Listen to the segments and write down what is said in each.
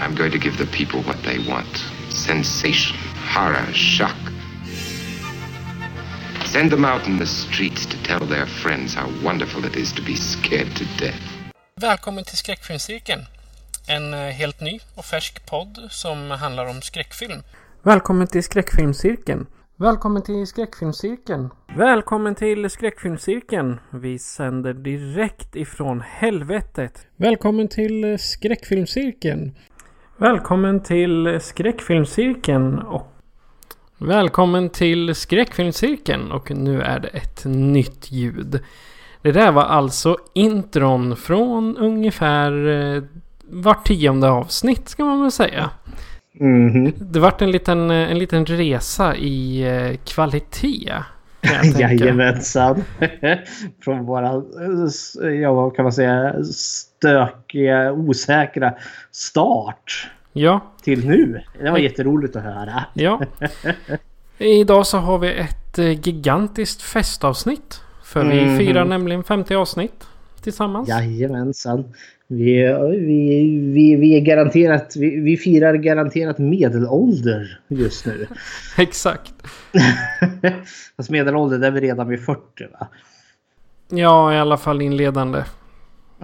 I'm going to give the people what they want sensation, horror, shock. Send them out in the streets to tell their friends how wonderful it is to be scared to death. Välkommen till Skräckfilmscirkeln. En eh, helt ny och färsk podd som handlar om skräckfilm. Välkommen till Skräckfilmscirkeln. Välkommen till Skräckfilmscirkeln. Välkommen till Skräckfilmscirkeln. Vi sänder direkt ifrån helvetet. Välkommen till Skräckfilmscirkeln. Välkommen till Skräckfilmscirkeln och Välkommen till Skräckfilmscirkeln och nu är det ett nytt ljud. Det där var alltså intron från ungefär eh, vart tionde avsnitt ska man väl säga. Mhm. Det vart en liten, eh, en liten resa i eh, kvalitet. Jajamensan. Från våra, ja vad kan man säga, stökiga, osäkra start Ja, till nu. Det var jätteroligt att höra. ja. Idag så har vi ett eh, gigantiskt festavsnitt. För vi Mhm. firar nämligen 50 avsnitt tillsammans. Jajamensan. Vi, vi, vi, vi är garanterat, vi, vi firar garanterat medelålder just nu. Exakt. Fast medelålder det är vi redan vid 40 va? Ja, i alla fall inledande.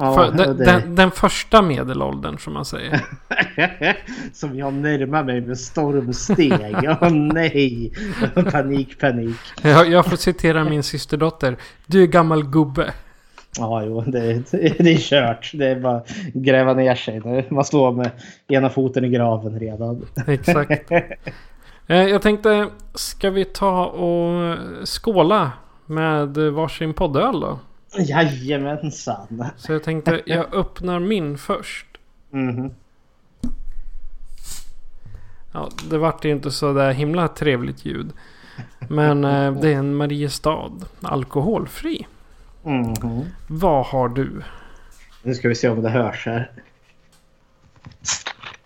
Ja, För, den, den, den första medelåldern som man säger. Som jag närmar mig med stormsteg. Åh nej! Panik, panik. Jag, jag får citera min systerdotter. Du är gammal gubbe. Ja, jo, det, det är kört. Det är bara gräva ner sig. nu. Man står med ena foten i graven redan. Exakt. Eh, Jag tänkte, ska vi ta och skåla med varsin poddöl då? Jajamensan. Så jag tänkte, jag öppnar min först. Mhm. Ja, det vart inte så där himla trevligt ljud. Men eh, det är en Mariestad. Alkoholfri. Mhm. Vad har du? Nu ska vi se om det hörs här.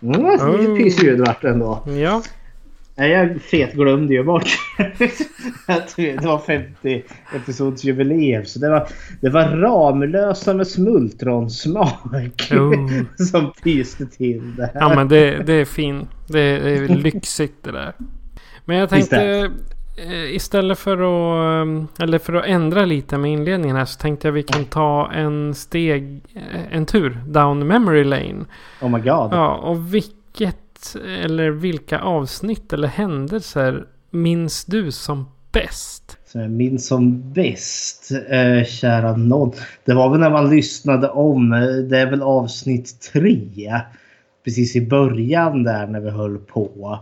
Mm, det är ett pysljud vart ändå. Ja, Nej, jag fet glömde ju bort att det var 50 episods jubileum. Så det var, det var Ramlösa med smultronsmak Oh. som pyste till det här. ja men det, det är fint. Det, det är lyxigt det där. Men jag tänkte eh, istället för att, eh, eller för att ändra lite med inledningen här så tänkte jag vi kan ta en steg, eh, en tur down memory lane. Oh my god. Ja, och vilket eller vilka avsnitt eller händelser minns du som bäst? Som jag minns som bäst, eh, kära någon. Det var väl när man lyssnade om, eh, det är väl avsnitt tre. Precis i början där när vi höll på.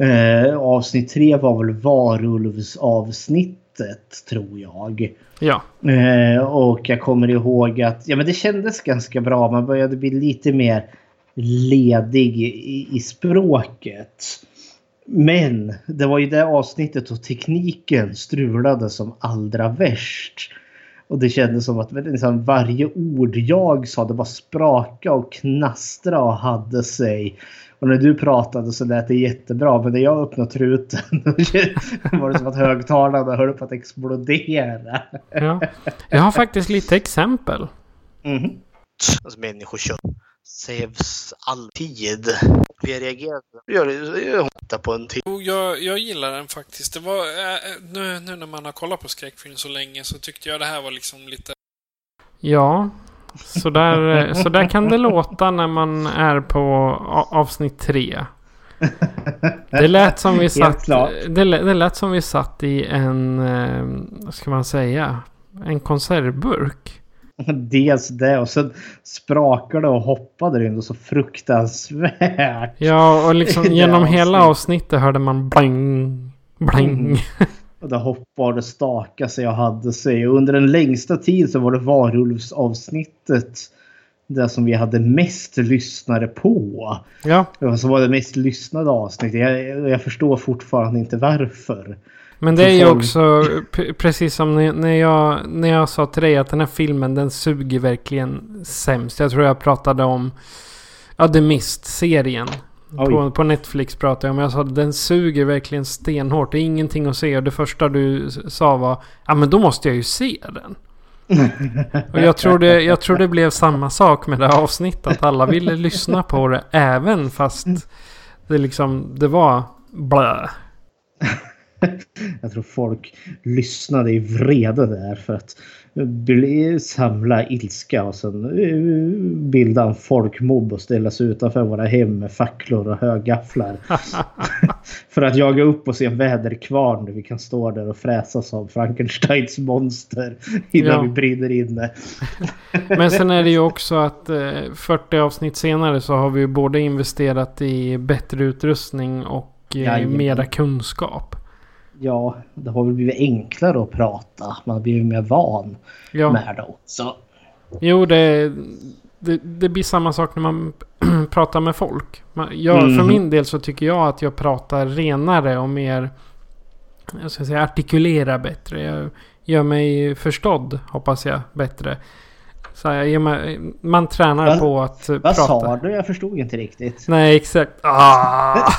Eh, avsnitt tre var väl varulvsavsnittet tror jag. Ja, Eh, och jag kommer ihåg att ja, men det kändes ganska bra. Man började bli lite mer ledig i, i språket. Men det var ju det avsnittet och tekniken strulade som allra värst. Och det kändes som att liksom, varje ord jag sa det bara spraka och knastra och hade sig. Och när du pratade så lät det jättebra men när jag öppnade truten var det som att högtalarna höll på att explodera. ja. Jag har faktiskt lite exempel. Mhm. Alltså människokött sävs alltid. Vi reagerar. Gör det, på en till. Jo, jag, jag gillar den faktiskt. Det var, äh, nu, nu när man har kollat på skräckfilm så länge så tyckte jag det här var liksom lite... Ja, så där, så där kan det låta när man är på a- avsnitt tre. Det lät som vi satt, det, lät- det lät som vi satt i en, eh, vad ska man säga, en konservburk. Dels det och sen sprakade och hoppade det ändå så fruktansvärt. Ja, och liksom genom hela avsnitt. avsnittet hörde man bling, bling. Mm. Och det hoppade och stakade sig och hade sig. Och under den längsta tid så var det varulvsavsnittet det som vi hade mest lyssnare på. Ja. Som var det mest lyssnade avsnittet. Jag, jag förstår fortfarande inte varför. Men det är ju också precis som när jag, när jag sa till dig att den här filmen den suger verkligen sämst. Jag tror jag pratade om ja, The Mist-serien. På, på, Netflix pratade jag om. Jag sa den suger verkligen stenhårt. Det är ingenting att se. Och det första du sa var ja men då måste jag ju se den. Och jag tror, det, jag tror det blev samma sak med det här avsnittet. Att alla ville lyssna på det även fast det liksom det var blä. Jag tror folk lyssnade i vrede där för att samla ilska och sen eh, bilda en folkmobb och ställa sig utanför våra hem med facklor och högafflar. för att jaga upp och se en väderkvarn där vi kan stå där och fräsa som Frankensteins monster innan ja. vi brinner inne. Men sen är det ju också att 40 eh, avsnitt senare så har vi både investerat i bättre utrustning och eh, Jajamän. mera kunskap ja, det har väl blivit enklare att prata. Man har blivit mer van ja. med det också. Jo, det, det, det, blir samma sak när man pratar med folk. Jag, mm. För min del så tycker jag att jag pratar renare och mer jag ska säga, artikulerar bättre. Jag gör mig förstådd, hoppas jag, bättre. Så här, man tränar Va, på att vad prata. Vad sa du? Jag förstod inte riktigt. Nej, exakt. Ah,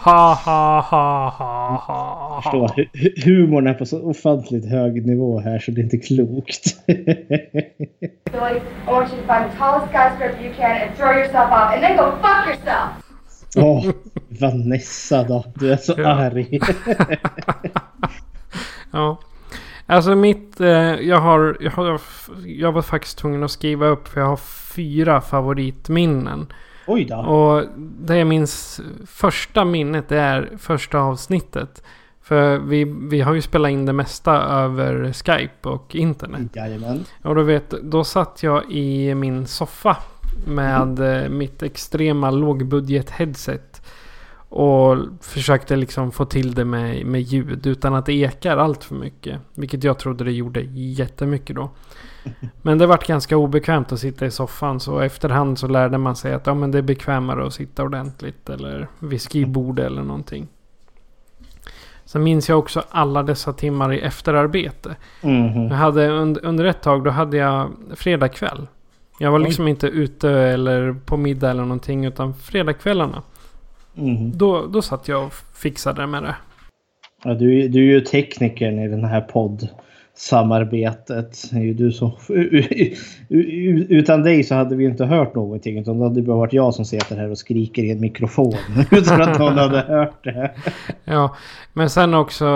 ha, ha, ha, ha, ha, Förstår. Humorn är på så ofantligt hög nivå här så det är inte klokt. Åh, oh, Vanessa då. Du är så arg. ja. Alltså mitt... Eh, jag, har, jag har... Jag var faktiskt tvungen att skriva upp för jag har fyra favoritminnen. Oj då. Och det jag minns första minnet det är första avsnittet. För vi, vi har ju spelat in det mesta över Skype och internet. Jajamän. Och då vet, då satt jag i min soffa med mm. mitt extrema lågbudget headset. Och försökte liksom få till det med, med ljud utan att det ekar allt för mycket. Vilket jag trodde det gjorde jättemycket då. Men det vart ganska obekvämt att sitta i soffan så efterhand så lärde man sig att ja, men det är bekvämare att sitta ordentligt eller vid skrivbord eller någonting. Sen minns jag också alla dessa timmar i efterarbete. Mm. Jag hade under, under ett tag då hade jag fredagkväll. Jag var liksom Oj. inte ute eller på middag eller någonting utan fredagskvällarna. Mm. Då, då satt jag och fixade med det. Ja, du, du är ju teknikern i den här poddsamarbetet. Du som, utan dig så hade vi inte hört någonting. Utan då hade det bara varit jag som sitter här och skriker i en mikrofon. utan att någon hade hört det. Ja, men sen också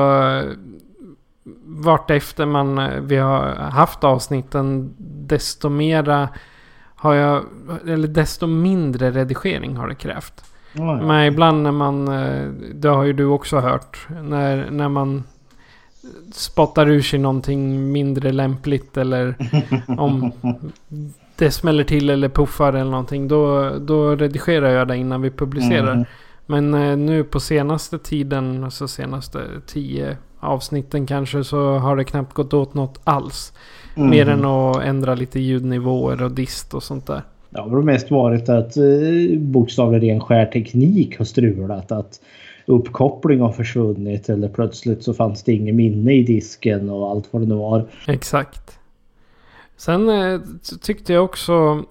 vart efter man vi har haft avsnitten desto mera har jag, eller desto mindre redigering har det krävt. Ja. Men ibland när man, eh, det har ju du också hört, när, när man spottar ur sig någonting mindre lämpligt eller om det smäller till eller puffar eller någonting. Då, då redigerar jag det innan vi publicerar. Mm. Men eh, nu på senaste tiden, alltså senaste tio avsnitten kanske, så har det knappt gått åt något alls. Mm. Mer än att ändra lite ljudnivåer och dist och sånt där. Det har mest varit att eh, bokstavligen ren skärteknik har strulat. Att uppkoppling har försvunnit eller plötsligt så fanns det inget minne i disken och allt vad det nu var. Exakt. Sen eh, tyckte jag också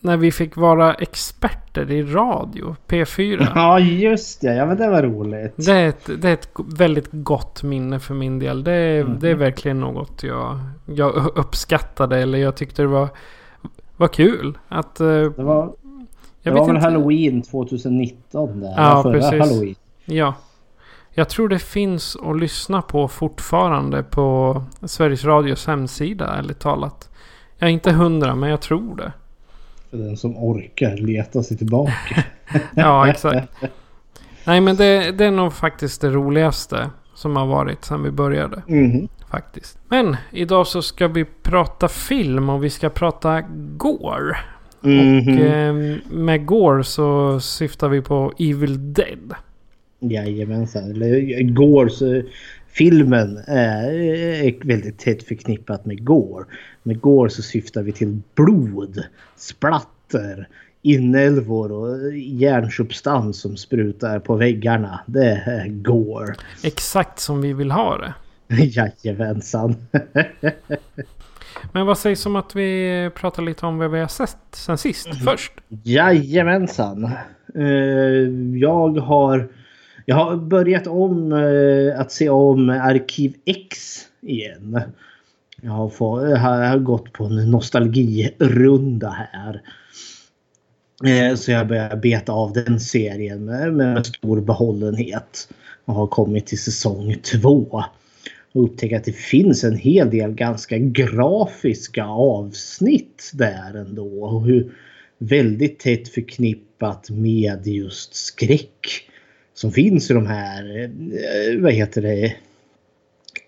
när vi fick vara experter i radio, P4. Ja, just det. Ja, men det var roligt. Det är ett, det är ett väldigt gott minne för min del. Det är, mm. det är verkligen något jag, jag uppskattade eller jag tyckte det var vad kul att... Uh, det var, det var väl inte. Halloween 2019 där. Ja, förra precis. Halloween. Ja. Jag tror det finns att lyssna på fortfarande på Sveriges Radios hemsida, ärligt talat. Jag är inte hundra, men jag tror det. För den som orkar leta sig tillbaka. ja, exakt. Nej, men det, det, är nog faktiskt det roligaste som har varit sedan vi började. Mm. Faktiskt. Men idag så ska vi prata film och vi ska prata Gore. Mm -hmm. Och eh, med Gore så syftar vi på Evil Dead. Jajamensan. Eller Gores filmen är väldigt tätt förknippat med gore. Med gore så syftar vi till blod, splatter, inälvor och järnsubstans som sprutar på väggarna. Det är gore. Exakt som vi vill ha det. Jajamensan. Men vad sägs om att vi pratar lite om vad vi har sett sen sist mm. först? Jajamensan. Uh, jag har jag har börjat om uh, att se om Arkiv X igen. Jag har, fått, jag har gått på en nostalgirunda här. Uh, så jag börjar beta av den serien med, med stor behållenhet. Och har kommit till säsong två och upptäcka att det finns en hel del ganska grafiska avsnitt där ändå. Och hur väldigt tätt förknippat med just skräck som finns i de här, eh, vad heter det,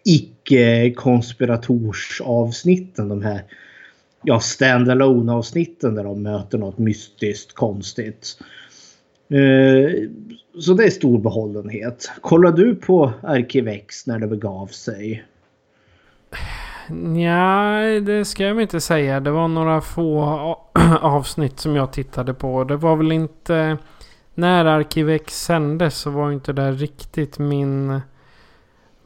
icke-konspiratorsavsnitten. De här ja, stand-alone avsnitten där de möter något mystiskt konstigt. Eh, så det är stor behållenhet. Kollar du på Arkivex när det begav sig? Ja, det ska jag inte säga. Det var några få avsnitt som jag tittade på. Det var väl inte... När Arkivex sändes så var inte det riktigt min...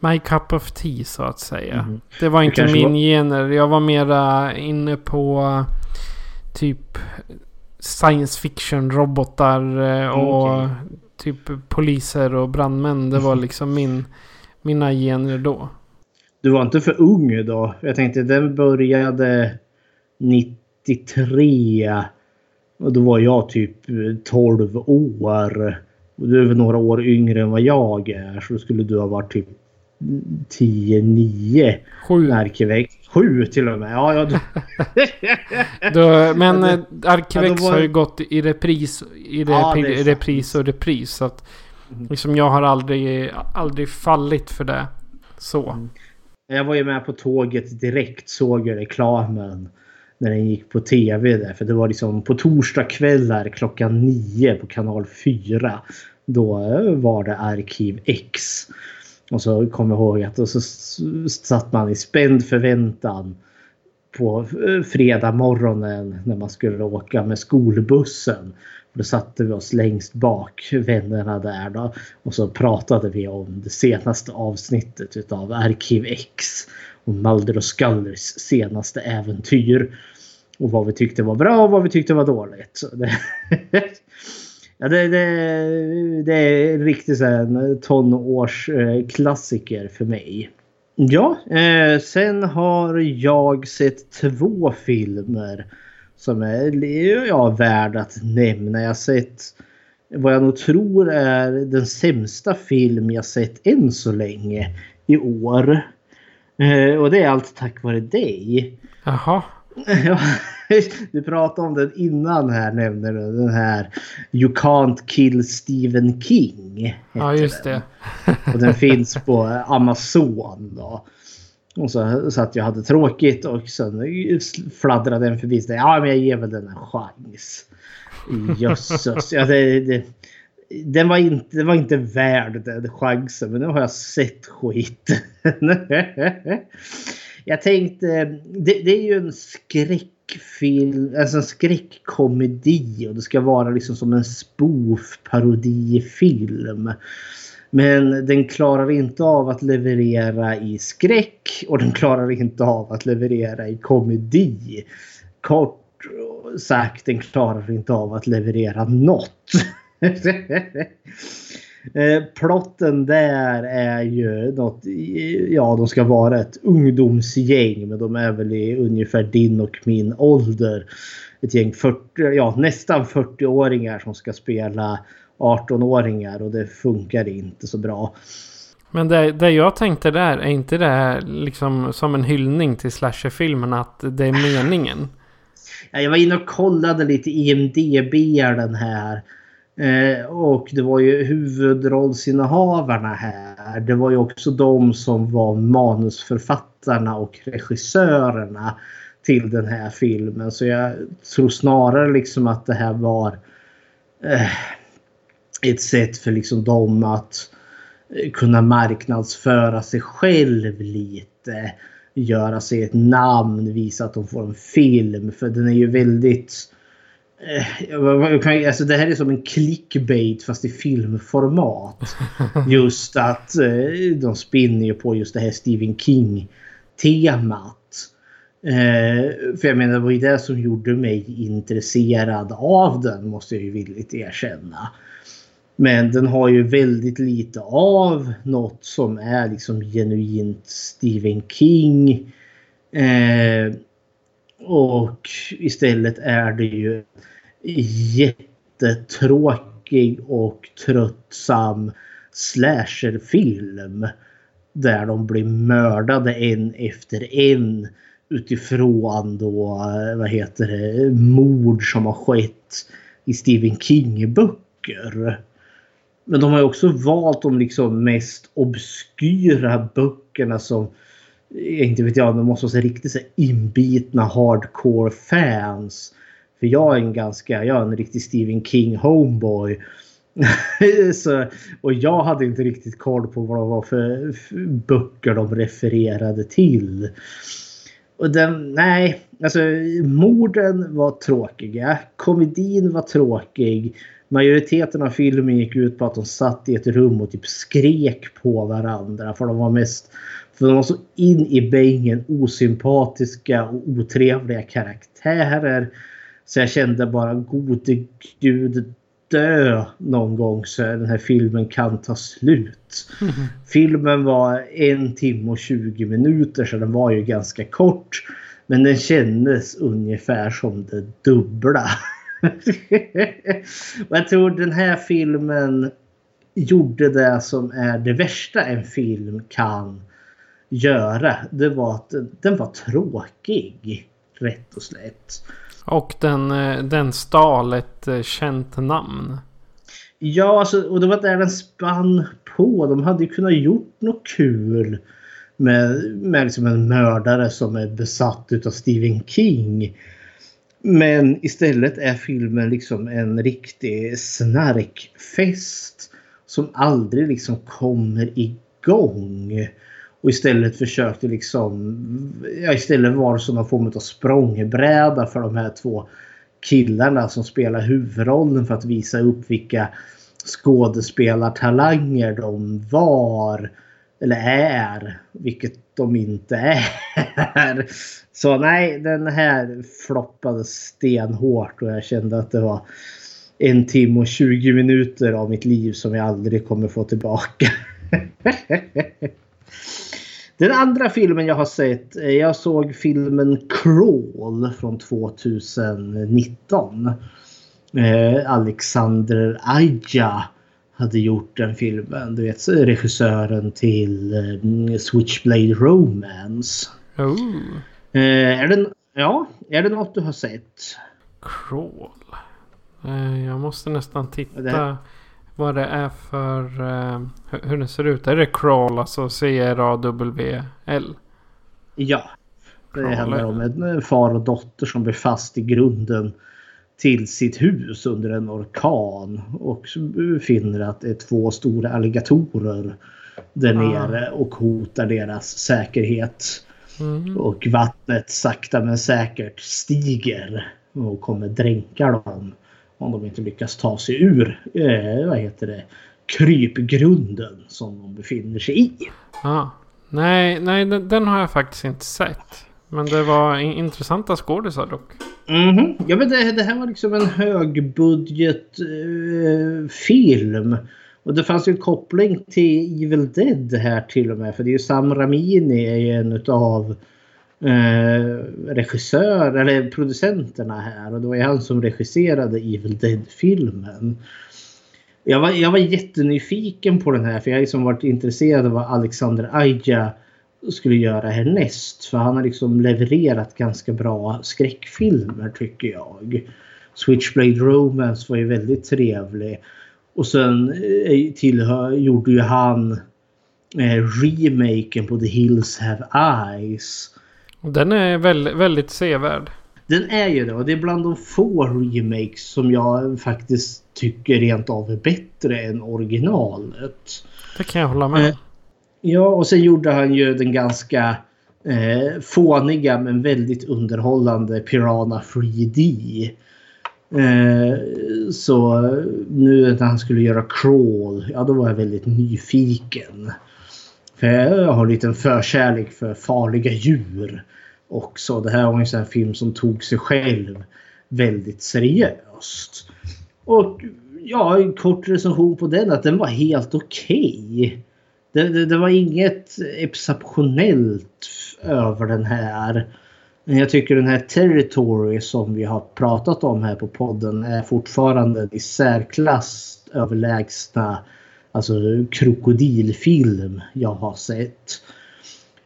My cup of tea så att säga. Mm. Det var inte min var... gener. Jag var mera inne på typ science fiction robotar eh, och okay. Typ poliser och brandmän. Det var liksom min, mina gener då. Du var inte för ung då? Jag tänkte den började 93. Och då var jag typ 12 år. Och du är väl några år yngre än vad jag är. Så då skulle du ha varit typ 10, 9. Sju. Arkivex. Sju till och med. Ja, ja. då, men ja, det, Arkivex ja, var... har ju gått i repris, i ja, repris och repris. Så att mm. liksom jag har aldrig, aldrig fallit för det. Så. Mm. Jag var ju med på tåget direkt. Såg jag reklamen. När den gick på tv där. För det var liksom på torsdagskvällar klockan nio på kanal 4. Då var det Arkiv X. Och så kommer jag ihåg att och så satt man i spänd förväntan på eh, fredag morgonen när man skulle åka med skolbussen. Då satte vi oss längst bak, vännerna där då. Och så pratade vi om det senaste avsnittet utav Arkiv X. Och Mulder och Scullers senaste äventyr. Och vad vi tyckte var bra och vad vi tyckte var dåligt. Så det Ja, det, det, det är riktigt en tonårsklassiker för mig. Ja, eh, sen har jag sett två filmer som är ja, värda att nämna. Jag har sett vad jag nog tror är den sämsta film jag sett än så länge i år. Eh, och det är allt tack vare dig. Jaha. du pratade om den innan här nämnde du den här You Can't Kill Stephen King. Ja just det. och den finns på Amazon då. Och så, så att jag hade tråkigt och sen fladdrade den förbi. Så, ja men jag ger väl den en chans. Jösses. Ja, det, det, den, var inte, den var inte värd den chansen men nu har jag sett skit. jag tänkte, det, det är ju en skräckfilm, alltså en skräckkomedi och det ska vara liksom som en spoof-parodifilm. Men den klarar inte av att leverera i skräck och den klarar inte av att leverera i komedi. Kort sagt, den klarar inte av att leverera något. Eh, plotten där är ju något, ja de ska vara ett ungdomsgäng men de är väl i ungefär din och min ålder. Ett gäng 40, ja nästan 40-åringar som ska spela 18-åringar och det funkar inte så bra. Men det, det jag tänkte där, är inte det liksom som en hyllning till slasherfilmen att det är meningen? Jag var inne och kollade lite IMDB den här. Eh, och det var ju huvudrollsinnehavarna här. Det var ju också de som var manusförfattarna och regissörerna till den här filmen. Så jag tror snarare liksom att det här var eh, ett sätt för liksom dem att kunna marknadsföra sig själv lite. Göra sig ett namn, visa att de får en film. För den är ju väldigt... Eh, alltså det här är som en clickbait fast i filmformat. Just att eh, de spinner på just det här Stephen King-temat. Eh, för jag menar det var ju det som gjorde mig intresserad av den måste jag ju villigt erkänna. Men den har ju väldigt lite av något som är liksom genuint Stephen King. Eh, och istället är det ju jättetråkig och tröttsam slasherfilm. Där de blir mördade en efter en utifrån då, vad heter det, mord som har skett i Stephen King-böcker. Men de har också valt de liksom mest obskyra böckerna som Eh, inte vet jag, de måste vara riktigt så inbitna hardcore fans. För jag är en ganska, jag är en riktig Stephen King homeboy. så, och jag hade inte riktigt koll på vad det var för böcker de refererade till. Och den, nej, alltså morden var tråkiga. Komedin var tråkig. Majoriteten av filmen gick ut på att de satt i ett rum och typ skrek på varandra. För de var mest för de var så in i bängen osympatiska och otrevliga karaktärer. Så jag kände bara gode gud dö någon gång så den här filmen kan ta slut. Mm. Filmen var en timme och 20 minuter så den var ju ganska kort. Men den kändes ungefär som det dubbla. och jag tror den här filmen gjorde det som är det värsta en film kan göra. Det var att den var tråkig. Rätt och slätt. Och den, eh, den stal ett eh, känt namn. Ja, alltså, och det var där den spann på. De hade ju kunnat gjort något kul. Med, med liksom en mördare som är besatt utav Stephen King. Men istället är filmen liksom en riktig snarkfest. Som aldrig liksom kommer igång. Och istället försökte liksom... Ja, istället var det som någon form av språngbräda för de här två killarna som spelar huvudrollen för att visa upp vilka skådespelartalanger de var. Eller är. Vilket de inte är. Så nej, den här floppade stenhårt och jag kände att det var en timme och 20 minuter av mitt liv som jag aldrig kommer få tillbaka. Den andra filmen jag har sett, jag såg filmen Crawl från 2019. Eh, Alexander Aja hade gjort den filmen. Du vet regissören till eh, Switchblade Romance. Oh. Eh, är det, ja, är det något du har sett? Crawl. Eh, jag måste nästan titta vad det är för... Uh, hur det ser ut. Är det crawl, alltså C-R-A-W-L? Ja. Det Crawler. handlar om en far och dotter som blir fast i grunden till sitt hus under en orkan. Och finner att det är två stora alligatorer där ah. nere och hotar deras säkerhet. Mm. Och vattnet sakta men säkert stiger och kommer dränka dem. Om de inte lyckas ta sig ur eh, vad heter det, krypgrunden som de befinner sig i. Ah. Nej, nej den, den, har jag faktiskt inte sett. Men det var intressanta skådisar dock. Mm -hmm. Ja men det, det, här var liksom en högbudgetfilm. Eh, och det fanns ju en koppling till Evil Dead här till och med. För det är ju Sam Ramini är en utav eh, regissör eller producenterna här och det var ju han som regisserade Evil Dead-filmen. Jag var, jag var jättenyfiken på den här för jag har liksom varit intresserad av vad Alexander Aja skulle göra härnäst. För han har liksom levererat ganska bra skräckfilmer tycker jag. Switchblade Romance var ju väldigt trevlig. Och sen eh, tillhör, gjorde ju han eh, remaken på The Hills Have Eyes. Den är väldigt, väldigt sevärd. Den är ju det och det är bland de få remakes som jag faktiskt tycker rent av är bättre än originalet. Det kan jag hålla med. Eh, ja, och sen gjorde han ju den ganska eh, fåniga men väldigt underhållande Piranha 3D. Eh, så nu när han skulle göra crawl, ja då var jag väldigt nyfiken. För jag har en liten förkärlek för farliga djur också. Det här var en sån film som tog sig själv väldigt seriöst. Och ja, en kort recension på den att den var helt okej. Okay. Det, det, det, var inget exceptionellt över den här. Men jag tycker den här Territory som vi har pratat om här på podden är fortfarande i särklass överlägsna alltså krokodilfilm jag har sett.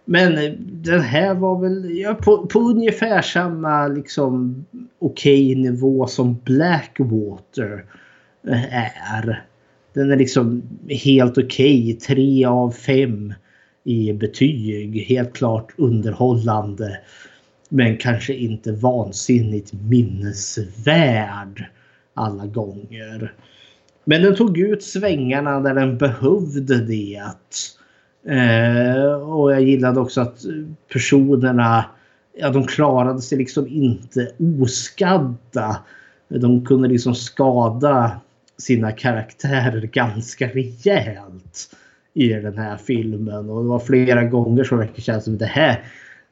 Men eh, den här var väl ja, på, på ungefär samma liksom okej okay nivå som Blackwater eh, är. Den är liksom helt okej. Okay. Tre av fem i betyg. Helt klart underhållande. Men kanske inte vansinnigt minnesvärd alla gånger. Men den tog ut svängarna där den behövde det. Eh, och jag gillade också att personerna ja, de klarade sig liksom inte oskadda. De kunde liksom skada sina karaktärer ganska rejält i den här filmen. Och det var flera gånger som det kändes som det här,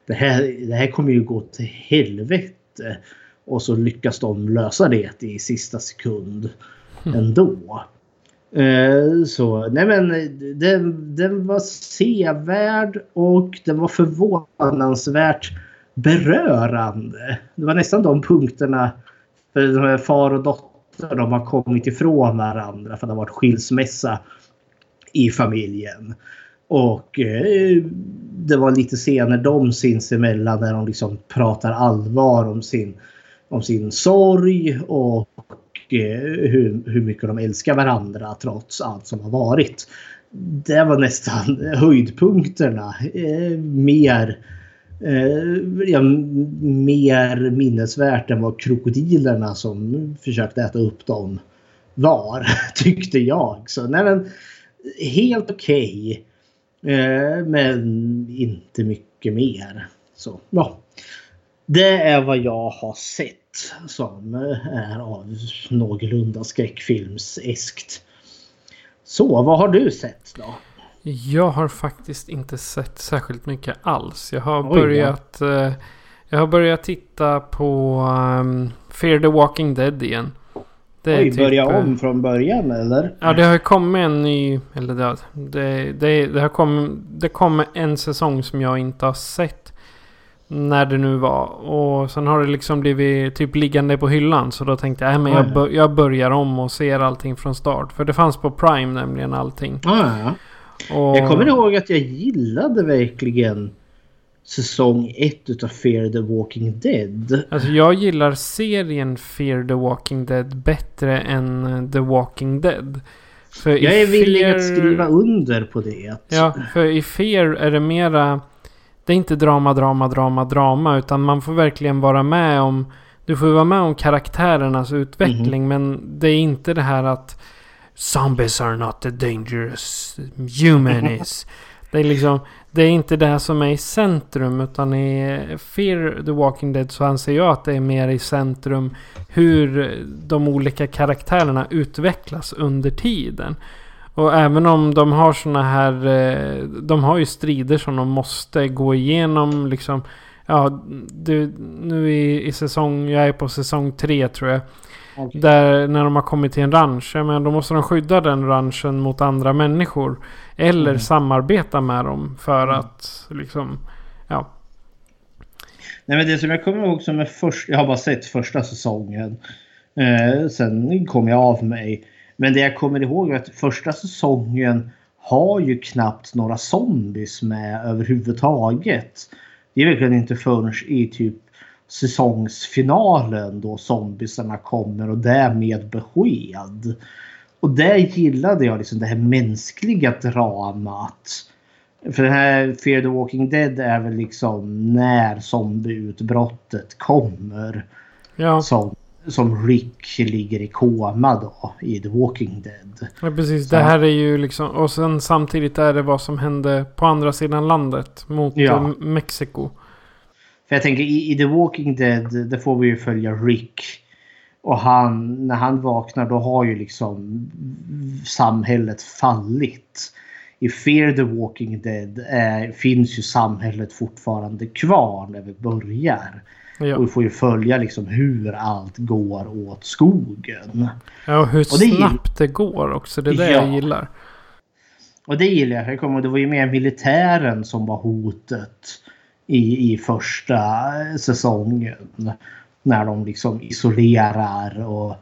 det här, det här kommer ju gå till helvete. Och så lyckas de lösa det i sista sekund mm. Mm. ändå. Eh, så nej men den, den var sevärd och den var förvånansvärt berörande. Det var nästan de punkterna för de här far och dotter de har kommit ifrån varandra för det har varit skilsmässa i familjen. Och eh, det var lite scener de sinsemellan när de liksom pratar allvar om sin, om sin sorg och hur, hur mycket de älskar varandra trots allt som har varit. Det var nästan höjdpunkterna. Eh, mer eh, ja, mer minnesvärt än vad krokodilerna som försökte äta upp dem var, tyckte jag. Så nej, men, helt okej. Okay, eh, men inte mycket mer. Så ja. Det är vad jag har sett som är av någorlunda skräckfilmseskt. Så vad har du sett då? Jag har faktiskt inte sett särskilt mycket alls. Jag har Oj, börjat... Ja. Eh, jag har börjat titta på um, Fear the Walking Dead igen. Det Oj, typ, börja om från början eller? Ja, det har kommit en ny... Eller det, det, det, det har kommit... Det kommer en säsong som jag inte har sett. När det nu var. Och sen har det liksom blivit typ liggande på hyllan. Så då tänkte jag, äh, men jag, jag börjar om och ser allting från start. För det fanns på Prime nämligen allting. Ja, ja. Och... Jag kommer ihåg att jag gillade verkligen säsong 1 utav Fear the Walking Dead. Alltså jag gillar serien Fear the Walking Dead bättre än The Walking Dead. För jag är villig Fear... att skriva under på det. Ja, för i Fear är det mera... Det är inte drama, drama, drama, drama. Utan man får verkligen vara med om... Du får vara med om karaktärernas utveckling. Mm. Men det är inte det här att Zombies are not the dangerous human is. det är liksom... Det är inte det som är i centrum utan i Fear the Walking Dead så anser jag att det är mer i centrum hur de olika karaktärerna utvecklas under tiden. Och även om de har såna här... Eh, de har ju strider som de måste gå igenom liksom. Ja, du, nu i, i säsong... Jag är på säsong tre tror jag. Okay. Där när de har kommit till en ranch. Men då måste de skydda den ranchen mot andra människor. Eller mm. samarbeta med dem för mm. att liksom... Ja. Nej men det som jag kommer ihåg som är först... Jag har bara sett första säsongen. Eh, sen kom jag av mig. Men det jag kommer ihåg är att första säsongen har ju knappt några zombies med överhuvudtaget. Det är verkligen inte förrän i typ säsongsfinalen då zombisarna kommer och det med besked. Och där gillade jag liksom det här mänskliga dramat. För det här Fear the Walking Dead är väl liksom när zombieutbrottet kommer. Ja. Som, som Rick ligger i koma då i The Walking Dead. ja, precis. Så- Det här är ju liksom... Och sen samtidigt är det vad som hände på andra sidan landet. Mot Ja. eh, Mexiko. För jag tänker i, i The Walking Dead, där får vi ju följa Rick. Och han, när han vaknar då har ju liksom samhället fallit. I Fear the Walking Dead är, finns ju samhället fortfarande kvar när vi börjar. Och Ja. vi får ju följa liksom hur allt går åt skogen. ja, och hur Och det snabbt det går också. Det är det Ja. jag gillar. Och det gillar jag. jag kommer, det var ju mer militären som var hotet i, i första säsongen. När de liksom isolerar och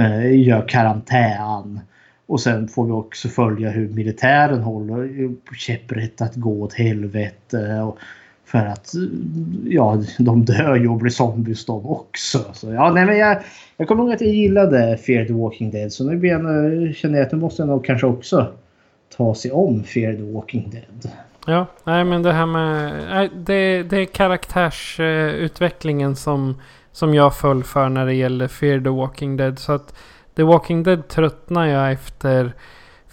eh, gör karantän. Och sen får vi också följa hur militären håller käpprätt att gå åt helvete. Och för att ja, de dör ju och blir zombies de också. Så, ja, nej, men jag, jag kommer ihåg att jag gillade Fear the Walking Dead. Så nu jag, känner jag att nu måste jag nog kanske också ta sig om Fear the Walking Dead. Ja, nej men det här med... Nej, det, det är karaktärsutvecklingen som, som jag föll för när det gäller Fear the Walking Dead. Så att The Walking Dead tröttnar jag efter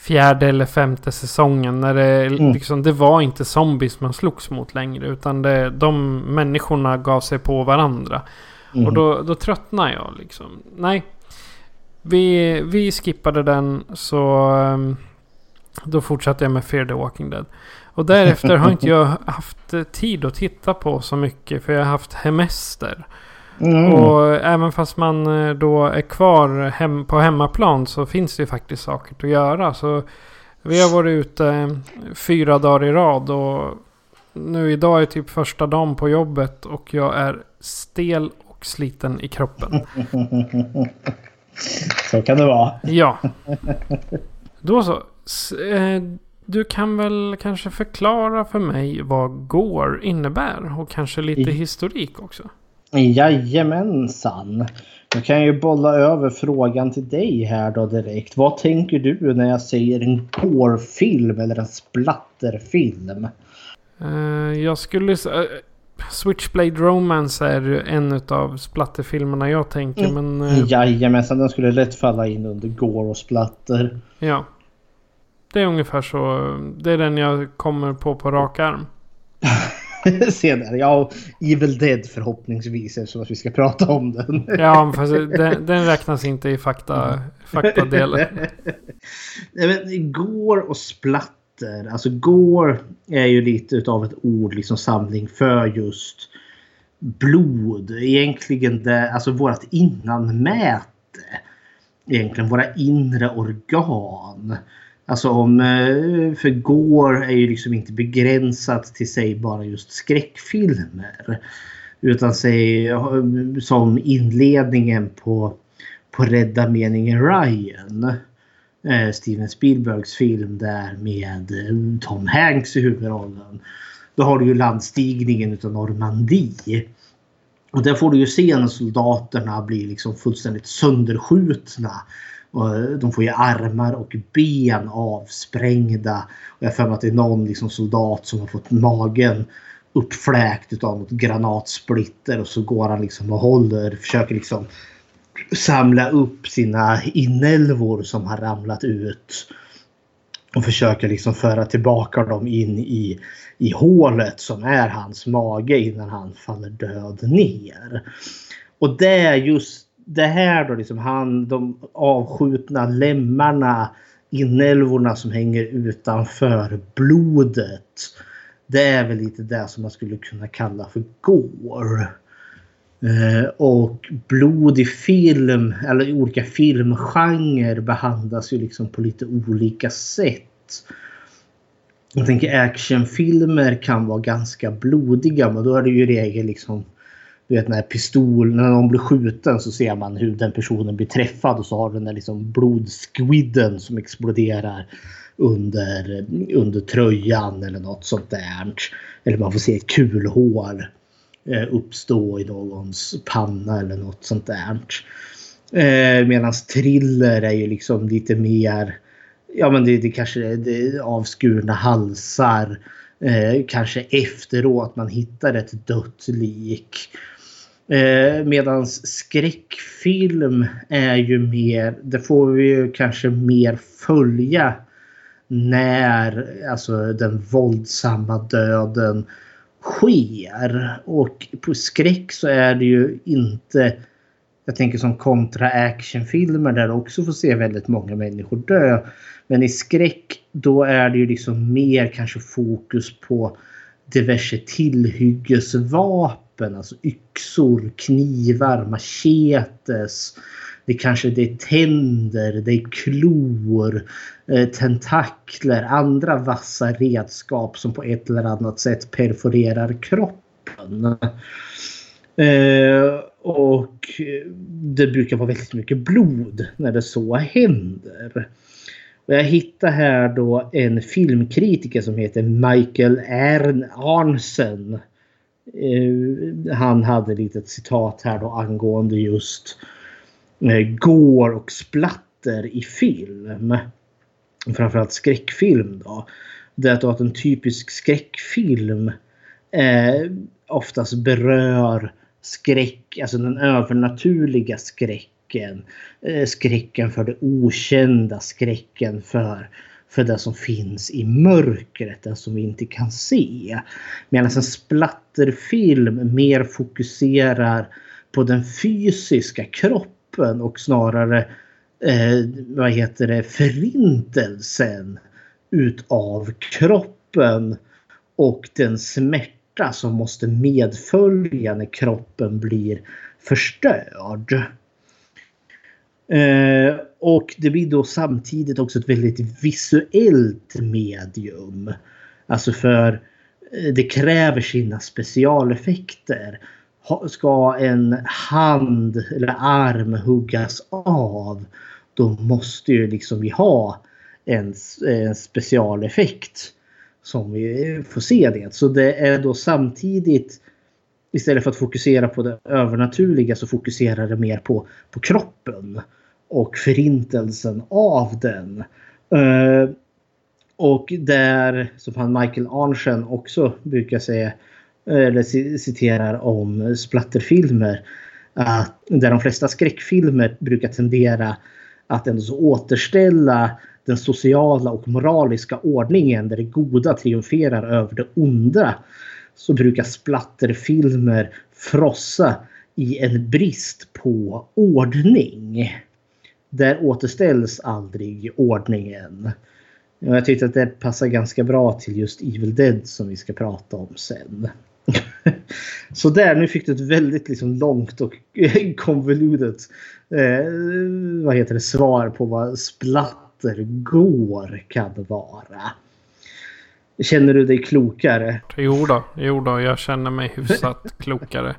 fjärde eller femte säsongen. När det, Mm. liksom, det var inte zombies man slogs mot längre. Utan det, de människorna gav sig på varandra. Mm. Och då, då tröttnar jag liksom. Nej. Vi, vi skippade den så... ehm, Då fortsatte jag med Fear the Walking Dead. Och därefter har inte jag haft tid att titta på så mycket. För jag har haft hemester. Mm. Och även fast man eh, då är kvar hem, på hemmaplan så finns det ju faktiskt saker att göra. Så vi har varit ute eh, fyra dagar i rad. Och nu idag är typ första dagen på jobbet. Och jag är stel och sliten i kroppen. Så kan det vara. Ja. Då så. Eh, Du kan väl kanske förklara för mig vad Gore innebär och kanske lite historik också. Jajamensan. Då kan jag ju bolla över frågan till dig här då direkt. Vad tänker du när jag säger en gore-film eller en splatterfilm? Eh, Jag skulle säga... Switchblade Romance är en av splatterfilmerna jag tänker Mm. men... eh, Jajamensan, den skulle lätt falla in under gore och splatter. Ja. Det är ungefär så. Det är den jag kommer på på rak arm. Se där, ja, Evil Dead förhoppningsvis eftersom att vi ska prata om den. Ja, fast den, den räknas inte i fakta, faktadelen. Gore och splatter. Alltså gore är ju lite utav ett ord, liksom samling för just blod. Egentligen det, alltså vårt innanmäte. Egentligen våra inre organ. Alltså om, eh, för gore är ju liksom inte begränsat till sig bara just skräckfilmer. Utan säg som inledningen på, på Rädda meningen Ryan. Eh, Steven Spielbergs film där med eh, Tom Hanks i huvudrollen. Då har du ju landstigningen utav Normandie. Och där får du ju se när soldaterna blir liksom fullständigt sönderskjutna. Och eh, de får ju armar och ben avsprängda. Och jag har för mig att det är någon liksom soldat som har fått magen uppfläkt av något granatsplitter och så går han liksom och håller, försöker liksom samla upp sina inälvor som har ramlat ut. Och försöker liksom föra tillbaka dem in i, i hålet som är hans mage innan han faller död ner. Och det är just det här då liksom han, de avskjutna lemmarna, inälvorna som hänger utanför blodet. Det är väl lite det som man skulle kunna kalla för gore. Eh, och blod i film eller i olika filmgenrer behandlas ju liksom på lite olika sätt. Jag tänker actionfilmer kan vara ganska blodiga men då är det ju i regel liksom du vet när pistolen, när någon blir skjuten så ser man hur den personen blir träffad och så har den där liksom blodsquidden som exploderar under, under tröjan eller något sånt där. Eller man får se ett kulhål eh, uppstå i någons panna eller något sånt där. Eh, Medan thriller är ju liksom lite mer Ja men det, det kanske är det avskurna halsar. eh, kanske efteråt man hittar ett dött lik. Eh, Medan skräckfilm är ju mer, det får vi ju kanske mer följa när alltså den våldsamma döden sker. Och på skräck så är det ju inte jag tänker som kontra actionfilmer där du också får se väldigt många människor dö. Men i skräck då är det ju liksom mer kanske fokus på diverse tillhyggesvapen. Alltså yxor, knivar, machetes. Det kanske det är tänder, det är klor, eh, tentakler, andra vassa redskap som på ett eller annat sätt perforerar kroppen. Eh, och det brukar vara väldigt mycket blod när det så händer. Och jag hittar här då en filmkritiker som heter Michael Arnsen. Eh, han hade ett litet citat här då angående just eh, går och splatter i film. Framförallt skräckfilm då. Det är att en typisk skräckfilm eh, oftast berör skräck, alltså den övernaturliga skräcken. Eh, skräcken för det okända, skräcken för, för det som finns i mörkret, det som vi inte kan se. Medan en splatterfilm mer fokuserar på den fysiska kroppen och snarare eh, vad heter det, förintelsen utav kroppen och den smärta smärta som måste medfölja när kroppen blir förstörd. Eh, och det blir då samtidigt också ett väldigt visuellt medium. Alltså för eh, det kräver sina specialeffekter. Ska en hand eller arm huggas av då måste ju liksom vi ha en, en specialeffekt som vi får se det. Så det är då samtidigt istället för att fokusera på det övernaturliga så fokuserar det mer på, på kroppen och förintelsen av den. Eh, och där, som han Michael Arntzen också brukar säga, eh, eller citerar om splatterfilmer, att där de flesta skräckfilmer brukar tendera att ändå återställa den sociala och moraliska ordningen där det goda triumferar över det onda så brukar splatterfilmer frossa i en brist på ordning. Där återställs aldrig ordningen. Jag tyckte att det passar ganska bra till just Evil Dead som vi ska prata om sen. Så där, nu fick du ett väldigt liksom långt och convoluted eh, vad heter det, svar på vad splatt återgår kan vara. Känner du dig klokare? Jo då, jo då jag känner mig hyfsat klokare.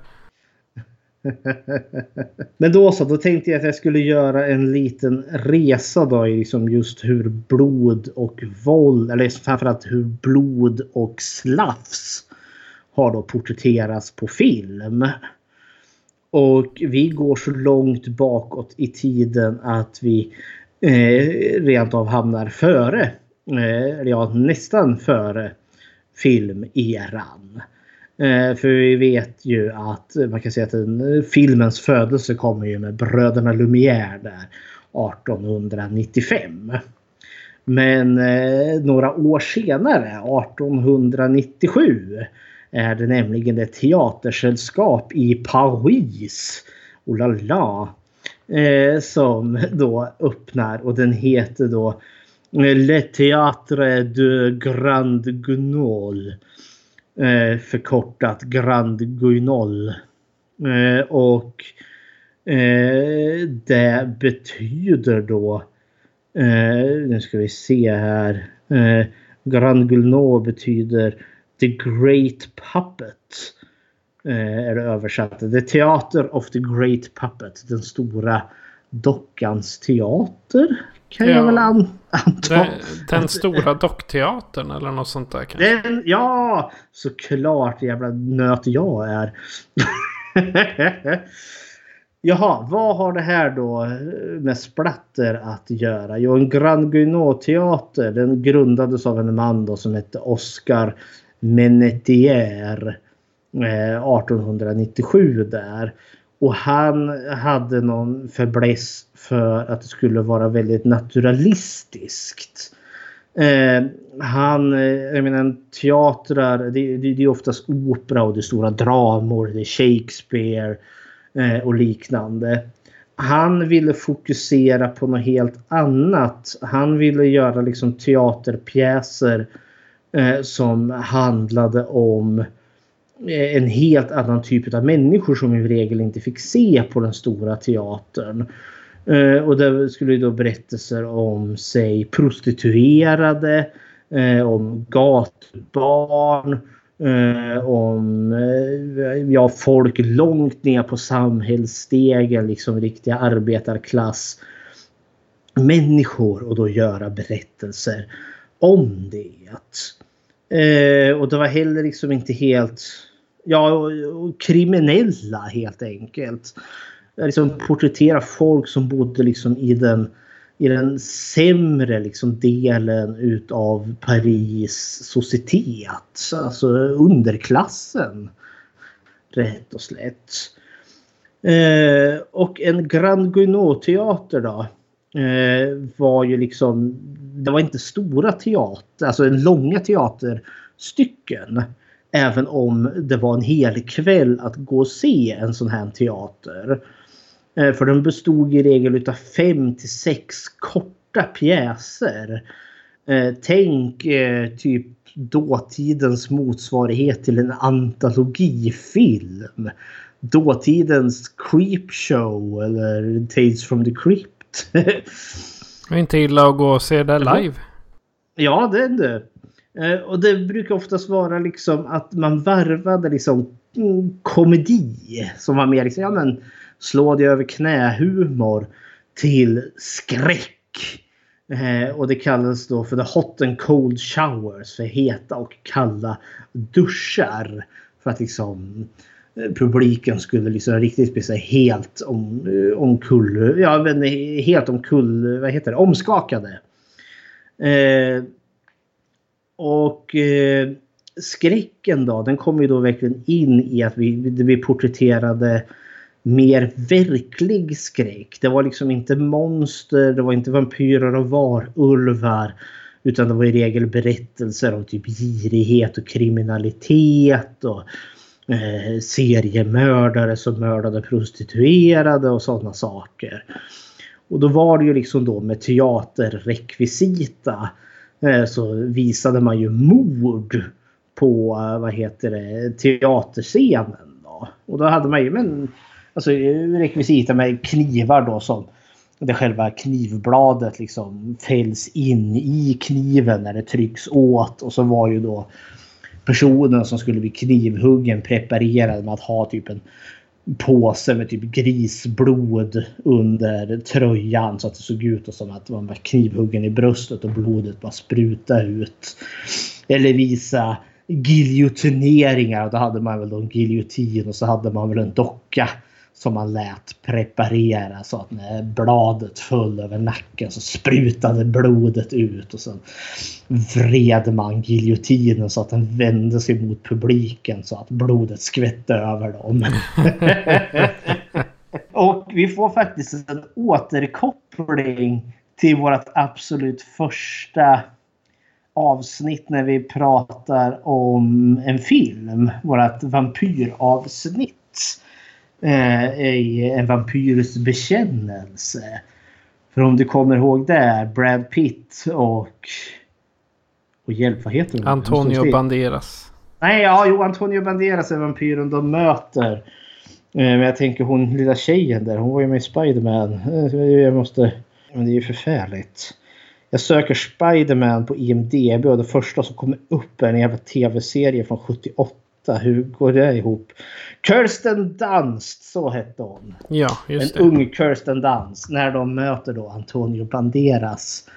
Men då så, då tänkte jag att jag skulle göra en liten resa då i liksom just hur blod och våld, eller framförallt hur blod och slafs har då porträtterats på film. Och vi går så långt bakåt i tiden att vi eh, rent av hamnar före, eh, ja nästan före filmeran. Eh, för vi vet ju att eh, man kan säga att den, eh, filmens födelse kommer ju med bröderna Lumière där 1895. Men eh, några år senare, 1897, är det nämligen ett teatersällskap i Paris. Oh la la! eh, som då öppnar och den heter då eh, Le Théâtre de Grand Guignol. Eh, förkortat Grand Guignol. Eh, och eh, det betyder då eh, nu ska vi se här. Eh, Grand Guignol betyder The Great Puppet. Eh, är det översatt. The Theater of the Great Puppet. Den stora dockans teater. Kan ja. jag väl an anta. Den, den stora dockteatern eller något sånt där kanske? Den, ja, såklart jävla nöt jag är. Jaha, vad har det här då med splatter att göra? Jo, en Grand Guinot teater den grundades av en man då som hette Oscar Menetier 1897 där. Och han hade någon fäbless för att det skulle vara väldigt naturalistiskt. Eh, han, eh, jag menar teatrar, det, det, det, är oftast opera och det är stora dramor, det är Shakespeare eh, och liknande. Han ville fokusera på något helt annat. Han ville göra liksom teaterpjäser eh, som handlade om eh, Eh, en helt annan typ av människor som i regel inte fick se på den stora teatern. Eh, och det skulle då berättelser om sig prostituerade, eh, om gatbarn, om ja, folk långt ner på samhällsstegen, liksom riktiga arbetarklass människor och då göra berättelser om det. och det var heller liksom inte helt ja, kriminella helt enkelt eh, liksom porträttera folk som bodde liksom i den i den sämre liksom delen utav Paris societet. Alltså underklassen. Rätt och slätt. Eh, och en Grand Guinot-teater då. Eh, var ju liksom, det var inte stora teater, alltså långa teaterstycken. Även om det var en hel kväll att gå och se en sån här teater. Eh, för den bestod i regel utav fem till sex korta pjäser. Eh, tänk eh, typ dåtidens motsvarighet till en antologifilm. Dåtidens Creepshow eller Tales from the Crypt. Det är inte illa att gå och se det live. Ja, det är det. Eh, och det brukar oftast vara liksom att man varvade liksom komedi som var mer liksom, ja men slå dig över knä-humor till skräck. Eh, och det kallades då för the hot and cold showers. För heta och kalla duschar. För att liksom eh, publiken skulle liksom riktigt bli så helt om, eh, omkull, ja, men helt omkull, vad heter det, omskakade. Eh, och eh, skräcken då, den kom ju då verkligen in i att vi, vi porträtterade mer verklig skräck. Det var liksom inte monster, det var inte vampyrer och varulvar. Utan det var i regel berättelser om typ girighet och kriminalitet och eh, seriemördare som mördade prostituerade och sådana saker. Och då var det ju liksom då med teaterrekvisita eh, Eh, så visade man ju mord på eh, vad heter det, teaterscenen. Då. Och då hade man ju men alltså, rekvisita med knivar då som det själva knivbladet liksom fälls in i kniven när det trycks åt. Och så var ju då personen som skulle bli knivhuggen preparerad med att ha typ en påse med typ grisblod under tröjan så att det såg ut som att man var knivhuggen i bröstet och blodet bara sprutade ut. Eller visa giljotineringar. Då hade man väl då en giljotin och så hade man väl en docka som man lät preparera så att när bladet föll över nacken så sprutade blodet ut och sen vred man giljotinen så att den vände sig mot publiken så att blodet skvätte över dem. och vi får faktiskt en återkoppling till vårt absolut första avsnitt när vi pratar om en film. Vårt vampyravsnitt eh, i En vampyrs bekännelse. För om du kommer ihåg det, Brad Pitt och... Och hjälp, vad heter hon? Antonio Banderas. Nej, ja, jo, Antonio Banderas är vampyren de möter. Eh, men jag tänker hon lilla tjejen där, hon var ju med i Spiderman. Eh, jag måste... Men det är ju förfärligt. Jag söker Spiderman på IMDB och det första som kommer upp är en jävla tv-serie från 78 hur går det ihop? Kirsten Dunst, så hette hon. Ja, just en det. ung Kirsten Dunst. När de möter då Antonio Banderas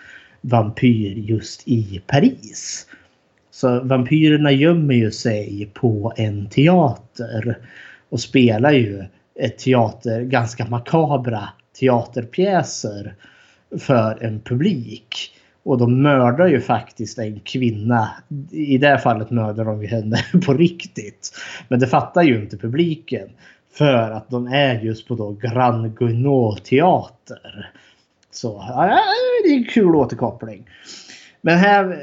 vampyr just i Paris. Så vampyrerna gömmer ju sig på en teater. Och spelar ju ett teater, ganska makabra teaterpjäser för en publik. Och de mördar ju faktiskt en kvinna. I det här fallet mördar de ju henne på riktigt. Men det fattar ju inte publiken. För att de är just på då Grand Guignol teater. Så ja, det är en kul återkoppling. Men här,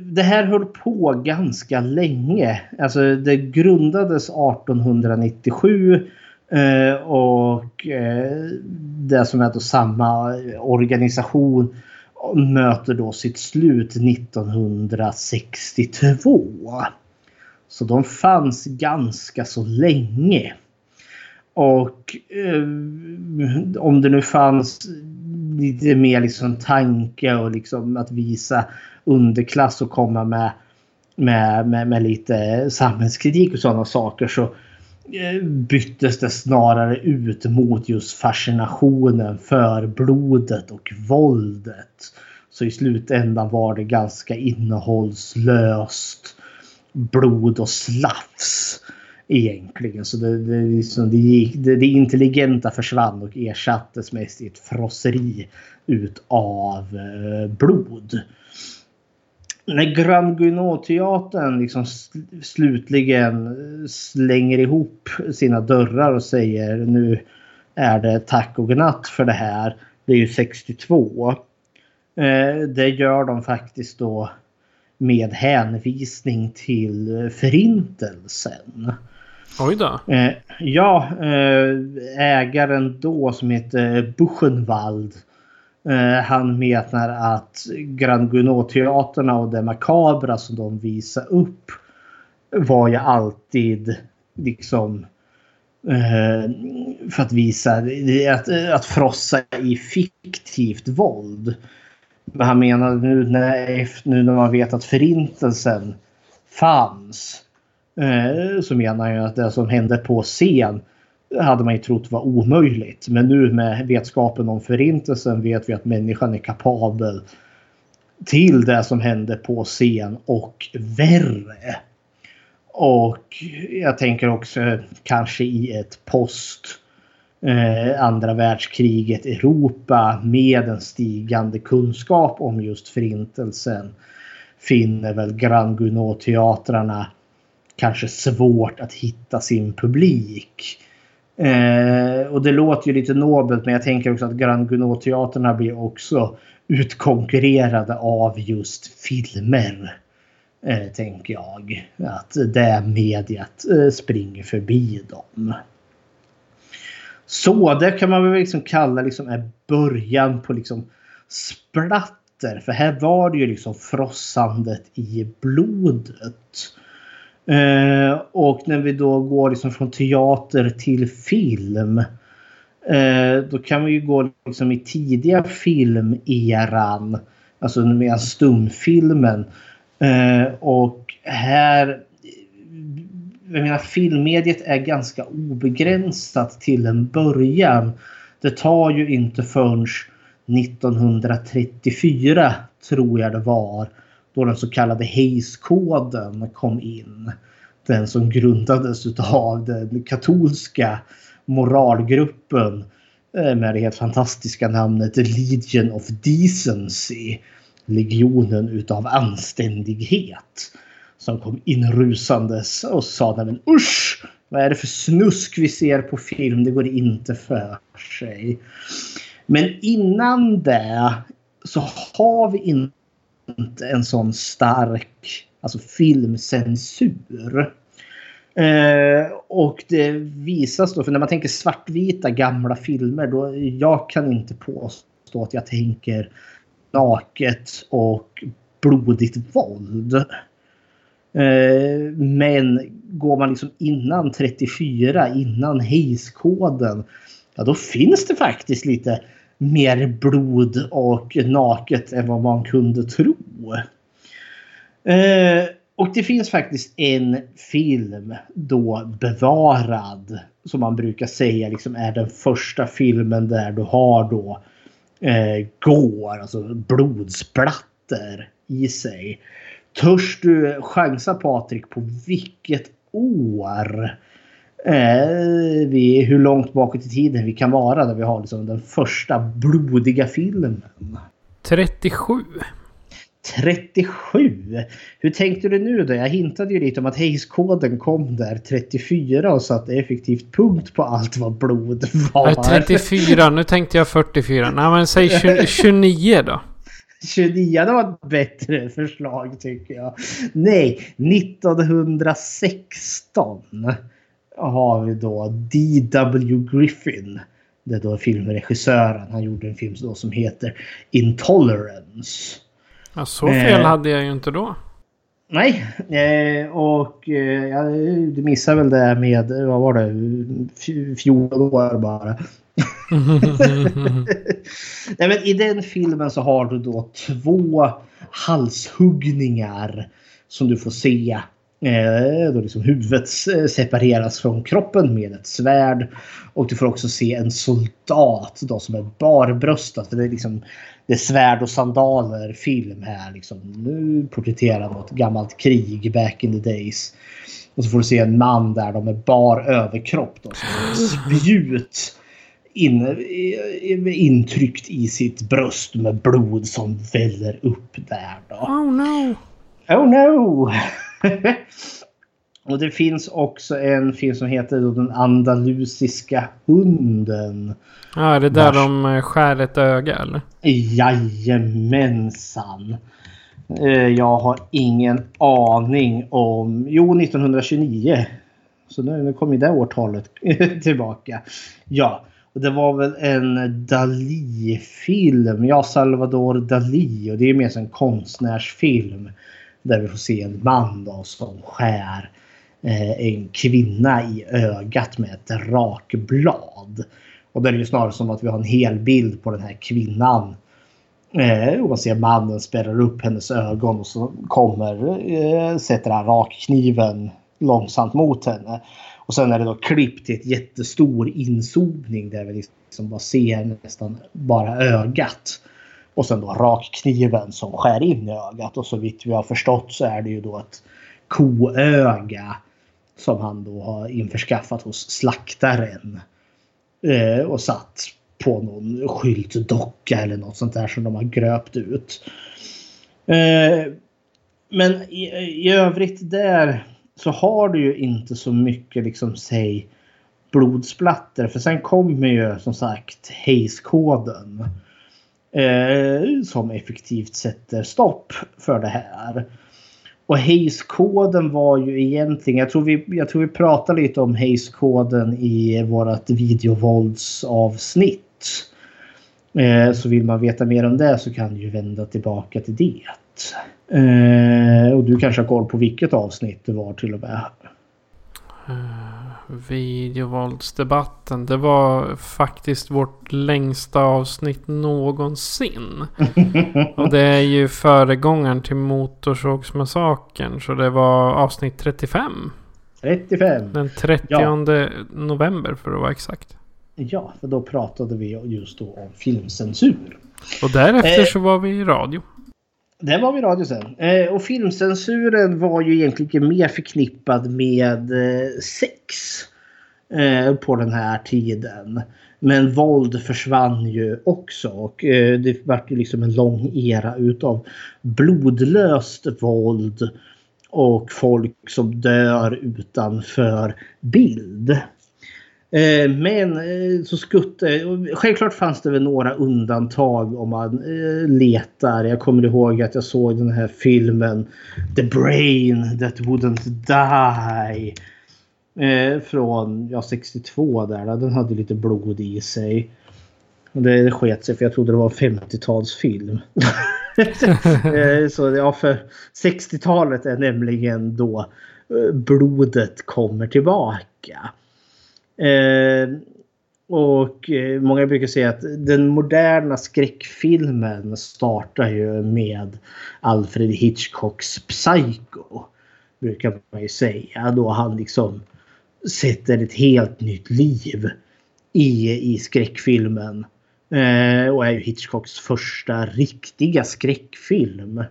det här höll på ganska länge. Alltså det grundades 1897 eh, och eh, det som är då samma organisation möter då sitt slut 1962. Så de fanns ganska så länge. Och eh, om det nu fanns lite mer liksom tanke och liksom att visa underklass och komma med, med, med, med lite samhällskritik och sådana saker så eh, Eh, byttes det snarare ut mot just fascinationen för blodet och våldet. Så i slutändan var det ganska innehållslöst blod och slafs egentligen. Så det, det, liksom, det, gick, det, det intelligenta försvann och ersattes mest i ett frosseri utav eh, blod. När Grand Guinot-teatern liksom slutligen slänger ihop sina dörrar och säger nu är det tack och godnatt för det här. Det är ju 62. Eh, det gör de faktiskt då med hänvisning till förintelsen. Oj då. Eh, ja, eh, ägaren då som heter Buchenwald. Eh, han menar att Grand Gounod-teaterna och det makabra som de visar upp var ju alltid liksom eh, för att visa att, att frossa i fiktivt våld. Men han menar nu när, nu när man vet att förintelsen fanns Eh, så menar jag att det som hände på scen hade man ju trott var omöjligt. Men nu med vetskapen om förintelsen vet vi att människan är kapabel till det som hände på scen och värre. Och jag tänker också kanske i ett post eh, andra världskriget Europa med en stigande kunskap om just förintelsen finner väl Grand Gounod-teatrarna kanske svårt att hitta sin publik. Eh, och det låter ju lite nobelt men jag tänker också att Grand Gounod-teaterna blir också utkonkurrerade av just filmer. Eh, tänker jag. Att det mediet eh, springer förbi dem. Så det kan man väl liksom kalla liksom är början på liksom splatter. För här var det ju liksom frossandet i blodet. Eh, och när vi då går liksom från teater till film. Eh, då kan vi ju gå liksom i tidiga filmeran. Alltså med stumfilmen. Eh, och här... Jag menar filmmediet är ganska obegränsat till en början. Det tar ju inte förrän 1934 tror jag det var då den så kallade Hayes-koden kom in. Den som grundades av den katolska moralgruppen eh, med det helt fantastiska namnet Legion of Decency. Legionen utav anständighet. Som kom inrusandes och sa men usch! Vad är det för snusk vi ser på film? Det går inte för sig. Men innan det så har vi inte en sån stark alltså filmcensur. Eh, och det visas då, för när man tänker svartvita gamla filmer, då jag kan inte påstå att jag tänker naket och blodigt våld. Eh, men går man liksom innan 34, innan Hayes-koden, ja då finns det faktiskt lite mer blod och naket än vad man kunde tro. Eh, och det finns faktiskt en film då bevarad som man brukar säga liksom är den första filmen där du har då eh, går, alltså blodsplatter i sig. Törs du chansa Patrik på vilket år eh, vi, hur långt bakåt i tiden vi kan vara där vi har liksom den första blodiga filmen. 37. 37. Hur tänkte du nu då? Jag hintade ju lite om att Hayes-koden kom där 34 och satte effektivt punkt på allt vad blod var. 34, nu tänkte jag 44. Nej men säg 20, 29 då. 29, det var ett bättre förslag tycker jag. Nej, 1916 har vi då D.W. Griffin. Det är då filmregissören. Han gjorde en film då som heter Intolerance. Ja, så fel eh, hade jag ju inte då. Nej, eh, och eh, du missar väl det med, vad var det, 14 år bara. Nej, men I den filmen så har du då två halshuggningar som du får se. Eh, då liksom huvudet separeras från kroppen med ett svärd. Och du får också se en soldat då som är barbröstad. det är liksom det är svärd och sandaler film här. Liksom. Nu porträtterar något gammalt krig back in the days. Och så får du se en man där de är bar överkropp. Då, som spjut in, intryckt i sitt bröst med blod som väller upp där. Då. Oh no! Oh no! Och det finns också en film som heter Den andalusiska hunden. Ja, är det där Vars... de eh, skär ett öga eller? Jajamensan. Eh, jag har ingen aning om... Jo, 1929. Så nu, nu kommer det årtalet tillbaka. Ja, och det var väl en Dalí-film. Ja, Salvador Dalí. Och det är mer som en konstnärsfilm. Där vi får se en man då som skär eh, en kvinna i ögat med ett rakblad. Och det är ju snarare som att vi har en hel bild på den här kvinnan. Eh, och man ser mannen spärrar upp hennes ögon och så kommer, eh, sätter han rakkniven långsamt mot henne. Och sen är det då klippt till ett jättestor inzoomning där vi liksom bara ser nästan bara ögat. Och sen då rakkniven som skär in i ögat. Och så vitt vi har förstått så är det ju då ett koöga som han då har införskaffat hos slaktaren. Eh, och satt på någon skyltdocka eller något sånt där som de har gröpt ut. Eh, men i, i övrigt där så har du ju inte så mycket liksom säg blodsplatter. För sen kommer ju som sagt Hayes-koden. Eh, som effektivt sätter stopp för det här. Och Hayes-koden var ju egentligen, jag tror vi, jag tror vi pratade lite om Hayes-koden i vårt videovåldsavsnitt. Eh, så vill man veta mer om det så kan du ju vända tillbaka till det. Eh, och du kanske har koll på vilket avsnitt det var till och med. Videovåldsdebatten. Det var faktiskt vårt längsta avsnitt någonsin. och det är ju föregångaren till Motorsågsmassakern. Så det var avsnitt 35. 35. Den 30 ja. november för att vara exakt. Ja, för då pratade vi just då om filmcensur. Och därefter eh, så var vi i radio. Det var vi radio sen. Eh, och filmcensuren var ju egentligen mer förknippad med eh, sex. Eh, på den här tiden. Men våld försvann ju också. Och eh, det vart ju liksom en lång era utav blodlöst våld. Och folk som dör utanför bild. Eh, men eh, så skutte... Eh, självklart fanns det väl några undantag om man eh, letar. Jag kommer ihåg att jag såg den här filmen The Brain That Wouldn't Die. Eh, från ja, 62 där. Den hade lite blod i sig. Det sket sig för jag trodde det var en 50-talsfilm. Eh, så ja, för 60-talet är nämligen då blodet kommer tillbaka. Eh, och eh, många brukar säga att den moderna skräckfilmen startar ju med Alfred Hitchcocks Psycho. Brukar man ju säga. Då han liksom sätter ett helt nytt liv i, i skräckfilmen. Eh, och är ju Hitchcocks första riktiga skräckfilm.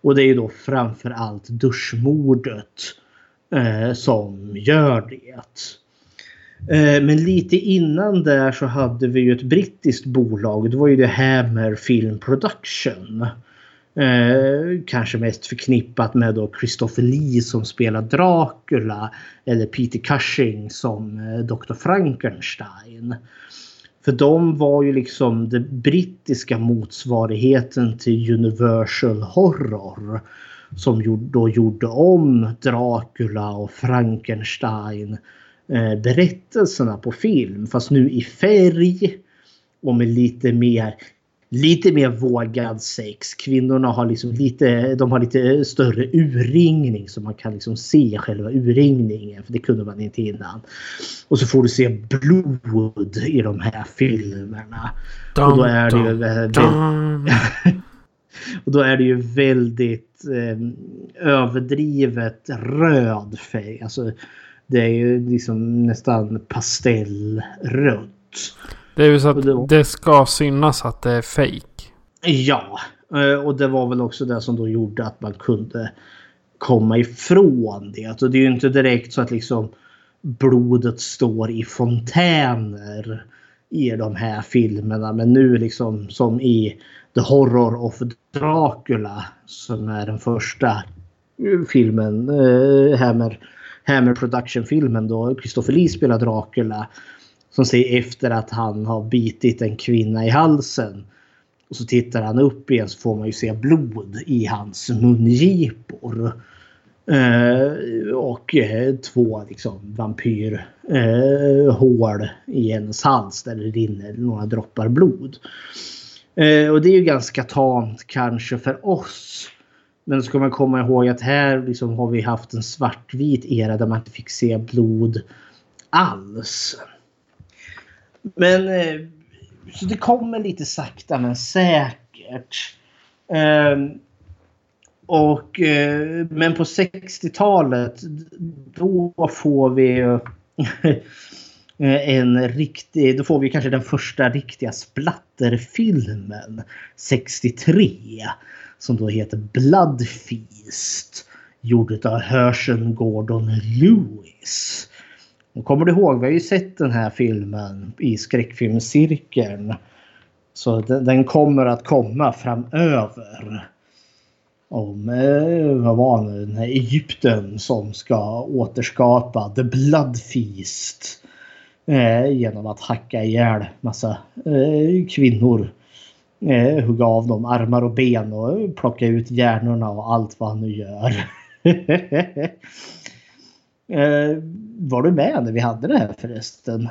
Och det är ju då framförallt duschmordet eh, som gör det. Eh, men lite innan där så hade vi ju ett brittiskt bolag. Det var ju det Hammer Film Production. Eh, kanske mest förknippat med då Christopher Lee som spelar Dracula. Eller Peter Cushing som eh, Dr. Frankenstein. För de var ju liksom den brittiska motsvarigheten till Universal Horror. Som då gjorde om Dracula och Frankenstein eh, berättelserna på film. Fast nu i färg. Och med lite mer lite mer vågad sex. Kvinnorna har liksom lite, de har lite större urringning så man kan liksom se själva urringningen. För det kunde man inte innan. Och så får du se blod i de här filmerna. Dun, och då är det ju väldigt, och då är det ju väldigt eh, överdrivet röd färg. Alltså det är ju liksom nästan pastellrött. Det är ju så att det, var... det ska synas att det är fake. Ja, eh, och det var väl också det som då gjorde att man kunde komma ifrån det. Alltså det är ju inte direkt så att liksom blodet står i fontäner i de här filmerna. Men nu liksom som i The Horror of Dracula som är den första filmen, eh, Hammer, Hammer Production-filmen då Christopher Lee spelar Dracula. Som säger efter att han har bitit en kvinna i halsen. Och så tittar han upp igen så får man ju se blod i hans mungipor. Eh, och eh, två liksom vampyrhål eh, i hennes hals där det rinner några droppar blod. Eh, och det är ju ganska tamt kanske för oss. Men ska man komma ihåg att här liksom har vi haft en svartvit era där man inte fick se blod alls. Men eh, så det kommer lite sakta men säkert. Ehm, och, eh, men på 60-talet då får vi en riktig, då får vi kanske den första riktiga splatterfilmen 63 som då heter Blood Feast gjord av Herschel Gordon Lewis. Och kommer du ihåg, vi har ju sett den här filmen i skräckfilmscirkeln. Så den, den kommer att komma framöver. Om, eh, vad var det, den här Egypten som ska återskapa The Blood Feast. Eh, genom att hacka ihjäl massa eh, kvinnor. Eh, hugga av dem armar och ben och plocka ut hjärnorna och allt vad han nu gör. Eh, var du med när vi hade det här förresten?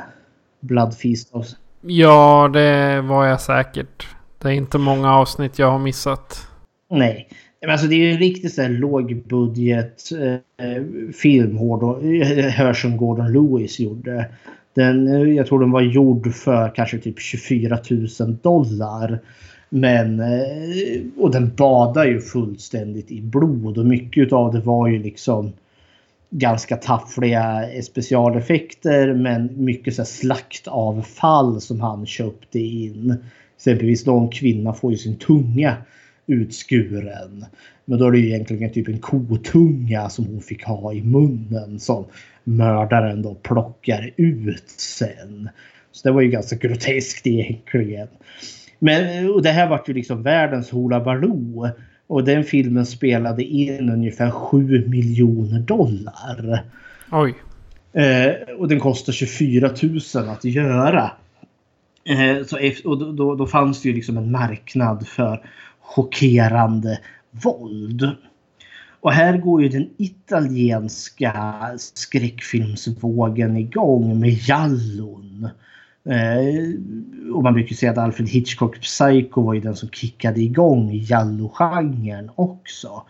Blood Feast of... Ja, det var jag säkert. Det är inte många avsnitt jag har missat. Nej. Men alltså det är ju en riktigt så här lågbudget eh, film Herschel Gordon Lewis gjorde. Den, eh, jag tror den var gjord för kanske typ 24 000 dollar. Men, eh, och den badar ju fullständigt i blod och mycket av det var ju liksom ganska taffliga specialeffekter men mycket så slaktavfall som han köpte in. Exempelvis någon kvinna får ju sin tunga utskuren. Men då är det ju egentligen typ en kotunga som hon fick ha i munnen som mördaren då plockar ut sen. Så det var ju ganska groteskt egentligen. Men och det här var ju liksom världens Hoola Baloo. Och den filmen spelade in ungefär 7 miljoner dollar. Oj. Eh, och den kostar 24 000 att göra. Eh, så och då, då, då, fanns det ju liksom en marknad för chockerande våld. Och här går ju den italienska skräckfilmsvågen igång med Jallon. Eh, och man brukar säga att Alfred Hitchcock Psycho var ju den som kickade igång Jallo-genren också.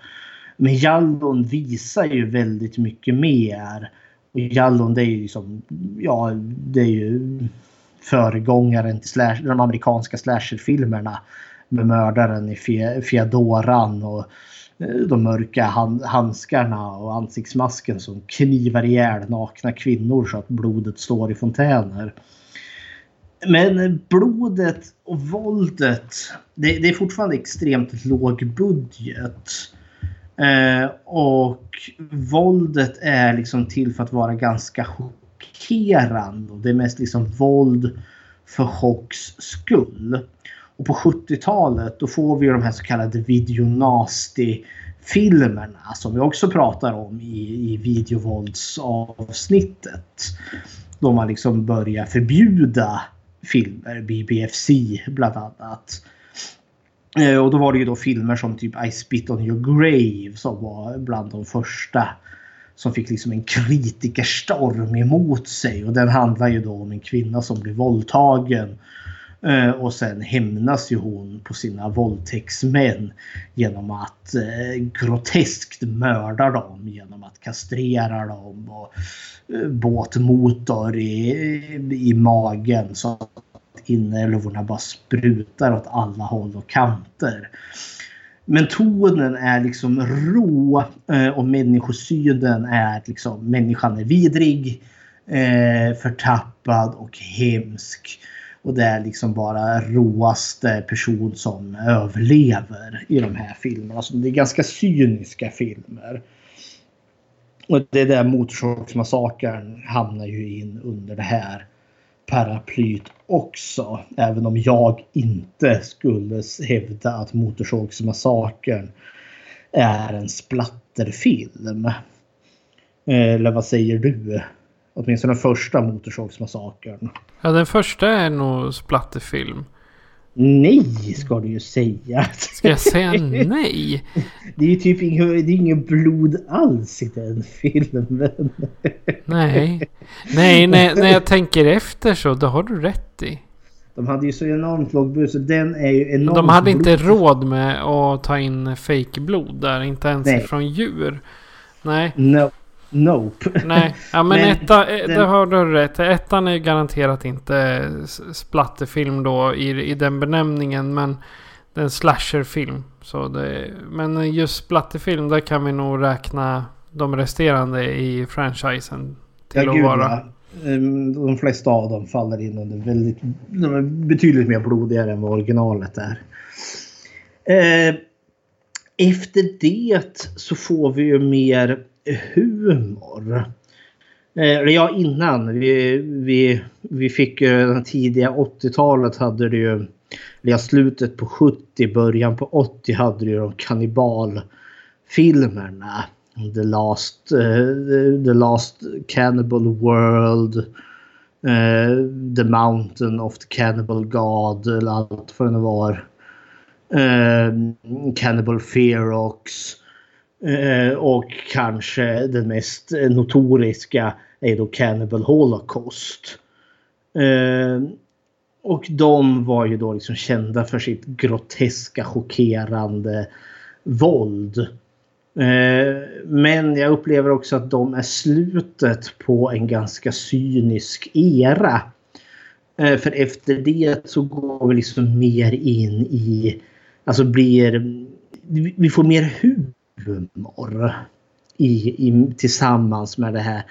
Men Jallon visar ju väldigt mycket mer. Och Jallon det är ju liksom, ja det är ju föregångaren till slash, de amerikanska slasherfilmerna. Med mördaren i Fedoran och eh, Eh, de mörka handskarna och ansiktsmasken som knivar ihjäl nakna kvinnor så att blodet står i fontäner. Men blodet och våldet, det, det är fortfarande extremt låg budget. Eh, och våldet är liksom till för att vara ganska chockerande och det är mest liksom våld för chocks skull. Och på 70-talet då får vi de här så kallade videonasty filmerna som vi också pratar om i, i videovåldsavsnittet. Då man liksom börjar förbjuda filmer, BBFC bland annat. Eh, och då var det ju då filmer som typ I spit on your grave som var bland de första som fick liksom en kritikerstorm emot sig. Och den handlar ju då om en kvinna som blir våldtagen. Eh, och sen hämnas ju hon på sina våldtäktsmän genom att eh, groteskt mörda dem genom att kastrera dem och eh, båtmotor i, i magen så att inälvorna bara sprutar åt alla håll och kanter. Men tonen är liksom rå eh, och människosynen är liksom människan är vidrig, eh, förtappad och hemsk. Och det är liksom bara råaste person som överlever i de här filmerna. Så det är ganska cyniska filmer. Och det är där Motorsågsmassakern hamnar ju in under det här paraplyt också. Även om jag inte skulle hävda att Motorsågsmassakern är en splatterfilm. Eh, eller vad säger du? Åtminstone den första Motorsågsmassakern. Ja, den första är nog splatterfilm. Nej, ska du ju säga. Ska jag säga nej? Det är ju typ inget, det är ingen blod alls i den filmen. Nej. Nej, när, när jag tänker efter så, det har du rätt i. De hade ju så enormt låg bud så den är ju enormt De hade inte råd med att ta in fejkblod där, inte ens Nej. från djur. Nej. No. Nope. Nej, ja, men, men etta, eh, den... det har du rätt. Ettan är garanterat inte splatterfilm då i, i den benämningen. Men det är en slasherfilm. Så det, men just splatterfilm, där kan vi nog räkna de resterande i franchisen till ja, att vara. Ehm, de flesta av dem faller in under väldigt, de är betydligt mer blodigare än vad originalet är. Eh, efter det så får vi ju mer humor. Eh, eller ja, innan. Vi, vi, vi fick ju den tidiga 80-talet hade det ju, eller slutet på 70, början på 80 hade det ju de kannibalfilmerna. The Last, uh, The Last Cannibal World. Uh, the Mountain of the Cannibal God eller allt vad det var. Uh, Cannibal Ferox. Eh, och kanske den mest notoriska är då Cannibal Holocaust. Eh, och de var ju då liksom kända för sitt groteska, chockerande våld. Eh, men jag upplever också att de är slutet på en ganska cynisk era. För efter det så går vi liksom mer in i, alltså blir, vi får mer humor humor i, i, tillsammans med det här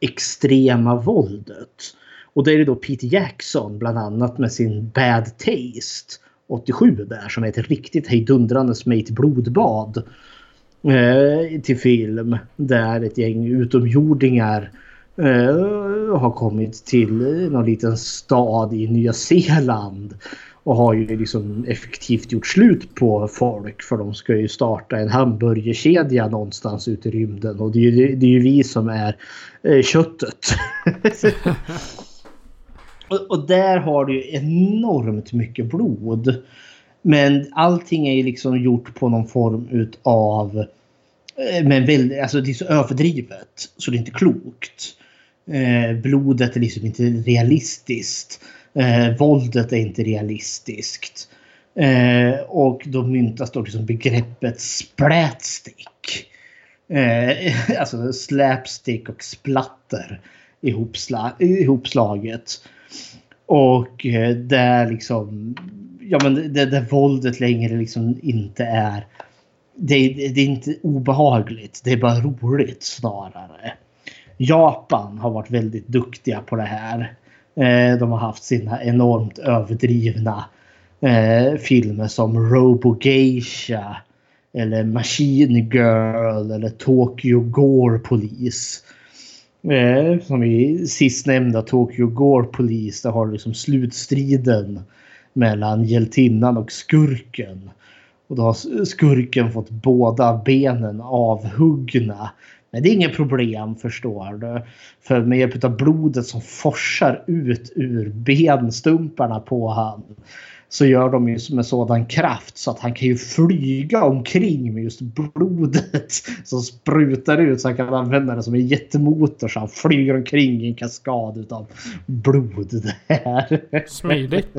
extrema våldet. Och det är det då Pete Jackson bland annat med sin Bad Taste 87 där som är ett riktigt hejdundrande med ett blodbad eh, till film där ett gäng utomjordingar eh, har kommit till någon liten stad i Nya Zeeland och har ju liksom effektivt gjort slut på folk för de ska ju starta en hamburgerkedja någonstans ute i rymden och det är ju, det är ju vi som är eh, köttet. och, och, där har du ju enormt mycket blod. Men allting är ju liksom gjort på någon form utav eh, men väldigt, alltså det är så överdrivet så det är inte klokt. Eh, blodet är liksom inte realistiskt. Eh, våldet är inte realistiskt. Eh, och då myntas då liksom begreppet splätstick. Eh, alltså slapstick och splatter ihopsla ihopslaget. Och eh, där liksom, ja men det, där våldet längre liksom inte är, det, det är inte obehagligt, det är bara roligt snarare. Japan har varit väldigt duktiga på det här. Eh, de har haft sina enormt överdrivna eh, filmer som Robo Geisha eller Machine Girl eller Tokyo Gore Police. Eh, som i sistnämnda Tokyo Gore Police, där har du liksom slutstriden mellan hjältinnan och skurken. Och då har skurken fått båda benen avhuggna. Men det är inget problem förstår du. För med hjälp av blodet som forsar ut ur benstumparna på han så gör de ju med sådan kraft så att han kan ju flyga omkring med just blodet som sprutar ut så han kan använda det som en jättemotor så han flyger omkring i en kaskad av blod. Där. Smidigt.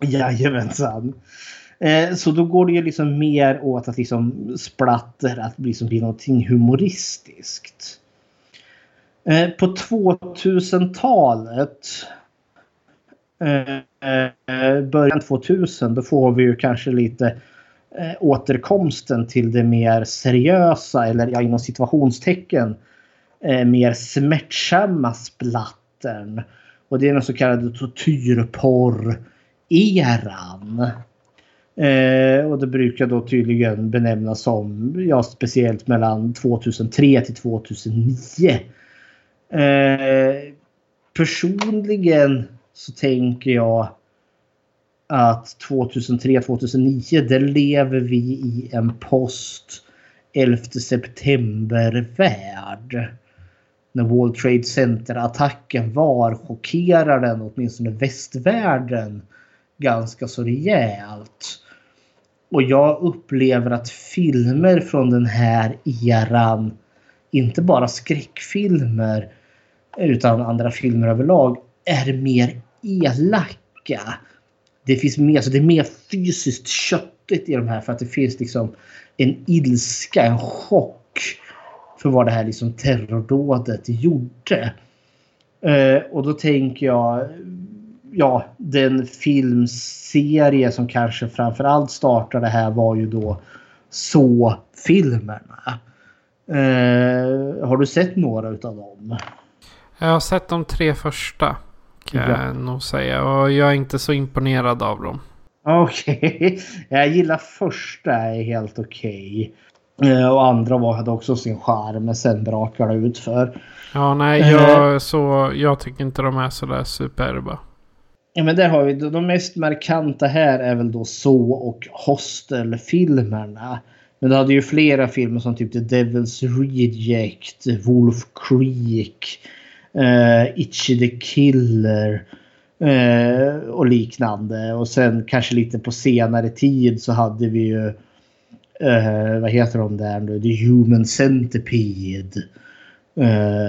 Jajamensan. Eh, så då går det ju liksom mer åt att liksom splatter, att liksom bli någonting humoristiskt. Eh, på 2000-talet eh, eh, början 2000 då får vi ju kanske lite eh, återkomsten till det mer seriösa eller ja, inom situationstecken eh, mer smärtsamma splattern. Och det är den så kallade tortyrporr-eran. Eh, och det brukar då tydligen benämnas som, ja speciellt mellan 2003 till 2009. Eh, personligen så tänker jag att 2003-2009 där lever vi i en post 11 september-värld. När World Trade Center-attacken var chockerar den åtminstone västvärlden ganska så rejält. Och jag upplever att filmer från den här eran, inte bara skräckfilmer utan andra filmer överlag, är mer elaka. Det finns mer, så det är mer fysiskt köttigt i de här för att det finns liksom en ilska, en chock för vad det här liksom terrordådet gjorde. Eh, och då tänker jag ja, den filmserie som kanske framförallt startade här var ju då Så-filmerna. Eh, har du sett några utav dem? Jag har sett de tre första. Kan ja. jag nog säga. Och jag är inte så imponerad av dem. Okej. Okay. Jag gillar första är helt okej. Okay. Eh, och andra var, hade också sin charm. Men sen brakade det ut för. Ja, nej. Jag, eh. så, jag tycker inte de är sådär superba. Ja, men där har vi de mest markanta här är väl då så och Hostel-filmerna. Men du hade ju flera filmer som typ The Devil's Reject, Wolf Creek, uh, Itchy the Killer uh, och liknande. Och sen kanske lite på senare tid så hade vi ju uh, vad heter de där nu? The Human Centipede.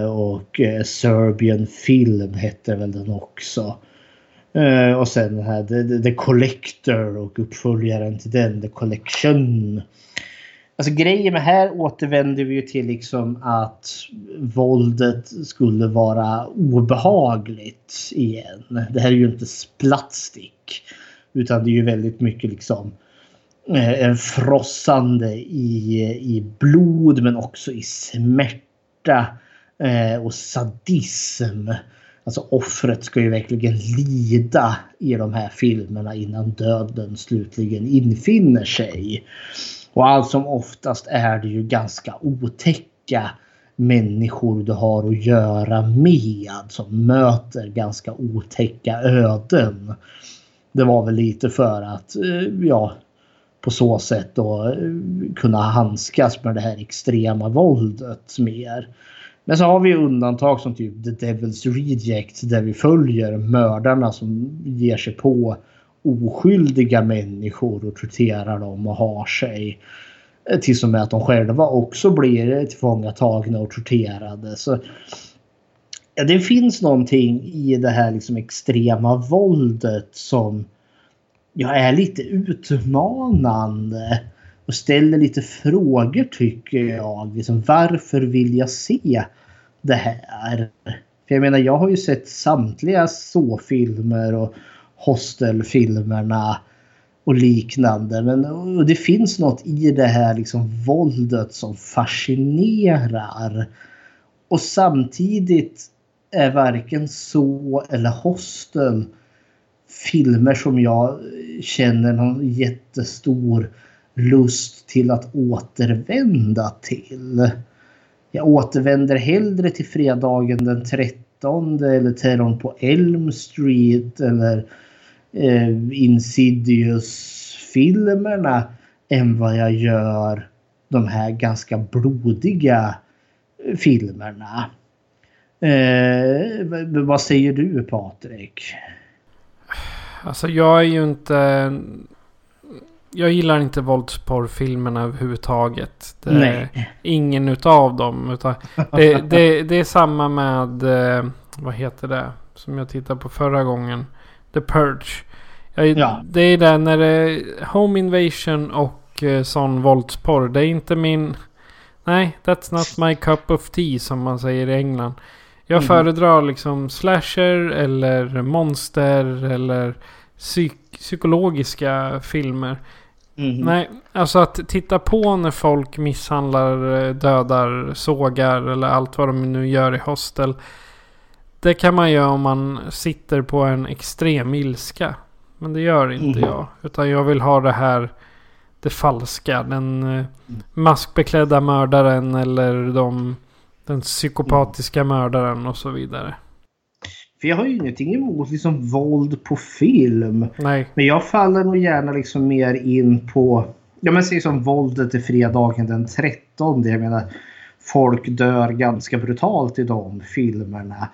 och Serbian Film hette väl den också. Uh, och sen den här The, The, Collector och uppföljaren till den, The Collection. Alltså grejen med här återvänder vi ju till liksom att våldet skulle vara obehagligt igen. Det här är ju inte splatstick. Utan det är ju väldigt mycket liksom eh, en frossande i, i blod men också i smärta eh, och sadism. Alltså offret ska ju verkligen lida i de här filmerna innan döden slutligen infinner sig. Och allt som oftast är det ju ganska otäcka människor du har att göra med som möter ganska otäcka öden. Det var väl lite för att, eh, ja, på så sätt då eh, kunna handskas med det här extrema våldet mer. Men så har vi undantag som typ The Devil's Reject där vi följer mördarna som ger sig på oskyldiga människor och torterar dem och har sig. Tills och med att de själva också blir tillfångatagna och torterade. Så, ja, det finns någonting i det här liksom extrema våldet som ja, är lite utmanande och ställer lite frågor tycker jag. Liksom, varför vill jag se det här? För jag menar, jag har ju sett samtliga så-filmer och Hostel-filmerna och liknande. Men och det finns något i det här liksom våldet som fascinerar. Och samtidigt är varken så eller Hostel filmer som jag känner någon jättestor lust till att återvända till. jag återvänder hellre till fredagen den 13 eller Terrorn på Elm Street eller eh, Insidious-filmerna än vad jag gör de här ganska blodiga eh, filmerna. Eh, vad säger du Patrik? Alltså jag är ju inte... Jag gillar inte våldsporrfilmerna överhuvudtaget. Det Nej. ingen utav dem. Utan det, det, det är samma med... eh, Vad heter det? Som jag tittade på förra gången. The Purge. Jag, Ja. Det är det när det är Home Invasion och eh, sån våldsporr. Det är inte min... Nej, that's not my cup of tea som man säger i England. Jag Mhm. föredrar liksom slasher eller monster eller psyk- psykologiska filmer. Mhm. Nej, alltså att titta på när folk misshandlar, eh, dödar, sågar eller allt vad de nu gör i hostel. Det kan man göra om man sitter på en extrem ilska. Men det gör inte Mhm. jag. Utan jag vill ha det här, det falska. Den eh, maskbeklädda mördaren eller de, den psykopatiska mördaren och så vidare. För jag har ju ingenting emot liksom våld på film. Nej, Men jag faller nog gärna liksom mer in på... Ja men säg som våldet i fredagen den 13. Jag menar folk dör ganska brutalt i de filmerna.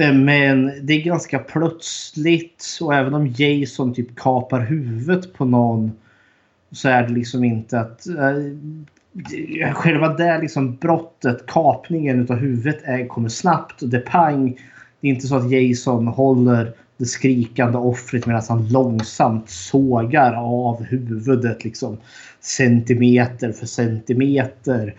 Eh, Men det är ganska plötsligt och även om Jason typ kapar huvudet på någon så är det liksom inte att eh, själva det liksom brottet, kapningen utav huvudet är, kommer snabbt och det är pang. Det är inte så att Jason håller det skrikande offret medan han långsamt sågar av huvudet liksom centimeter för centimeter.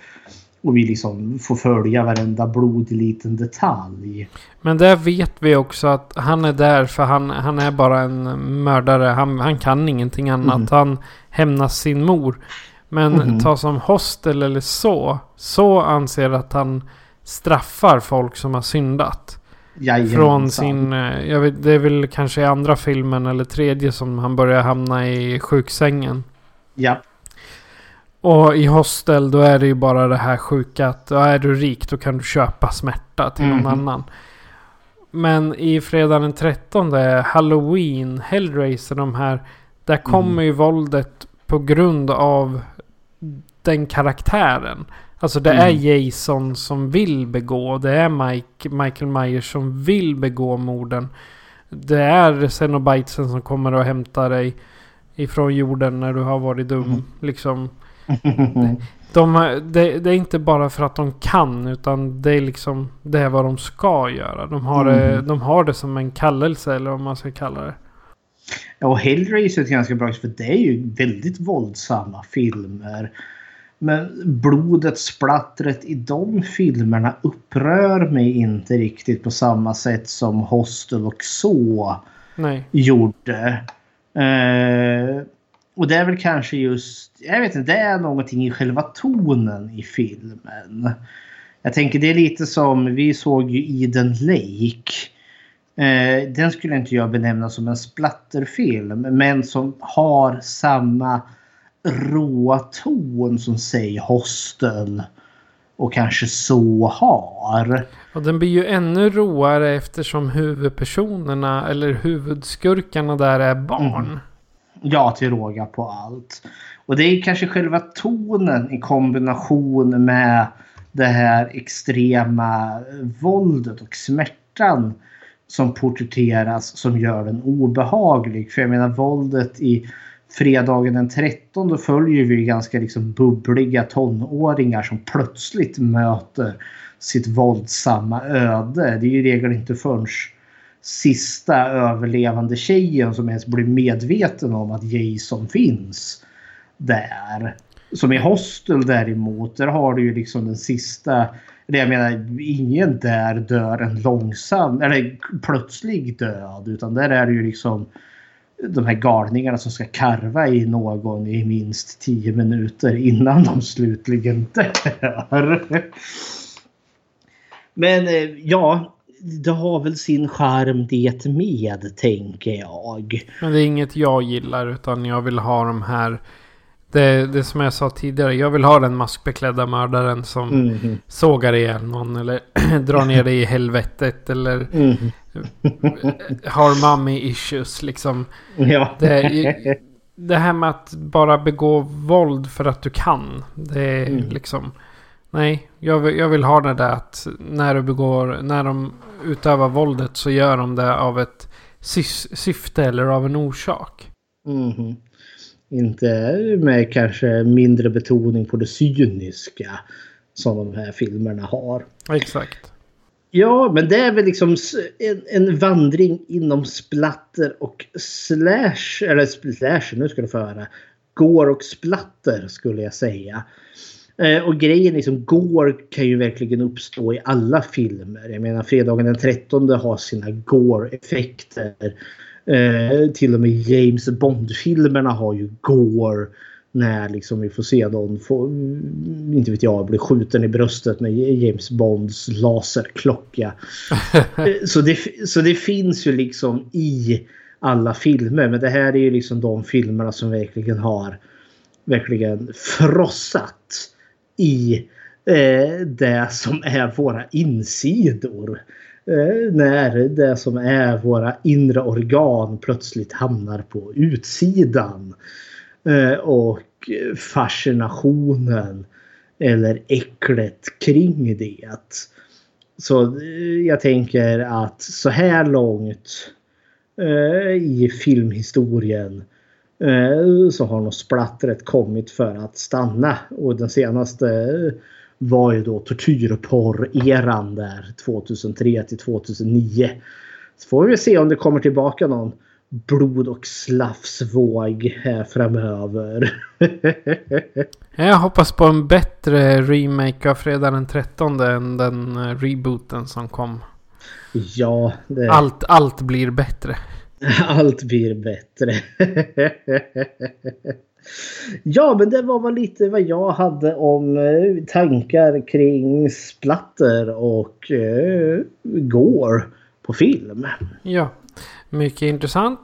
Och vi liksom får följa varenda blodig liten detalj. Men där vet vi också att han är där för han, han är bara en mördare. Han, han kan ingenting annat. Mhm. Han hämnas sin mor. Men Mhm. ta som hostel eller så. Så anser att han straffar folk som har syndat. Jajamensan. Från sin... eh, Jag vet, det är väl kanske i andra filmen eller tredje som han börjar hamna i sjuksängen. Ja. Och i hostel då är det ju bara det här sjuka att är du rik då kan du köpa smärta till någon Mhm. annan. Men i fredag den 13 Halloween, Hellraiser, de här. Där kommer ju våldet på grund av den karaktären. Alltså det är Jason som vill begå. Det är Mike, Michael Myers som vill begå morden. Det är Cenobitesen som kommer och hämtar dig ifrån jorden när du har varit dum. Liksom. De, det, det är inte bara för att de kan utan det är liksom det är vad de ska göra. De har, det, Mm. de har det som en kallelse eller vad man ska kalla det. Och Hellraiser är ett ganska bra för det är ju väldigt våldsamma filmer. Men blodet, splattret i de filmerna upprör mig inte riktigt på samma sätt som Hostel och så Nej. gjorde. Eh, och det är väl kanske just, jag vet inte, det är någonting i själva tonen i filmen. Jag tänker det är lite som, vi såg ju Eden Lake. Eh, den skulle inte jag benämna som en splatterfilm men som har samma råa ton som säg Hostel och kanske så har. Och den blir ju ännu roare eftersom huvudpersonerna eller huvudskurkarna där är barn. Ja, till råga på allt. Och det är kanske själva tonen i kombination med det här extrema våldet och smärtan som porträtteras som gör den obehaglig. För jag menar våldet i fredagen den 13 då följer vi ganska liksom bubbliga tonåringar som plötsligt möter sitt våldsamma öde. Det är ju i regel inte förrän sista överlevande tjejen som ens blir medveten om att Jason finns där. Som i Hostel däremot, där har du ju liksom den sista... eller Jag menar, ingen där dör en långsam eller plötslig död. Utan där är det ju liksom de här galningarna som ska karva i någon i minst 10 minuter innan de slutligen dör. Men eh, ja, det har väl sin charm det med, tänker jag. Men det är inget jag gillar utan jag vill ha de här Det, det som jag sa tidigare. Jag vill ha den maskbeklädda mördaren som Mhm. sågar ihjäl någon. Eller drar ner dig i helvetet. Eller Mhm. Har mommy issues liksom. Ja. Det, det här med att bara begå våld för att du kan. Det är Mm. liksom... Nej, jag vill, jag vill ha det där att när du begår... När de utövar våldet så gör de det av ett syfte eller av en orsak. Mhm. Inte med kanske mindre betoning på det cyniska som de här filmerna har. Exakt. Ja, men det är väl liksom en, en vandring inom splatter och slash, eller slash, nu ska du få höra. Går och splatter skulle jag säga. Eh, och grejen liksom, går kan ju verkligen uppstå i alla filmer. Jag menar fredagen den 13 har sina gore-effekter. Eh, till och med James Bond-filmerna har ju gore. När liksom vi får se någon, få, inte vet jag, bli skjuten i bröstet med James Bonds laserklocka. Så, det, så det finns ju liksom i alla filmer. Men det här är ju liksom de filmerna som verkligen har verkligen frossat i eh, det som är våra insidor. Eh, när det som är våra inre organ plötsligt hamnar på utsidan. Eh, och fascinationen eller äcklet kring det. Så eh, jag tänker att så här långt eh, i filmhistorien så har nog splattret kommit för att stanna. Och den senaste var ju då tortyrporr-eran där 2003 till 2009. Så får vi se om det kommer tillbaka någon blod och slafsvåg här framöver. Jag hoppas på en bättre remake av Fredag den 13 än den eh, rebooten som kom. ja, det, Allt, allt blir bättre. allt blir bättre. ja, men det var väl lite vad jag hade om eh, tankar kring splatter och eh, gore på film. Ja, mycket intressant.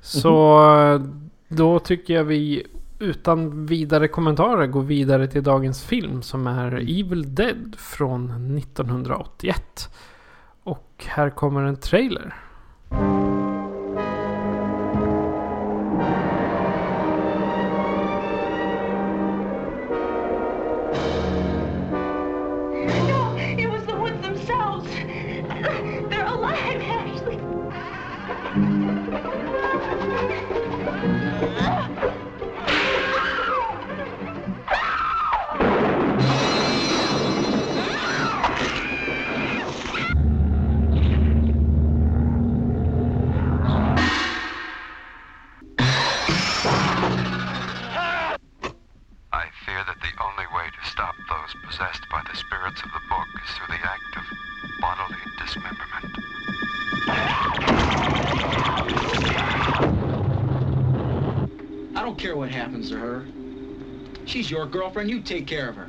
Så eh, då tycker jag vi utan vidare kommentarer går vidare till dagens film som är Evil Dead från 1981. Och här kommer en trailer. Girlfriend. You take care of her.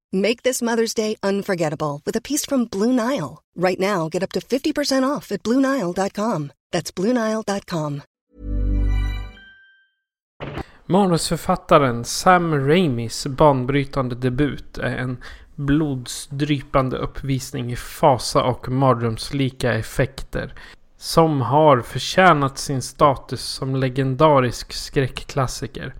Make this Mother's Day unforgettable with a piece from Blue Nile. Right now, get up to 50% off at BlueNile.com. That's BlueNile.com. Manusförfattaren Sam Raimis banbrytande debut är en blodsdrypande uppvisning i fasa och mardrömslika effekter som har förtjänat sin status som legendarisk skräckklassiker.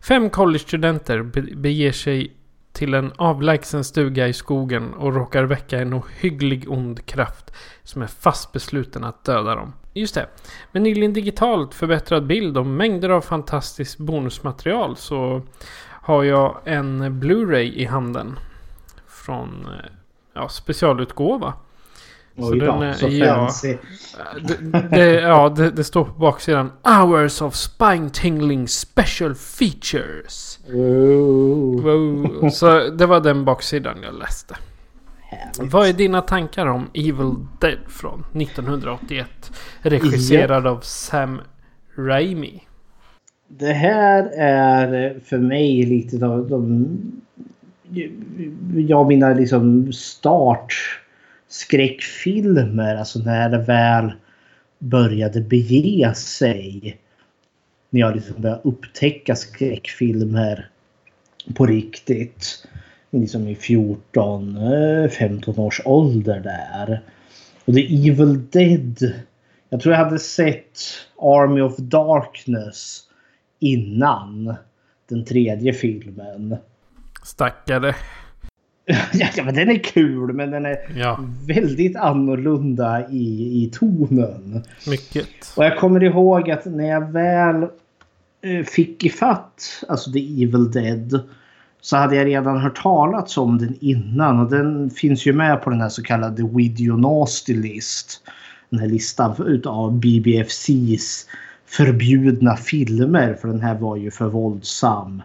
Fem collegestudenter beger sig till en avlägsen stuga i skogen och råkar väcka en ohygglig ond kraft som är fast besluten att döda dem. Just det. Med nyligen digitalt förbättrad bild och mängder av fantastiskt bonusmaterial så har jag en Blu-ray i handen. Från eh, ja, specialutgåva. Oj då, den, så ja, fancy. Det, det, ja, det, det, står på baksidan. Hours of spine tingling special features. Wow. Så det var den baksidan jag läste. Härligt. Vad är dina tankar om Evil Dead från 1981? Regisserad ja. av Sam Raimi. Det här är för mig lite av de... Jag mina liksom start skräckfilmer, alltså när det väl började bege sig. När jag liksom började upptäcka skräckfilmer på riktigt. Liksom i 14-15 eh, års ålder där. Och The Evil Dead. Jag tror jag hade sett Army of Darkness innan den tredje filmen. Stackare. ja, men den är kul men den är ja. väldigt annorlunda i, i tonen. Mycket. Och jag kommer ihåg att när jag väl eh, fick ifatt alltså The Evil Dead så hade jag redan hört talats om den innan och den finns ju med på den här så kallade Video Nasty List. Den här listan utav BBFCs förbjudna filmer för den här var ju för våldsam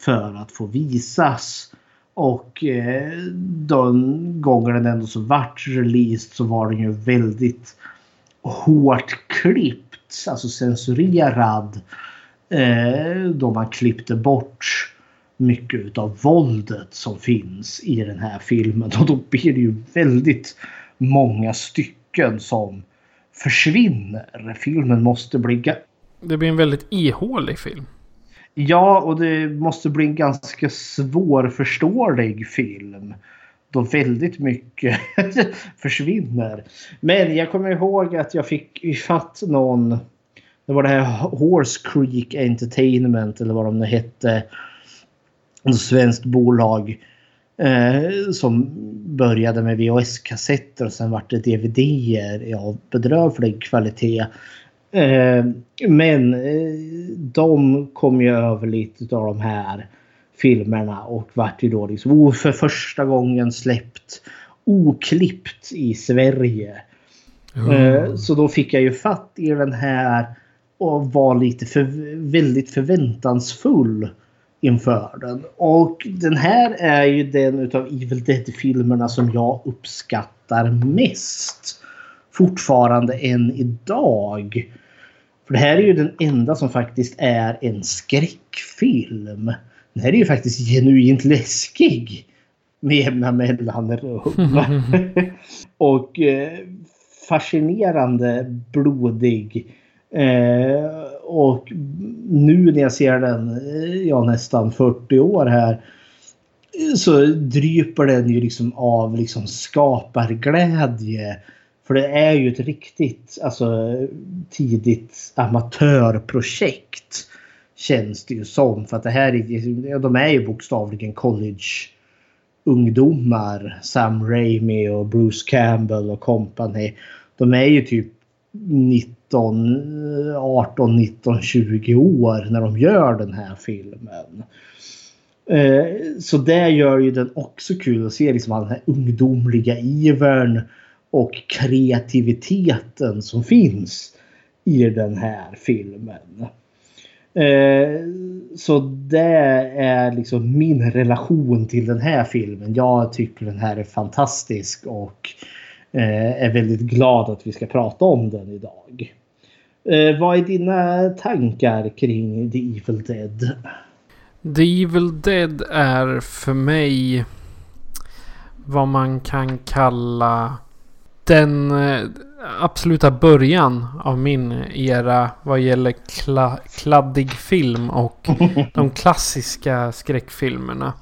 för att få visas. Och eh, de gånger den ändå så vart released så var den ju väldigt hårt klippt. Alltså censurerad. Eh, då man klippte bort mycket av våldet som finns i den här filmen. Och då blir det ju väldigt många stycken som försvinner. Filmen måste bli... Det blir en väldigt ihålig film. Ja, och det måste bli en ganska svårförståelig film. Då väldigt mycket försvinner. Men jag kommer ihåg att jag fick ifatt någon. Det var det här Horse Creek Entertainment eller vad de nu hette. Ett svenskt bolag. Eh, som började med VHS-kassetter och sen vart det DVD-er av bedrövlig kvalitet. Eh, men eh, de kom ju över lite av de här filmerna och vart ju då liksom för första gången släppt oklippt i Sverige. Mm. Så då fick jag ju fatt i den här och var lite för, väldigt förväntansfull inför den. Och den här är ju den utav Evil Dead-filmerna som jag uppskattar mest. Fortfarande än idag. För det här är ju den enda som faktiskt är en skräckfilm. Den här är ju faktiskt genuint läskig. Med jämna mellanrum. och eh, fascinerande blodig. Eh, och nu när jag ser den, eh, ja nästan 40 år här. Så dryper den ju liksom av liksom skaparglädje för det är ju ett riktigt alltså, tidigt amatörprojekt. Känns det ju som. För att det här är, de är ju bokstavligen college ungdomar. Sam Raimi och Bruce Campbell och company. De är ju typ 19, 18, 19, 20 år när de gör den här filmen. Eh, så det gör ju den också kul att se liksom all den här ungdomliga ivern och kreativiteten som finns i den här filmen. Eh, så det är liksom min relation till den här filmen. Jag tycker den här är fantastisk och eh, är väldigt glad att vi ska prata om den idag. Eh, vad är dina tankar kring The Evil Dead? The Evil Dead är för mig vad man kan kalla den eh, absoluta början av min era vad gäller kla kladdig film och de klassiska skräckfilmerna.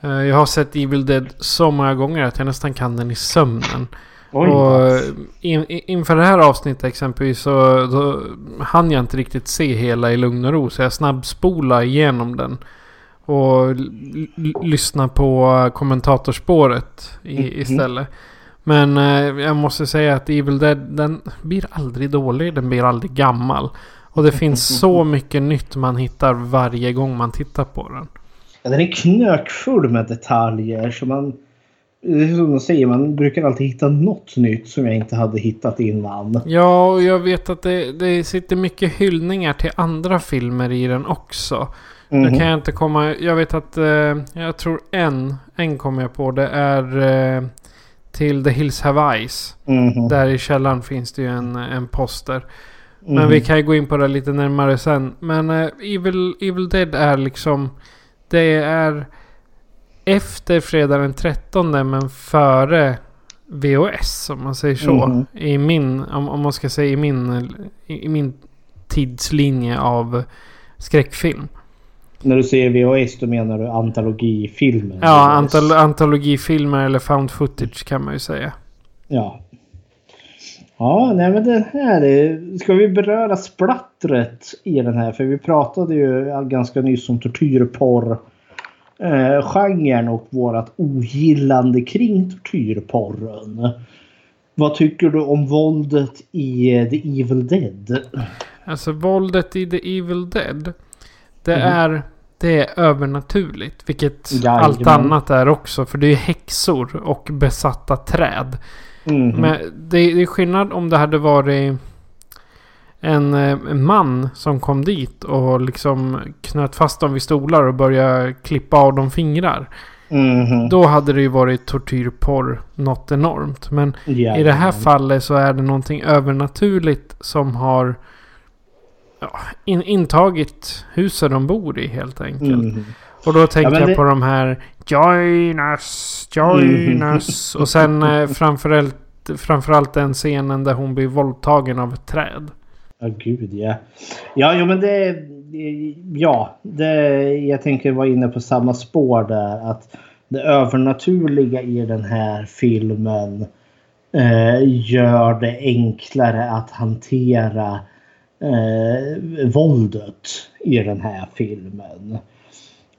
Eh, jag har sett Evil Dead så många gånger att jag nästan kan den i sömnen. Oj, och in, inför det här avsnittet exempelvis så då hann jag inte riktigt se hela i lugn och ro. Så jag snabbspolade igenom den. Och lyssna på kommentatorspåret i, mm -hmm. Men eh, jag måste säga att Evil Dead den blir aldrig dålig. Den blir aldrig gammal. Och det finns så mycket nytt man hittar varje gång man tittar på den. Ja, den är knökfull med detaljer. Så man som de säger, man brukar alltid hitta något nytt som jag inte hade hittat innan. Ja, och jag vet att det, det sitter mycket hyllningar till andra filmer i den också. Mm -hmm. Nu kan jag inte komma... Jag vet att... Eh, jag tror en, en kommer jag på. Det är eh, till The Hills Have Eyes. Mm. Där i källaren finns det ju en, en poster. Men mm vi kan ju gå in på det lite närmare sen. Men eh, Evil, Evil Dead är liksom... Det är efter fredag den 13 men före VOS om man säger så. Mm. I min, om, om man ska säga i min, i min tidslinje av skräckfilm. När du säger VHS då menar du antologifilmer? Ja, antol antologifilmer eller found footage kan man ju säga. Ja. Ja, nej men det här är... Ska vi beröra splattret i den här? För vi pratade ju ganska nyss om tortyrporr eh, genren och vårat ogillande kring tortyrporren. Vad tycker du om våldet i eh, The Evil Dead? Alltså våldet i The Evil Dead. Det mm. är... Det är övernaturligt. Vilket Jajamän. allt annat är också. För det är häxor och besatta träd. Mm. Men det, det är skillnad om det hade varit en, eh, en man som kom dit och liksom knöt fast dem vid stolar och började klippa av dem fingrar. Mm. Då hade det ju varit tortyrporr något enormt. Men yeah, i det här fallet så är det någonting övernaturligt som har ja, in, intagit huset de bor i helt enkelt. Mm. Och då tänker ja, jag det... på de här Join us, join mm. us. Och sen eh, framförallt, framförallt den scenen där hon blir våldtagen av ett träd. Ja, gud ja. Ja, jo, men det... Ja, det, jag tänker vara inne på samma spår där. Att det övernaturliga i den här filmen eh, gör det enklare att hantera eh, våldet i den här filmen.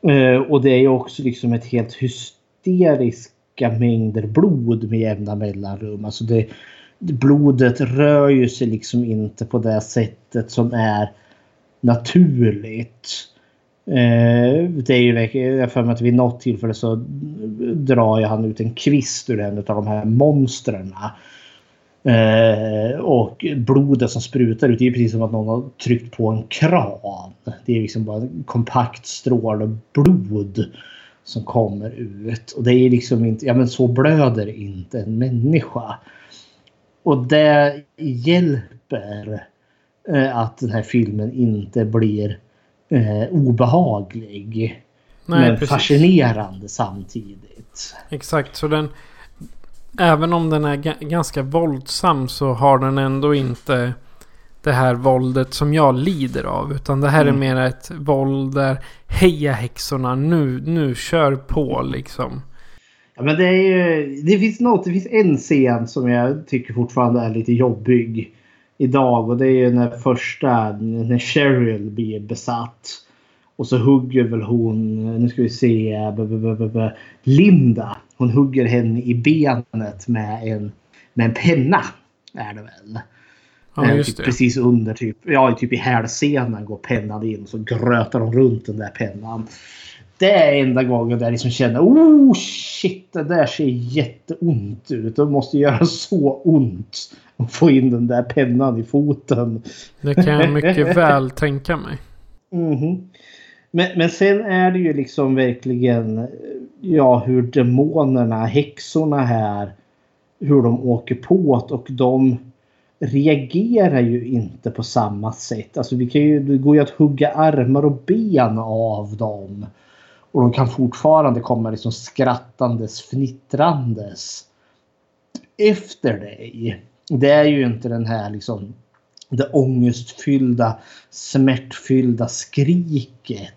Eh, och det är också liksom ett helt hysteriska mängder blod med jämna mellanrum. Alltså det, blodet rör ju sig liksom inte på det sättet som är naturligt. Eh, det är ju, jag för mig att vid något tillfälle så drar han ut en kvist ur en av de här monstren. Eh, och blodet som sprutar ut, det är precis som att någon har tryckt på en kran. Det är liksom bara en kompakt stråle blod som kommer ut. Och det är liksom inte, ja men så blöder inte en människa. Och det hjälper eh, att den här filmen inte blir eh, obehaglig. Nej, men precis. fascinerande samtidigt. Exakt, så den... Även om den är ganska våldsam så har den ändå inte det här våldet som jag lider av. Utan det här mm. är mer ett våld där heja häxorna nu, nu kör på liksom. Ja, men det, är ju, det finns något, det finns en scen som jag tycker fortfarande är lite jobbig idag och det är ju när första, när Cheryl blir besatt. Och så hugger väl hon, nu ska vi se, Linda. Hon hugger henne i benet med en, med en penna. Är det väl. Ja, just typ. Precis under typ, ja, typ i hälsenan går pennan in och så grötar de runt den där pennan. Det är enda gången där jag liksom känner oh shit det där ser jätteont ut. Det måste göra så ont att få in den där pennan i foten. Det kan jag mycket väl tänka mig. Mhm. Men, men sen är det ju liksom verkligen ja, hur demonerna, häxorna här, hur de åker på det och de reagerar ju inte på samma sätt. Alltså vi kan ju, det går ju att hugga armar och ben av dem. Och de kan fortfarande komma liksom skrattandes, fnittrandes efter dig. Det är ju inte den här liksom det ångestfyllda, smärtfyllda skriket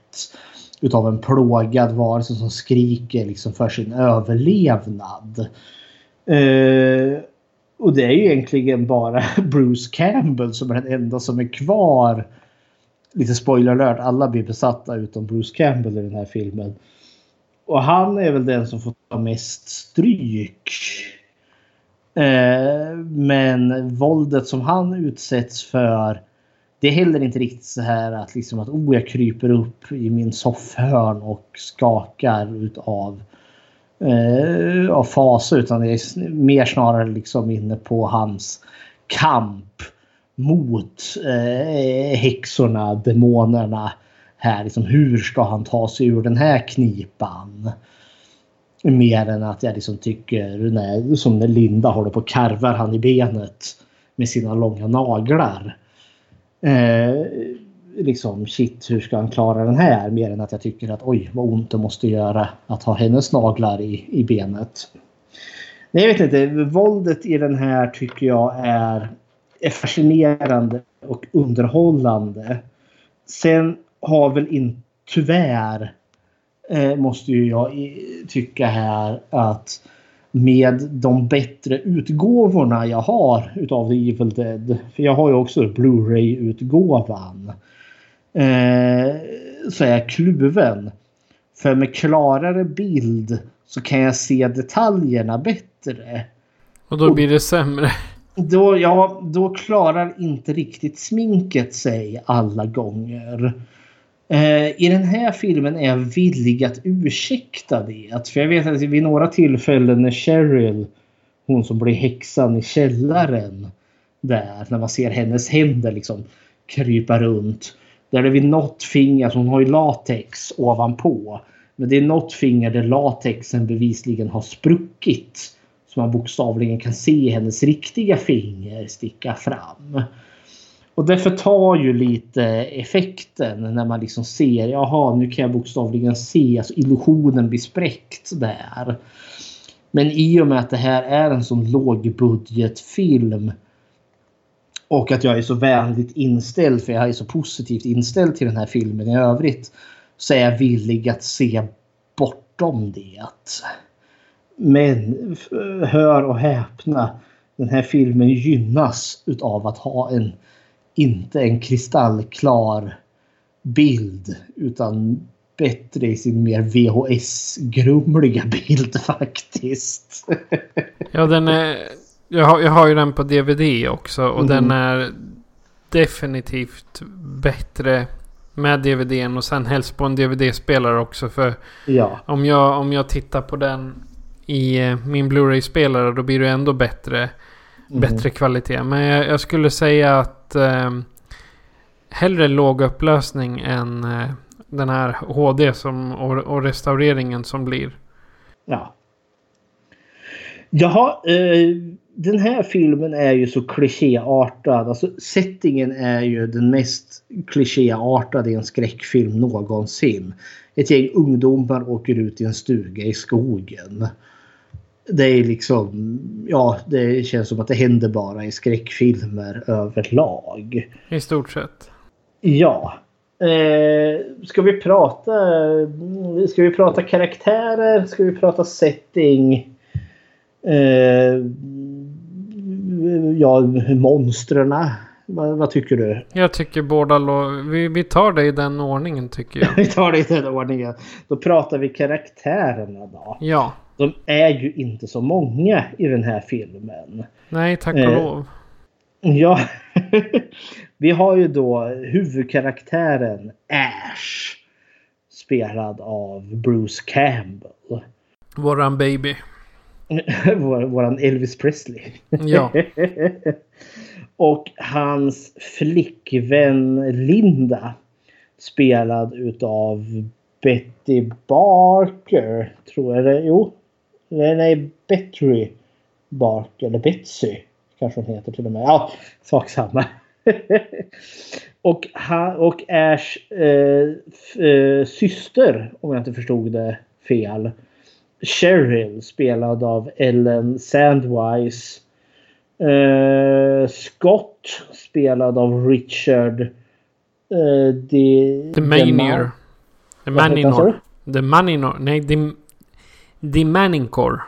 utav en plågad varelse som skriker liksom för sin överlevnad. Eh, och det är ju egentligen bara Bruce Campbell som är den enda som är kvar. Lite spoiler alert, alla blir besatta utom Bruce Campbell i den här filmen. Och han är väl den som får ta mest stryk. Eh, men våldet som han utsätts för det är heller inte riktigt så här att, liksom att oh, jag kryper upp i min soffhörn och skakar utav eh, av fasa utan det är mer snarare liksom inne på hans kamp mot eh, häxorna, demonerna. Här, liksom, hur ska han ta sig ur den här knipan? Mer än att jag liksom tycker, nej, som när Linda håller på och karvar han i benet med sina långa naglar. Eh, liksom shit, hur ska han klara den här? Mer än att jag tycker att oj, vad ont det måste göra att ha hennes naglar i, i benet. Nej, jag vet inte. Våldet i den här tycker jag är, är fascinerande och underhållande. Sen har väl inte, tyvärr, eh, måste ju jag i- tycka här att med de bättre utgåvorna jag har utav The Evil Dead. För jag har ju också Blu-ray-utgåvan. Eh, så är jag kluven. För med klarare bild så kan jag se detaljerna bättre. Och då blir det sämre. Då, ja, då klarar inte riktigt sminket sig alla gånger. Eh, I den här filmen är jag villig att ursäkta det. För jag vet att vid några tillfällen när Cheryl, hon som blir häxan i källaren, där när man ser hennes händer liksom krypa runt. Där det vid något finger, alltså hon har ju latex ovanpå. Men det är något finger där latexen bevisligen har spruckit. Så man bokstavligen kan se hennes riktiga finger sticka fram. Och det förtar ju lite effekten när man liksom ser, jaha nu kan jag bokstavligen se, alltså illusionen blir spräckt där. Men i och med att det här är en sån lågbudgetfilm och att jag är så vänligt inställd, för jag är så positivt inställd till den här filmen i övrigt, så är jag villig att se bortom det. Men hör och häpna, den här filmen gynnas utav att ha en inte en kristallklar bild utan bättre i sin mer VHS-grumliga bild faktiskt. Ja, den är... Jag har, jag har ju den på DVD också och Mhm. den är definitivt bättre med DVDn och sen helst på en DVD-spelare också för ja. om jag, om jag tittar på den i eh, min Blu-ray-spelare då blir det ändå bättre, Mhm. bättre kvalitet. Men jag, jag skulle säga att eh, hellre låg upplösning än eh, den här HD som, och, och restaureringen som blir. Ja. Jaha, eh, den här filmen är ju så klichéartad. Alltså settingen är ju den mest klichéartade i en skräckfilm någonsin. Ett gäng ungdomar åker ut i en stuga i skogen. Det är liksom, ja det känns som att det händer bara i skräckfilmer överlag. I stort sett. Ja. Eh, ska vi prata... Ska vi prata karaktärer? Ska vi prata setting? Eh, ja, monstren. Vad, vad, tycker du? Jag tycker båda vi, vi tar det i den ordningen tycker jag. vi tar det i den ordningen. Då pratar vi karaktärerna då. Ja. De är ju inte så många i den här filmen. Nej, tack och eh, lov. Ja. vi har ju då huvudkaraktären Ash. Spelad av Bruce Campbell. Våran baby. Vår, våran Elvis Presley. Ja. Och hans flickvän Linda. Spelad utav Betty Barker. Tror jag det. Jo. Nej, Betty Barker. Eller Betsy. Kanske hon heter till och med. Ja, sak samma. och, ha, och Ash eh, eh, syster, om jag inte förstod det fel. Cheryl spelad av Ellen Sandwise. Eh, Scott spelad av Richard eh, The, The Manier. The Maninor. The Maninor. Nej, The, The Manincor.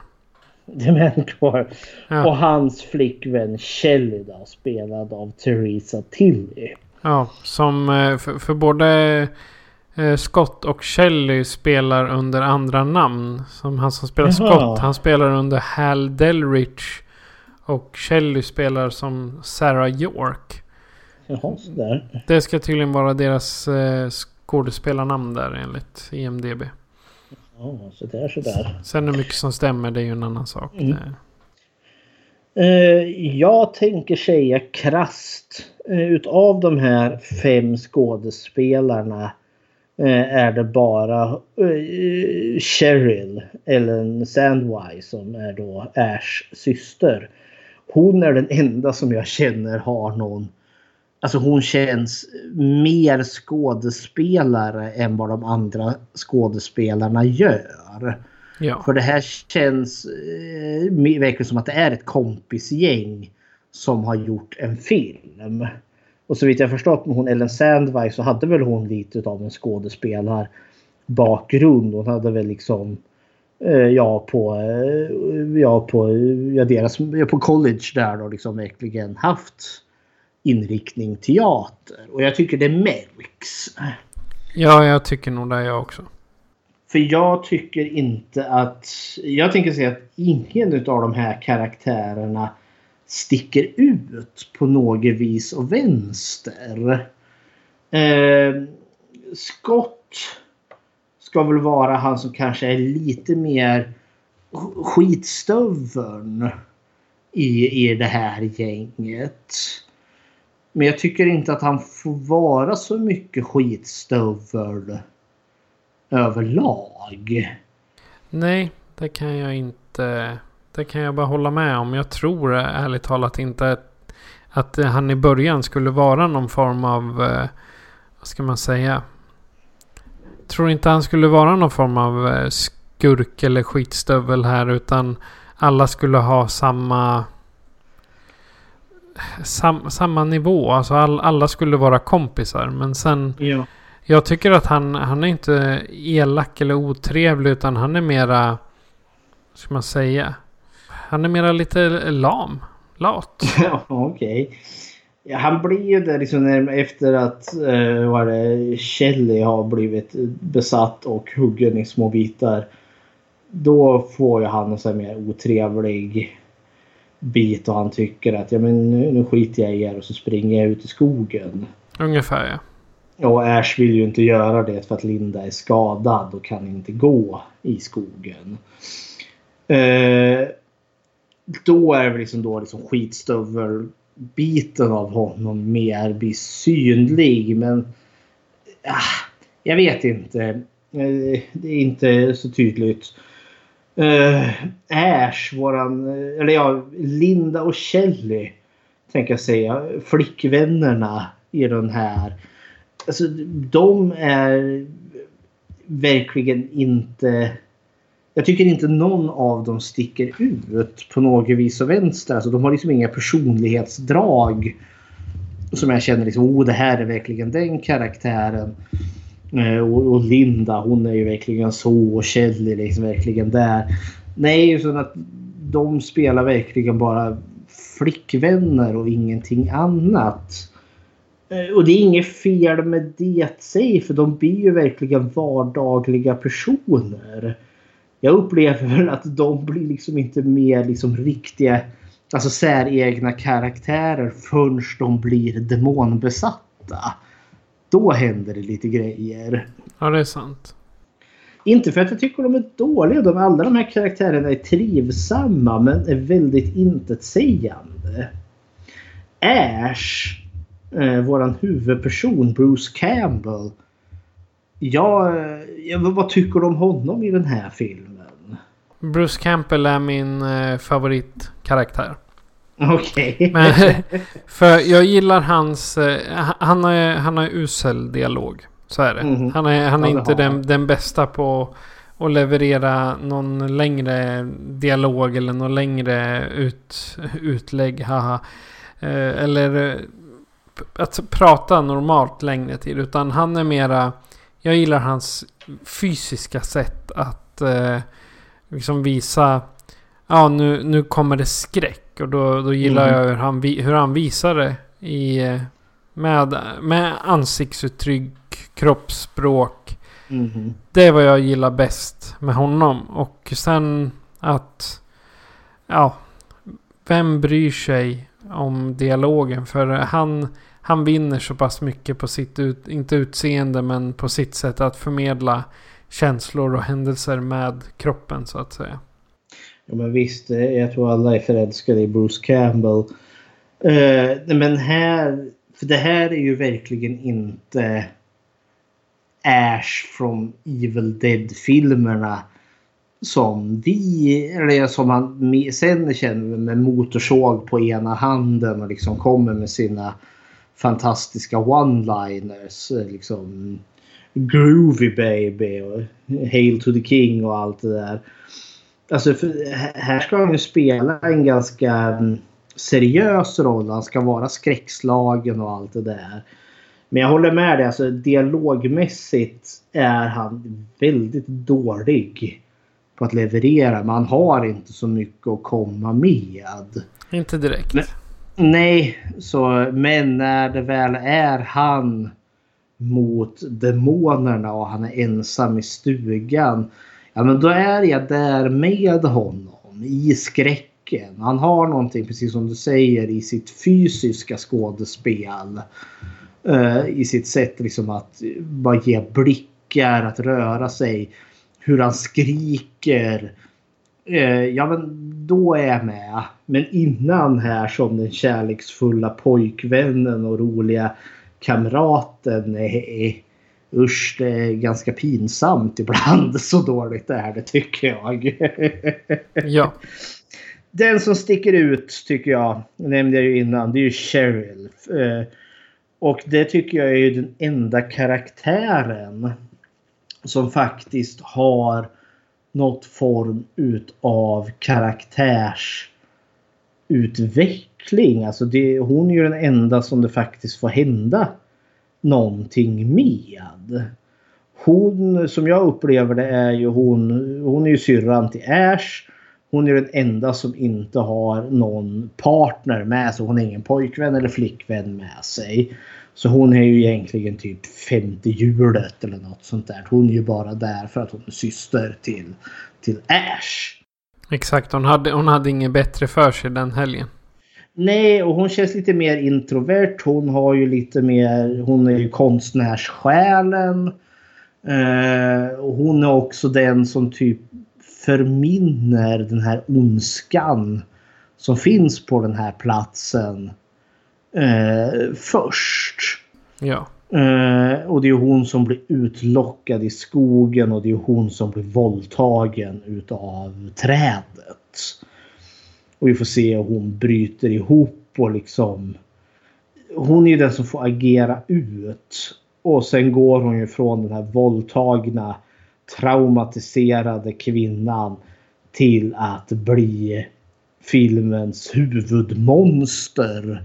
The Manincor. Ja. Och hans flickvän Shelly då, spelad av Theresa Tilly. Ja, som eh, för, för både eh, Scott och Shelley spelar under andra namn. Som han som spelar Jaha. Scott, han spelar under Hal Delrich. Och Shelley spelar som Sarah York. Jaha, sådär. Det ska tydligen vara deras eh, skådespelarnamn där enligt IMDB. Ja, sådär, sådär. Sen hur mycket som stämmer det är ju en annan sak. Mm. Uh, jag tänker säga krast. Uh, utav de här fem skådespelarna uh, är det bara Cheryl, Ellen Sandwise, som är då Ash syster hon är den enda som jag känner har någon... Alltså hon känns mer skådespelare än vad de andra skådespelarna gör. Ja. För det här känns eh, verkligen som att det är ett kompisgäng som har gjort en film. Och så vitt jag förstått med hon Ellen Sandberg så hade väl hon lite av en skådespelarbakgrund. Hon hade väl liksom Eh, ja, på, eh, ja, på, ja, deras, ja, på college där då liksom verkligen haft inriktning teater. Och jag tycker det märks. Ja, jag tycker nog det jag också. För jag tycker inte att... Jag tänker säga att ingen av de här karaktärerna sticker ut på något vis och vänster. Eh, Scott ska väl vara han som kanske är lite mer skitstöveln i, i det här gänget. Men jag tycker inte att han får vara så mycket skitstövel överlag. Nej, det kan jag inte. Det kan jag bara hålla med om. Jag tror ärligt talat inte att, att han i början skulle vara någon form av, eh, vad ska man säga, tror inte han skulle vara någon form av eh, skurk eller skitstövel här utan alla skulle ha samma sam, samma nivå. Alltså all, alla skulle vara kompisar. Men sen... Ja. Jag tycker att han, han är inte elak eller otrevlig utan han är mera... Vad ska man säga? Han är mera lite lam. Lat. Ja, okej. Okay. Ja, han blir ju där liksom efter att uh, vad det, Shelley har blivit besatt och huggen i små bitar. Då får ju han en sån mer otrevlig bit och han tycker att ja, men nu, nu skiter jag i er och så springer jag ut i skogen. Ungefär ja. Och Ash vill ju inte göra det för att Linda är skadad och kan inte gå i skogen. Uh, då är det liksom då liksom skitstövel biten av honom mer blir synlig. Men ah, jag vet inte. Eh, det är inte så tydligt. Uh, Ash, våran, eller ja, Linda och Kelly. Tänker jag säga. Flickvännerna i den här. Alltså de är verkligen inte jag tycker inte någon av dem sticker ut på något vis och vänster. Alltså, de har liksom inga personlighetsdrag som jag känner liksom, oh det här är verkligen den karaktären. Eh, och, och, Linda hon är ju verkligen så och Kjell är liksom verkligen där. Nej, utan att de spelar verkligen bara flickvänner och ingenting annat. Eh, och det är inget fel med det sig för de blir ju verkligen vardagliga personer. Jag upplever att de blir liksom inte mer liksom riktiga alltså säregna karaktärer förrän de blir demonbesatta. Då händer det lite grejer. Ja, det är sant. Inte för att jag tycker de är dåliga. De, alla de här karaktärerna är trivsamma men är väldigt intetsägande. Ash, eh, våran huvudperson Bruce Campbell. Ja, ja, vad tycker du om honom i den här filmen? Bruce Campbell är min eh, favoritkaraktär. Okej. Okay. för jag gillar hans... Eh, han har, han har usel dialog. Så är det. Mm. Han är, han är ja, inte den, den bästa på att leverera någon längre dialog eller någon längre ut, utlägg. Haha. Eh, eller eh, att prata normalt längre tid. Utan han är mera... Jag gillar hans fysiska sätt att eh, liksom visa... Ja, nu, nu kommer det skräck. Och då, då gillar mm. jag hur han, hur han visar det i... Eh, med, med ansiktsuttryck, kroppsspråk. Mm. Det är vad jag gillar bäst med honom. Och sen att... Ja. Vem bryr sig om dialogen? För han, han vinner så pass mycket på sitt, ut, inte utseende, men på sitt sätt att förmedla känslor och händelser med kroppen så att säga. Ja men visst, eh, jag tror alla är förälskade i Bruce Campbell. Uh, men här, för det här är ju verkligen inte Ash från Evil Dead-filmerna som vi, eller som han sen känner med motorsåg på ena handen och liksom kommer med sina fantastiska one-liners. Eh, liksom Groovy Baby och Hail to the King och allt det där. Alltså här ska han ju spela en ganska mm, seriös roll. Han ska vara skräckslagen och allt det där. Men jag håller med dig. Alltså, dialogmässigt är han väldigt dålig på att leverera. Man har inte så mycket att komma med. Inte direkt. Men, nej, så, men när det väl är han mot demonerna och han är ensam i stugan. Ja men då är jag där med honom i skräcken. Han har någonting precis som du säger i sitt fysiska skådespel. Uh, I sitt sätt liksom att bara ge blickar, att röra sig. Hur han skriker. Uh, ja men då är jag med. Men innan här som den kärleksfulla pojkvännen och roliga kamraten är Usch, det är ganska pinsamt ibland. Så dåligt är det tycker jag. ja. Den som sticker ut tycker jag, nämnde jag ju innan, det är ju Cheryl. Eh, och det tycker jag är den enda karaktären som faktiskt har något form utav karaktärsutveckling utveckling. Alltså det, hon är ju den enda som det faktiskt får hända någonting med. Hon, som jag upplever det, är ju hon, hon är ju syrran till Ash. Hon är den enda som inte har någon partner med sig. Hon har ingen pojkvän eller flickvän med sig. Så hon är ju egentligen typ femte hjulet eller något sånt där. Hon är ju bara där för att hon är syster till, till Ash. Exakt, hon hade, hon hade inget bättre för sig den helgen. Nej, och hon känns lite mer introvert. Hon har ju lite mer, hon är ju konstnärssjälen. Eh, och hon är också den som typ förminner den här ondskan som finns på den här platsen eh, först. Ja. Eh, och det är hon som blir utlockad i skogen och det är hon som blir våldtagen utav trädet. Och vi får se hur hon bryter ihop och liksom... Hon är ju den som får agera ut. Och sen går hon ju från den här våldtagna traumatiserade kvinnan till att bli filmens huvudmonster.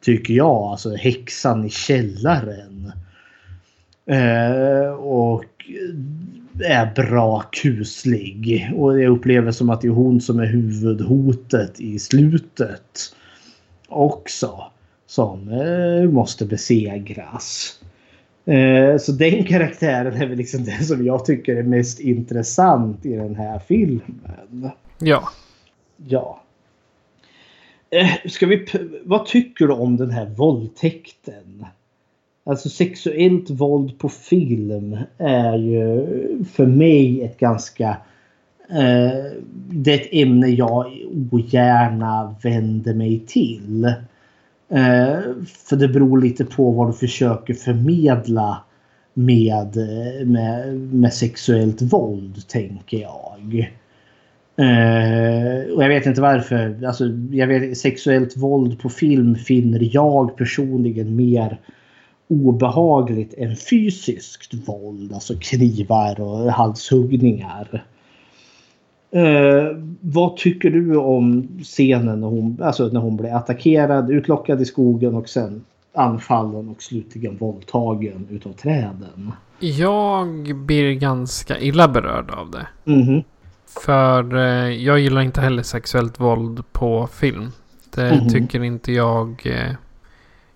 Tycker jag. Alltså häxan i källaren. Eh, och är bra kuslig. Och jag upplever som att det är hon som är huvudhotet i slutet. Också. Som eh, måste besegras. Eh, så den karaktären är väl liksom den som jag tycker är mest intressant i den här filmen. Ja. Ja. Eh, ska vi, vad tycker du om den här våldtäkten? Alltså sexuellt våld på film är ju för mig ett ganska... Eh, det är ett ämne jag ogärna vänder mig till. Eh, för det beror lite på vad du försöker förmedla med, eh, med, med sexuellt våld, tänker jag. Uh, och jag vet inte varför. Alltså, jag vet, sexuellt våld på film finner jag personligen mer obehagligt än fysiskt våld. Alltså knivar och halshuggningar. Uh, vad tycker du om scenen när hon, alltså när hon blir attackerad, utlockad i skogen och sen anfallen och slutligen våldtagen utav träden? Jag blir ganska illa berörd av det. Mm -hmm. För eh, jag gillar inte heller sexuellt våld på film. Det mm -hmm. tycker inte jag... Eh,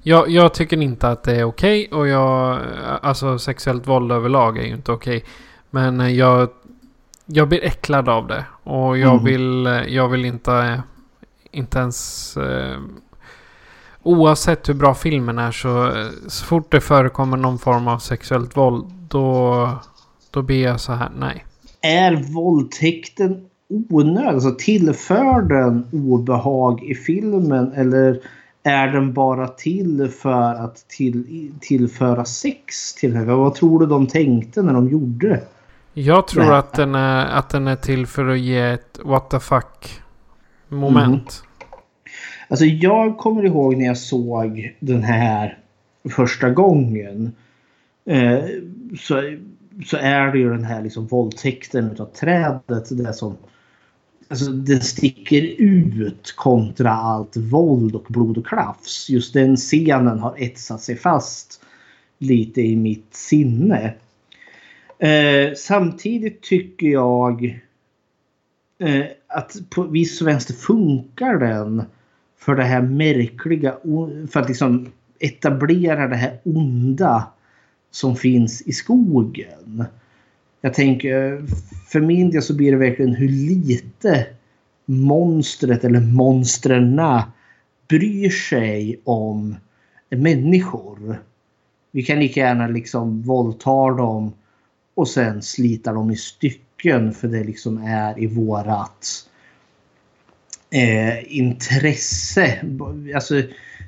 jag, jag, tycker inte att det är okej okay och jag... Alltså sexuellt våld överlag är ju inte okej. Okay. Men eh, jag... Jag blir äcklad av det. Och jag mm. vill... Eh, jag vill inte... Inte ens... Eh, oavsett hur bra filmen är så... Så fort det förekommer någon form av sexuellt våld då... Då blir jag så här, nej är våldtäkten onödig? Alltså tillför den obehag i filmen eller är den bara till för att till, tillföra sex till henne? Vad tror du de tänkte när de gjorde det? Jag tror att den, är, att den är till för att ge ett what the fuck moment. Mm. Alltså jag kommer ihåg när jag såg den här första gången. Eh, så så är det ju den här liksom våldtäkten utav trädet. Det som alltså, den sticker ut kontra allt våld och blod och klafs. Just den scenen har etsat sig fast lite i mitt sinne. Eh, samtidigt tycker jag eh, att på viss vänster funkar den för det här märkliga, för att liksom etablera det här onda som finns i skogen. Jag tänker eh, för min del så blir det verkligen hur lite monstret eller monstren bryr sig om människor. Vi kan lika gärna liksom våldta dem och sen slita dem i stycken för det liksom är i vårat eh, intresse. Alltså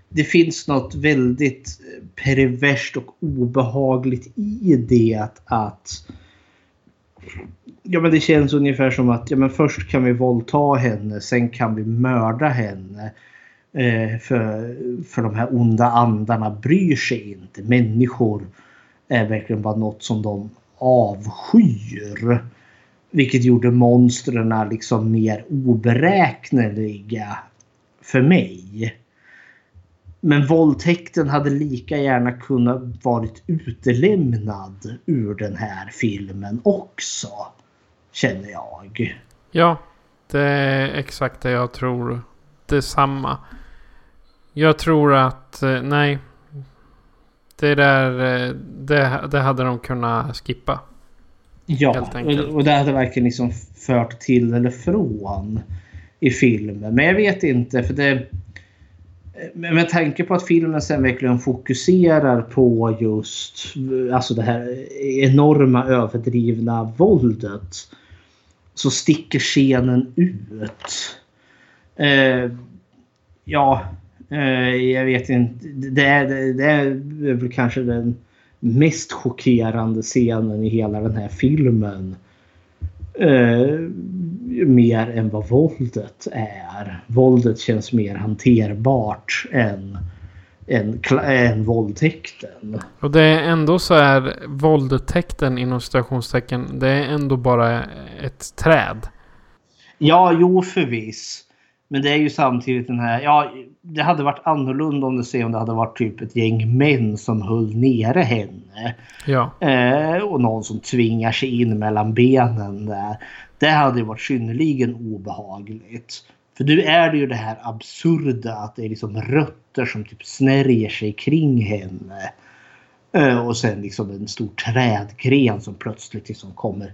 det finns något väldigt perverst och obehagligt i det att Ja men det känns ungefär som att ja, men först kan vi våldta henne, sen kan vi mörda henne. Eh, för, för de här onda andarna bryr sig inte. Människor är verkligen bara något som de avskyr. Vilket gjorde monstren liksom mer oberäkneliga för mig. Men våldtäkten hade lika gärna kunnat varit utelämnad ur den här filmen också. Känner jag. Ja, det är exakt det jag tror. Detsamma. Jag tror att, eh, nej. Det där, eh, det, det hade de kunnat skippa. Ja, och det hade verkligen liksom fört till eller från i filmen. Men jag vet inte för det med tanke på att filmen sen verkligen fokuserar på just alltså det här enorma överdrivna våldet. Så sticker scenen ut. Eh, ja, eh, jag vet inte. Det är, det är väl kanske den mest chockerande scenen i hela den här filmen. Eh, mer än vad våldet är. Våldet känns mer hanterbart än, än, än våldtäkten. Och det är ändå så är våldtäkten inom situationstecken. Det är ändå bara ett träd. Ja, jo förvis. Men det är ju samtidigt den här, ja det hade varit annorlunda om se om det hade varit typ ett gäng män som höll nere henne. Ja. Eh, och någon som tvingar sig in mellan benen där. Det hade ju varit synnerligen obehagligt. För nu är det ju det här absurda att det är liksom rötter som typ snärjer sig kring henne. Eh, och sen liksom en stor trädgren som plötsligt liksom kommer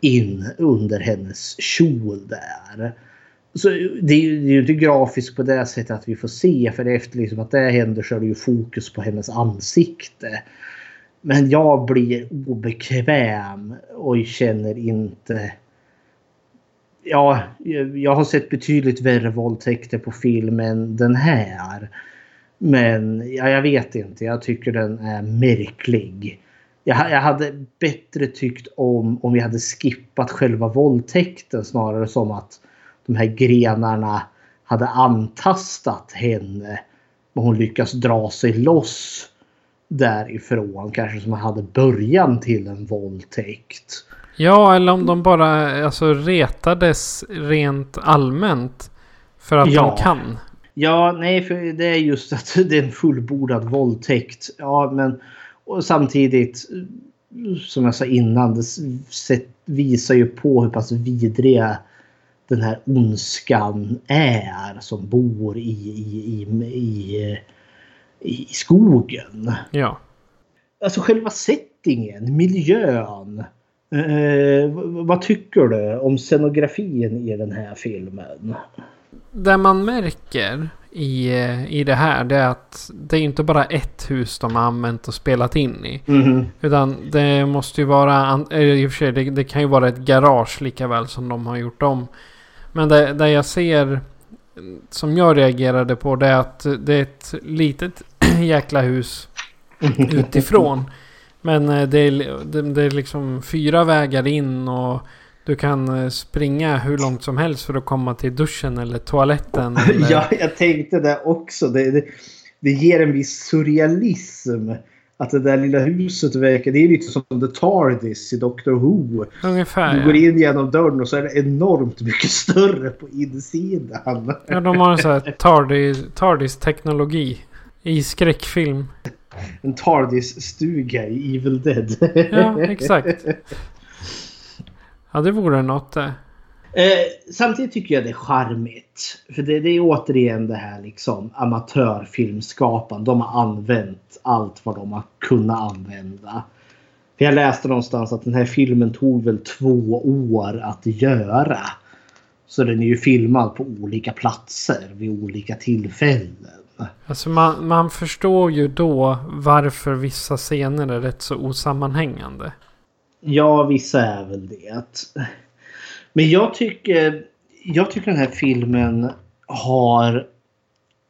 in under hennes kjol där. Så det är ju inte grafiskt på det sättet att vi får se för efter liksom att det händer så är det ju fokus på hennes ansikte. Men jag blir obekväm och känner inte... Ja, jag har sett betydligt värre våldtäkter på film än den här. Men ja, jag vet inte. Jag tycker den är märklig. Jag, jag hade bättre tyckt om om vi hade skippat själva våldtäkten snarare som att de här grenarna hade antastat henne. Men hon lyckas dra sig loss därifrån. Kanske som hade början till en våldtäkt. Ja, eller om de bara alltså, retades rent allmänt. För att Ja. de kan. Ja, nej, för det är just att det är en fullbordad våldtäkt. Ja, men och samtidigt som jag sa innan, det visar ju på hur pass vidriga den här ondskan är som bor i, i, i, i, i skogen. Ja. Alltså själva settingen, miljön. Eh, vad tycker du om scenografin i den här filmen? Det man märker i, i det här det är att det är inte bara ett hus de har använt och spelat in i. Mhm. Utan det måste ju vara, eh, i och för sig det, det kan ju vara ett garage lika väl som de har gjort om. Men det, det jag ser som jag reagerade på det är att det är ett litet jäkla hus utifrån. Men eh, det är, det, är liksom fyra vägar in och du kan eh, springa hur långt som helst för att komma till duschen eller toaletten. Eller... Ja, jag tänkte det också. Det, det, det ger en viss surrealism. Att det där lilla huset verkar... Det är lite som The TARDIS i Doctor Who. Ungefär Du går in genom dörren och så är det enormt mycket större på insidan. ja. De har en sån här TARDIS, TARDIS-teknologi. I skräckfilm. En TARDIS-stuga i Evil Dead. Ja, exakt. Ja, det vore något det. Eh, samtidigt tycker jag det är charmigt. För det, det är återigen det här liksom amatörfilmskapande. De har använt allt vad de har kunnat använda. För jag läste någonstans att den här filmen tog väl två år att göra. Så den är ju filmad på olika platser vid olika tillfällen. Alltså man, man förstår ju då varför vissa scener är rätt så osammanhängande. Ja, vissa är väl det. Men jag tycker, jag tycker den här filmen har...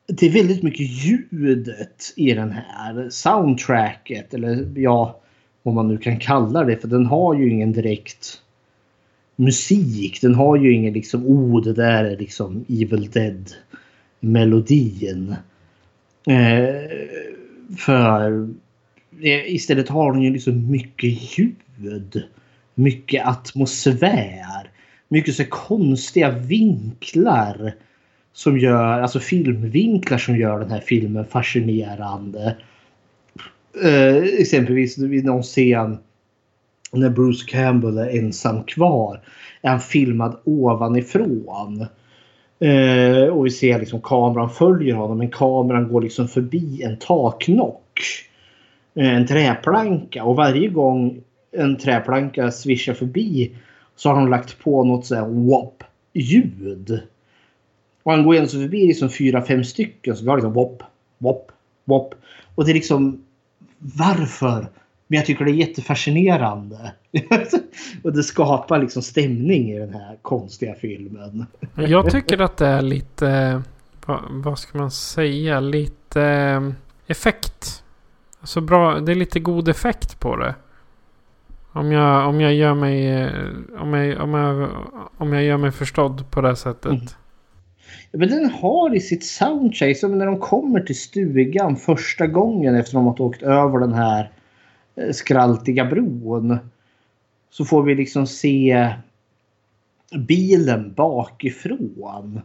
Det är väldigt mycket ljudet i den här. Soundtracket, eller ja, vad man nu kan kalla det. För den har ju ingen direkt musik. Den har ju ingen liksom, oh det där är liksom Evil Dead melodin. Eh, för eh, istället har hon ju liksom mycket ljud. Mycket atmosfär. Mycket så konstiga vinklar. Som gör, alltså filmvinklar som gör den här filmen fascinerande. Eh, exempelvis vid någon scen när Bruce Campbell är ensam kvar. Är han filmad ovanifrån. Eh, och vi ser liksom kameran följer honom men kameran går liksom förbi en taknock. Eh, en träplanka och varje gång en träplanka svischar förbi så har de lagt på något så här wop ljud. Och han går alltså förbi liksom fyra, fem stycken så vi har liksom wop, wop, wop. Och det är liksom varför? Men jag tycker det är jättefascinerande. och det skapar liksom stämning i den här konstiga filmen. Jag tycker att det är lite... Vad, vad ska man säga? Lite eh, effekt. Alltså bra, det är lite god effekt på det. Om jag, om jag gör mig... eh, Om jag, om jag, om jag gör mig förstådd på det sättet. Mm. Men den har i sitt soundtrack, som när de kommer till stugan första gången efter att de har åkt över den här Eh, skraltiga bron. Så får vi liksom se bilen bakifrån.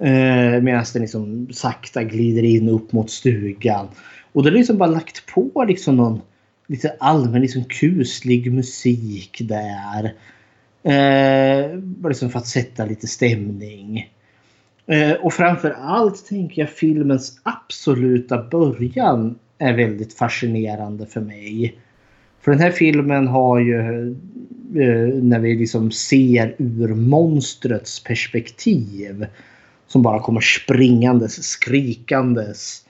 Eh, Medan den liksom sakta glider in upp mot stugan. Och då är liksom bara lagt på liksom någon lite allmän liksom kuslig musik där. Eh, liksom för att sätta lite stämning. Eh, och framför allt tänker jag filmens absoluta början är väldigt fascinerande för mig. För den här filmen har ju eh, när vi liksom ser ur monstrets perspektiv som bara kommer springandes, skrikandes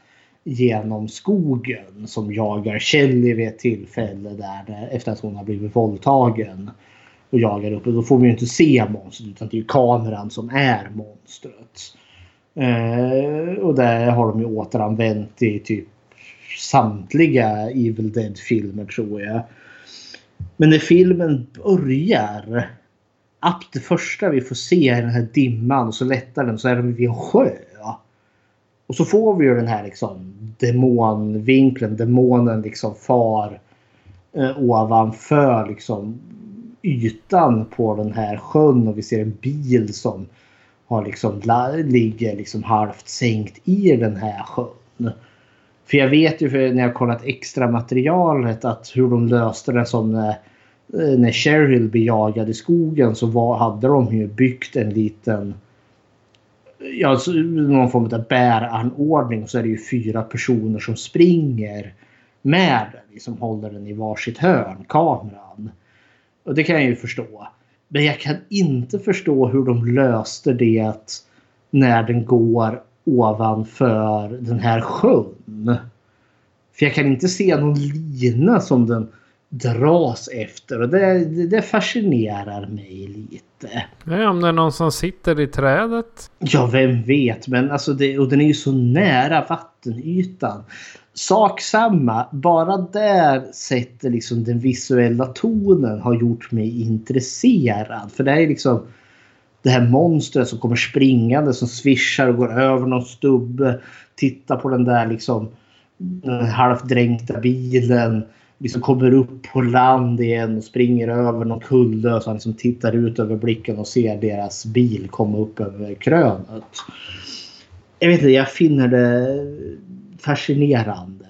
genom skogen som jagar Kelly vid ett tillfälle där efter att hon har blivit våldtagen och jagar upp. Och då får vi ju inte se monstret utan det är ju kameran som är monstret. Eh, och det har de ju återanvänt i typ samtliga Evil Dead-filmer tror jag. Men när filmen börjar. att det första vi får se är den här dimman och så lättar den så är de vid en sjö. Och så får vi ju den här liksom demonvinkeln. Demonen liksom far eh, ovanför liksom ytan på den här sjön och vi ser en bil som har liksom, ligger liksom halvt sänkt i den här sjön. För jag vet ju för när jag kollat extra materialet att hur de löste det som när, eh, när Cheryl blir jagad i skogen så var, hade de ju byggt en liten ja, någon form av bäranordning så är det ju fyra personer som springer med den. Liksom håller den i varsitt hörn, kameran. Och det kan jag ju förstå. Men jag kan inte förstå hur de löste det när den går ovanför den här sjön. För jag kan inte se någon lina som den dras efter och det, det fascinerar mig lite. Ja, om det är någon som sitter i trädet? Ja, vem vet. Men alltså det, och den är ju så nära vattenytan. Sak samma. Bara där sätter liksom den visuella tonen har gjort mig intresserad. För det är liksom det här monstret som kommer springande som svischar och går över någon stubbe. Tittar på den där liksom den halvt dränkta bilen liksom kommer upp på land igen och springer över någon kulle. Så han liksom tittar ut över blicken och ser deras bil komma upp över krönet. Jag vet inte, jag finner det fascinerande.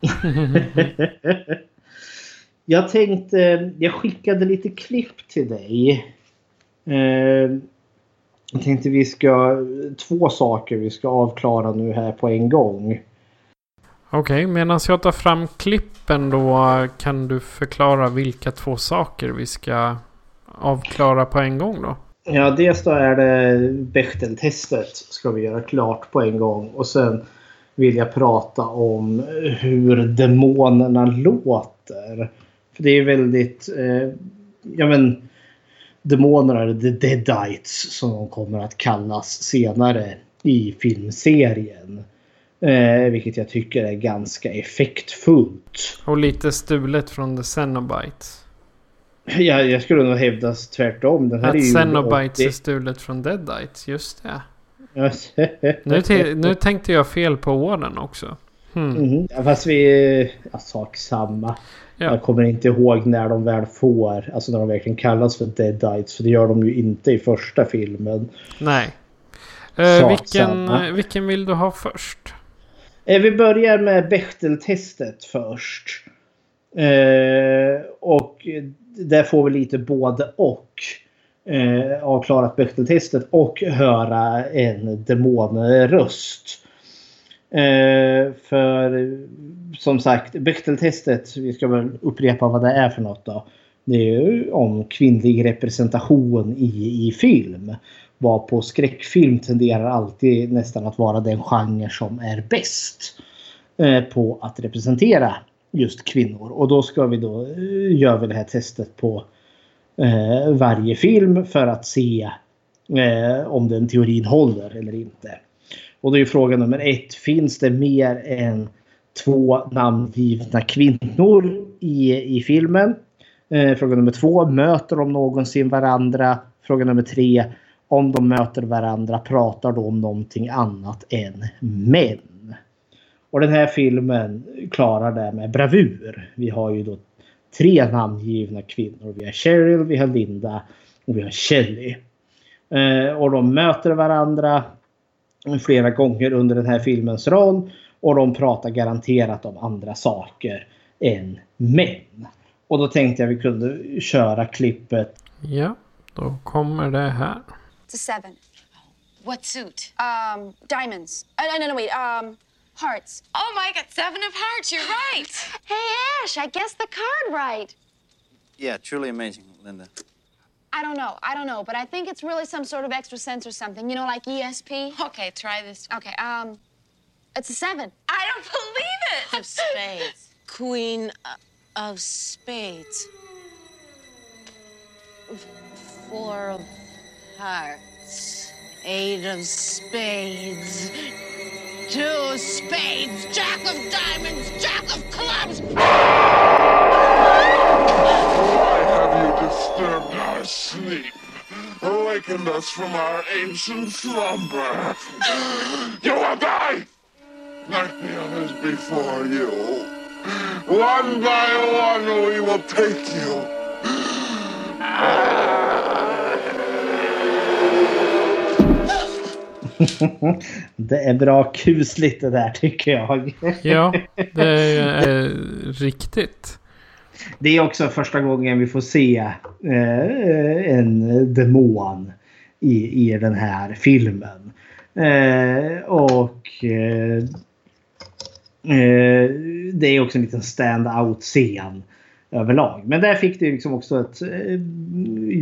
jag tänkte, jag skickade lite klipp till dig. Eh, jag tänkte vi ska, två saker vi ska avklara nu här på en gång. Okej, okay, medan jag tar fram klippen då kan du förklara vilka två saker vi ska avklara på en gång då? Ja, dels då är det Bechteltestet ska vi göra klart på en gång och sen vill jag prata om hur demonerna låter. För det är väldigt, eh, ja men demonerna, the deadites som de kommer att kallas senare i filmserien. Eh, vilket jag tycker är ganska effektfullt. Och lite stulet från The Cenobites. Ja, jag skulle nog hävda tvärtom. Den här att är Cenobites 80... är stulet från Deadites, just det. nu, nu tänkte jag fel på orden också. Hmm. Mm, fast vi... Ja, sak samma. Ja. Jag kommer inte ihåg när de väl får, alltså när de verkligen kallas för Deadites. För det gör de ju inte i första filmen. Nej. Uh, vilken, vilken vill du ha först? Eh, vi börjar med Bechteltestet först. Eh, och där får vi lite både och. Eh, avklarat Bechteltestet och höra en demonröst. Eh, för som sagt, Bechteltestet, vi ska väl upprepa vad det är för något då. Det är ju om kvinnlig representation i, i film var på skräckfilm tenderar alltid nästan att vara den genre som är bäst eh, på att representera just kvinnor. Och då ska vi då eh, gör vi det här testet på eh, varje film för att se eh, om den teorin håller eller inte. Och då är fråga nummer ett. Finns det mer än två namngivna kvinnor i, i filmen? Eh, fråga nummer två. Möter de någonsin varandra? Fråga nummer tre om de möter varandra pratar de om någonting annat än män. Och den här filmen klarar det med bravur. Vi har ju då tre namngivna kvinnor. Vi har Cheryl, vi har Linda och vi har Shelley. Eh, och de möter varandra flera gånger under den här filmens roll. Och de pratar garanterat om andra saker än män. Och då tänkte jag vi kunde köra klippet. Ja, då kommer det här. It's a seven. What suit? Um, diamonds. Uh, no, no, wait. Um, hearts. Oh my God, seven of hearts. You're right. Hey, Ash, I guessed the card right. Yeah, truly amazing, Linda. I don't know. I don't know, but I think it's really some sort of extra sense or something. You know, like ESP. Okay, try this. Okay. Um, it's a seven. I don't believe it. Of spades. Queen of spades. Four of hearts. Eight of spades. Two spades. Jack of diamonds. Jack of clubs. Why have you disturbed our sleep? Awakened us from our ancient slumber. You will die! Like the others before you. One by one we will take you. det är bra kusligt det där tycker jag. ja, det är eh, riktigt. Det är också första gången vi får se eh, en demon i, i den här filmen. Eh, och eh, eh det är också en liten stand-out-scen överlag. Men där fick du liksom också ett eh,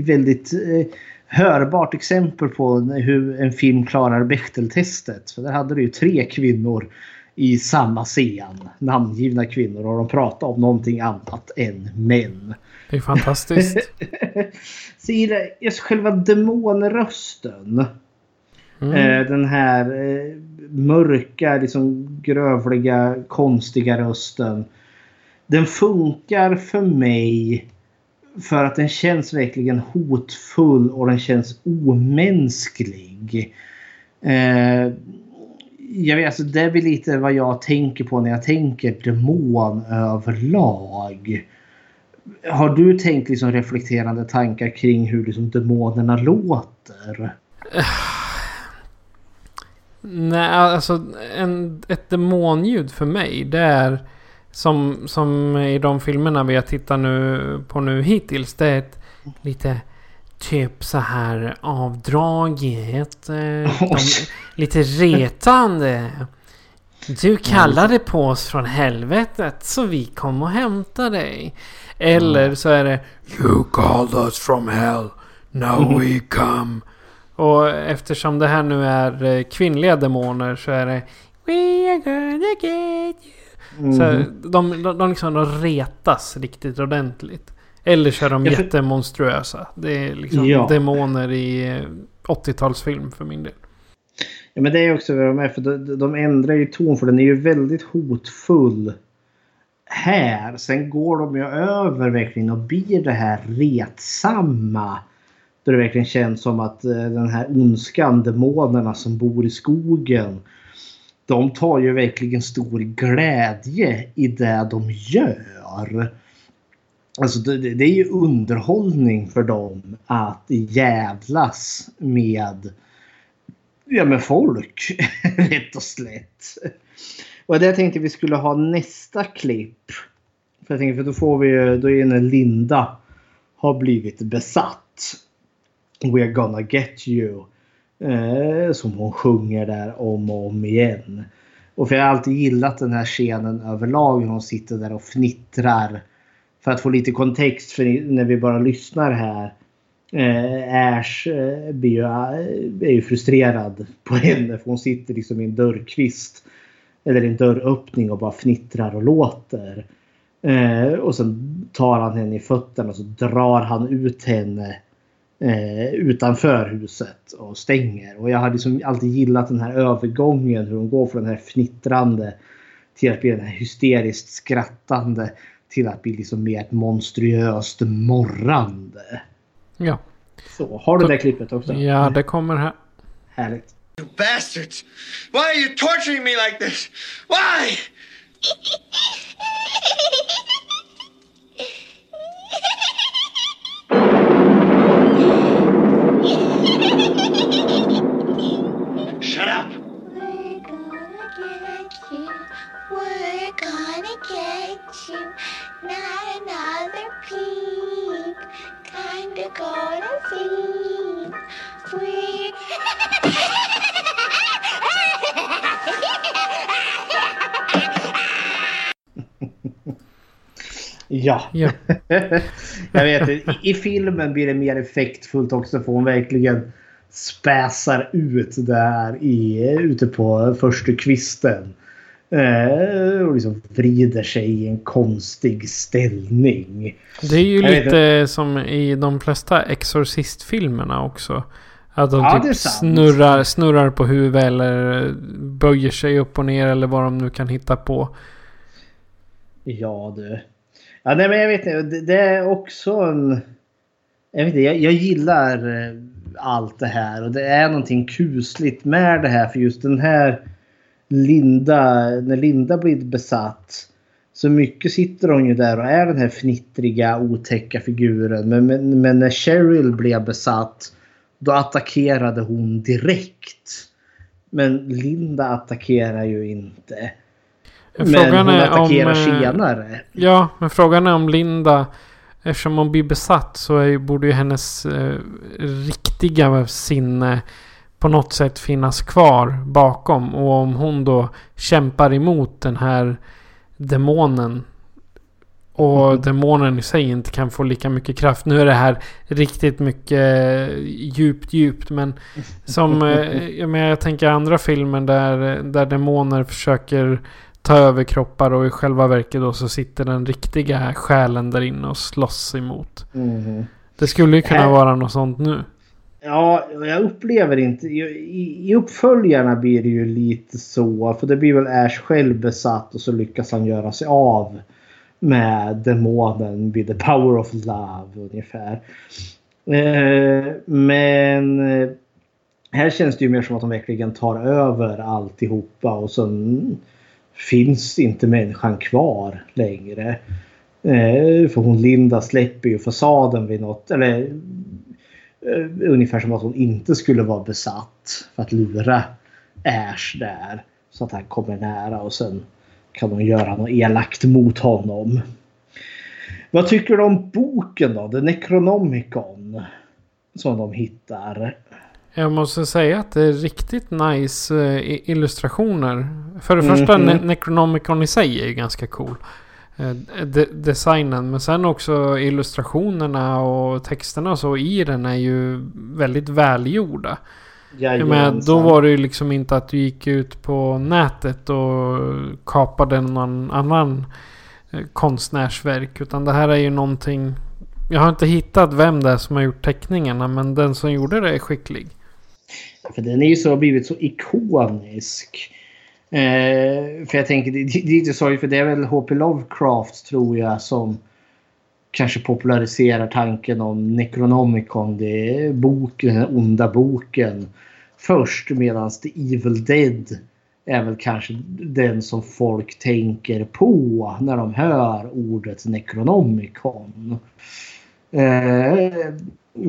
väldigt eh, hörbart exempel på hur en film klarar Bechteltestet. För där hade du ju tre kvinnor i samma scen. Namngivna kvinnor och de pratade om någonting annat än män. Det är fantastiskt. Så det, just själva demonrösten. Mm. Eh, den här eh, mörka, liksom grövliga, konstiga rösten. Den funkar för mig för att den känns verkligen hotfull och den känns omänsklig. Eh, jag vet, alltså det är väl lite vad jag tänker på när jag tänker demon överlag. Har du tänkt liksom reflekterande tankar kring hur liksom demonerna låter? Nej, alltså en, ett demonljud för mig det är som, som i de filmerna vi har tittat nu på nu hittills. Det är ett lite typ så här avdraget. Eh, de, lite retande. Du kallade på oss från helvetet så vi kom och hämtade dig. Eller så är det You called us from hell. Now we come. Och eftersom det här nu är eh, kvinnliga demoner så är det We are gonna get you. Så de, de, de, liksom, de retas riktigt ordentligt. Eller så är de jättemonstruösa. Det är liksom ja. demoner i 80-talsfilm eh, för min del. Ja men det är också vad de är. För de, de ändrar ju ton för den är ju väldigt hotfull. Här. Sen går de ju över verkligen och blir det här retsamma. Då det verkligen känns som att eh, den här ondskan, demonerna som bor i skogen de tar ju verkligen stor glädje i det de gör. Alltså det, det är ju underhållning för dem att jävlas med, ja, med folk. Rätt och slätt. Och det tänkte vi skulle ha nästa klipp. För jag tänkte, för då får vi ju, då är när Linda har blivit besatt. We're gonna get you. Eh, som hon sjunger där om och om igen. Och för jag har alltid gillat den här scenen överlag. Hon sitter där och fnittrar. För att få lite kontext för när vi bara lyssnar här. Eh, Ash eh, blir ju, eh, är ju frustrerad på henne. För hon sitter liksom i en dörrkvist. Eller en dörröppning och bara fnittrar och låter. Eh, och sen tar han henne i fötterna och så drar han ut henne eh, utanför huset och stänger. Och jag har liksom alltid gillat den här övergången hur hon går från den här fnittrande till att bli den här hysteriskt skrattande till att bli liksom mer ett monstruöst morrande. Ja. Så, har du det klippet också? Ja, det kommer här. Härligt. You bastards! Why are you torturing me like this? Why? Ja. Ja. jag vet i, I filmen blir det mer effektfullt också för hon verkligen späsar ut där i, ute på första kvisten. Eh, och liksom vrider sig i en konstig ställning. Det är ju Jag lite som i de flesta Exorcist-filmerna också. Att de Ja, typ snurrar, snurrar på huvudet eller böjer sig upp och ner eller vad de nu kan hitta på. Ja du. Ja, nej, men jag vet inte. Det, det är också en... Jag, vet inte, jag, jag gillar eh, allt det här och det är någonting kusligt med det här för just den här Linda, när Linda blir besatt så mycket sitter hon ju där och är den här fnittriga otäcka figuren. Men, men, men när Cheryl blev besatt då attackerade hon direkt. Men Linda attackerar ju inte. Men Frågan hon är om, attackerar eh, senare. Ja, men frågan är om Linda, eftersom hon blir besatt så är, borde ju hennes eh, riktiga sinne på något sätt finnas kvar bakom. Och om hon då kämpar emot den här demonen och Mm. demonen i sig inte kan få lika mycket kraft. Nu är det här riktigt mycket djupt, djupt. Men som eh, jag, menar, jag tänker andra filmer där, där demoner försöker ta över kroppar och i själva verket då så sitter den riktiga själen där inne och slåss emot. Mhm. Det skulle ju kunna Här- vara något sånt nu. Ja, jag upplever inte... I, I uppföljarna blir det ju lite så. För det blir väl Ash själv besatt och så lyckas han göra sig av med demonen vid the power of love ungefär. Eh, men eh, här känns det ju mer som att de verkligen tar över alltihopa och sen finns inte människan kvar längre. Eh, för hon Linda släpper ju fasaden vid något, eller eh, ungefär som att hon inte skulle vara besatt för att lura Ash där. Så att han kommer nära och sen kan hon göra något elakt mot honom. Vad tycker du om boken då? The Necronomicon. Som de hittar. Jag måste säga att det är riktigt nice eh, illustrationer. För det första, Mhm. Ne- Necronomicon i sig är ju ganska cool. Eh, de- designen. Men sen också illustrationerna och texterna och så i den är ju väldigt välgjorda. Menar, då var det ju liksom inte att du gick ut på nätet och kapade någon annan eh, konstnärsverk. Utan det här är ju någonting... Jag har inte hittat vem det är som har gjort teckningarna. Men den som gjorde det är skicklig. För den är ju så blivit så ikonisk. Eh, för jag tänker, det, det är lite sorgligt för det är väl H.P. Lovecraft tror jag som kanske populariserar tanken om Necronomicon. Det är boken, den onda boken först medan The Evil Dead är väl kanske den som folk tänker på när de hör ordet Necronomicon. Eh,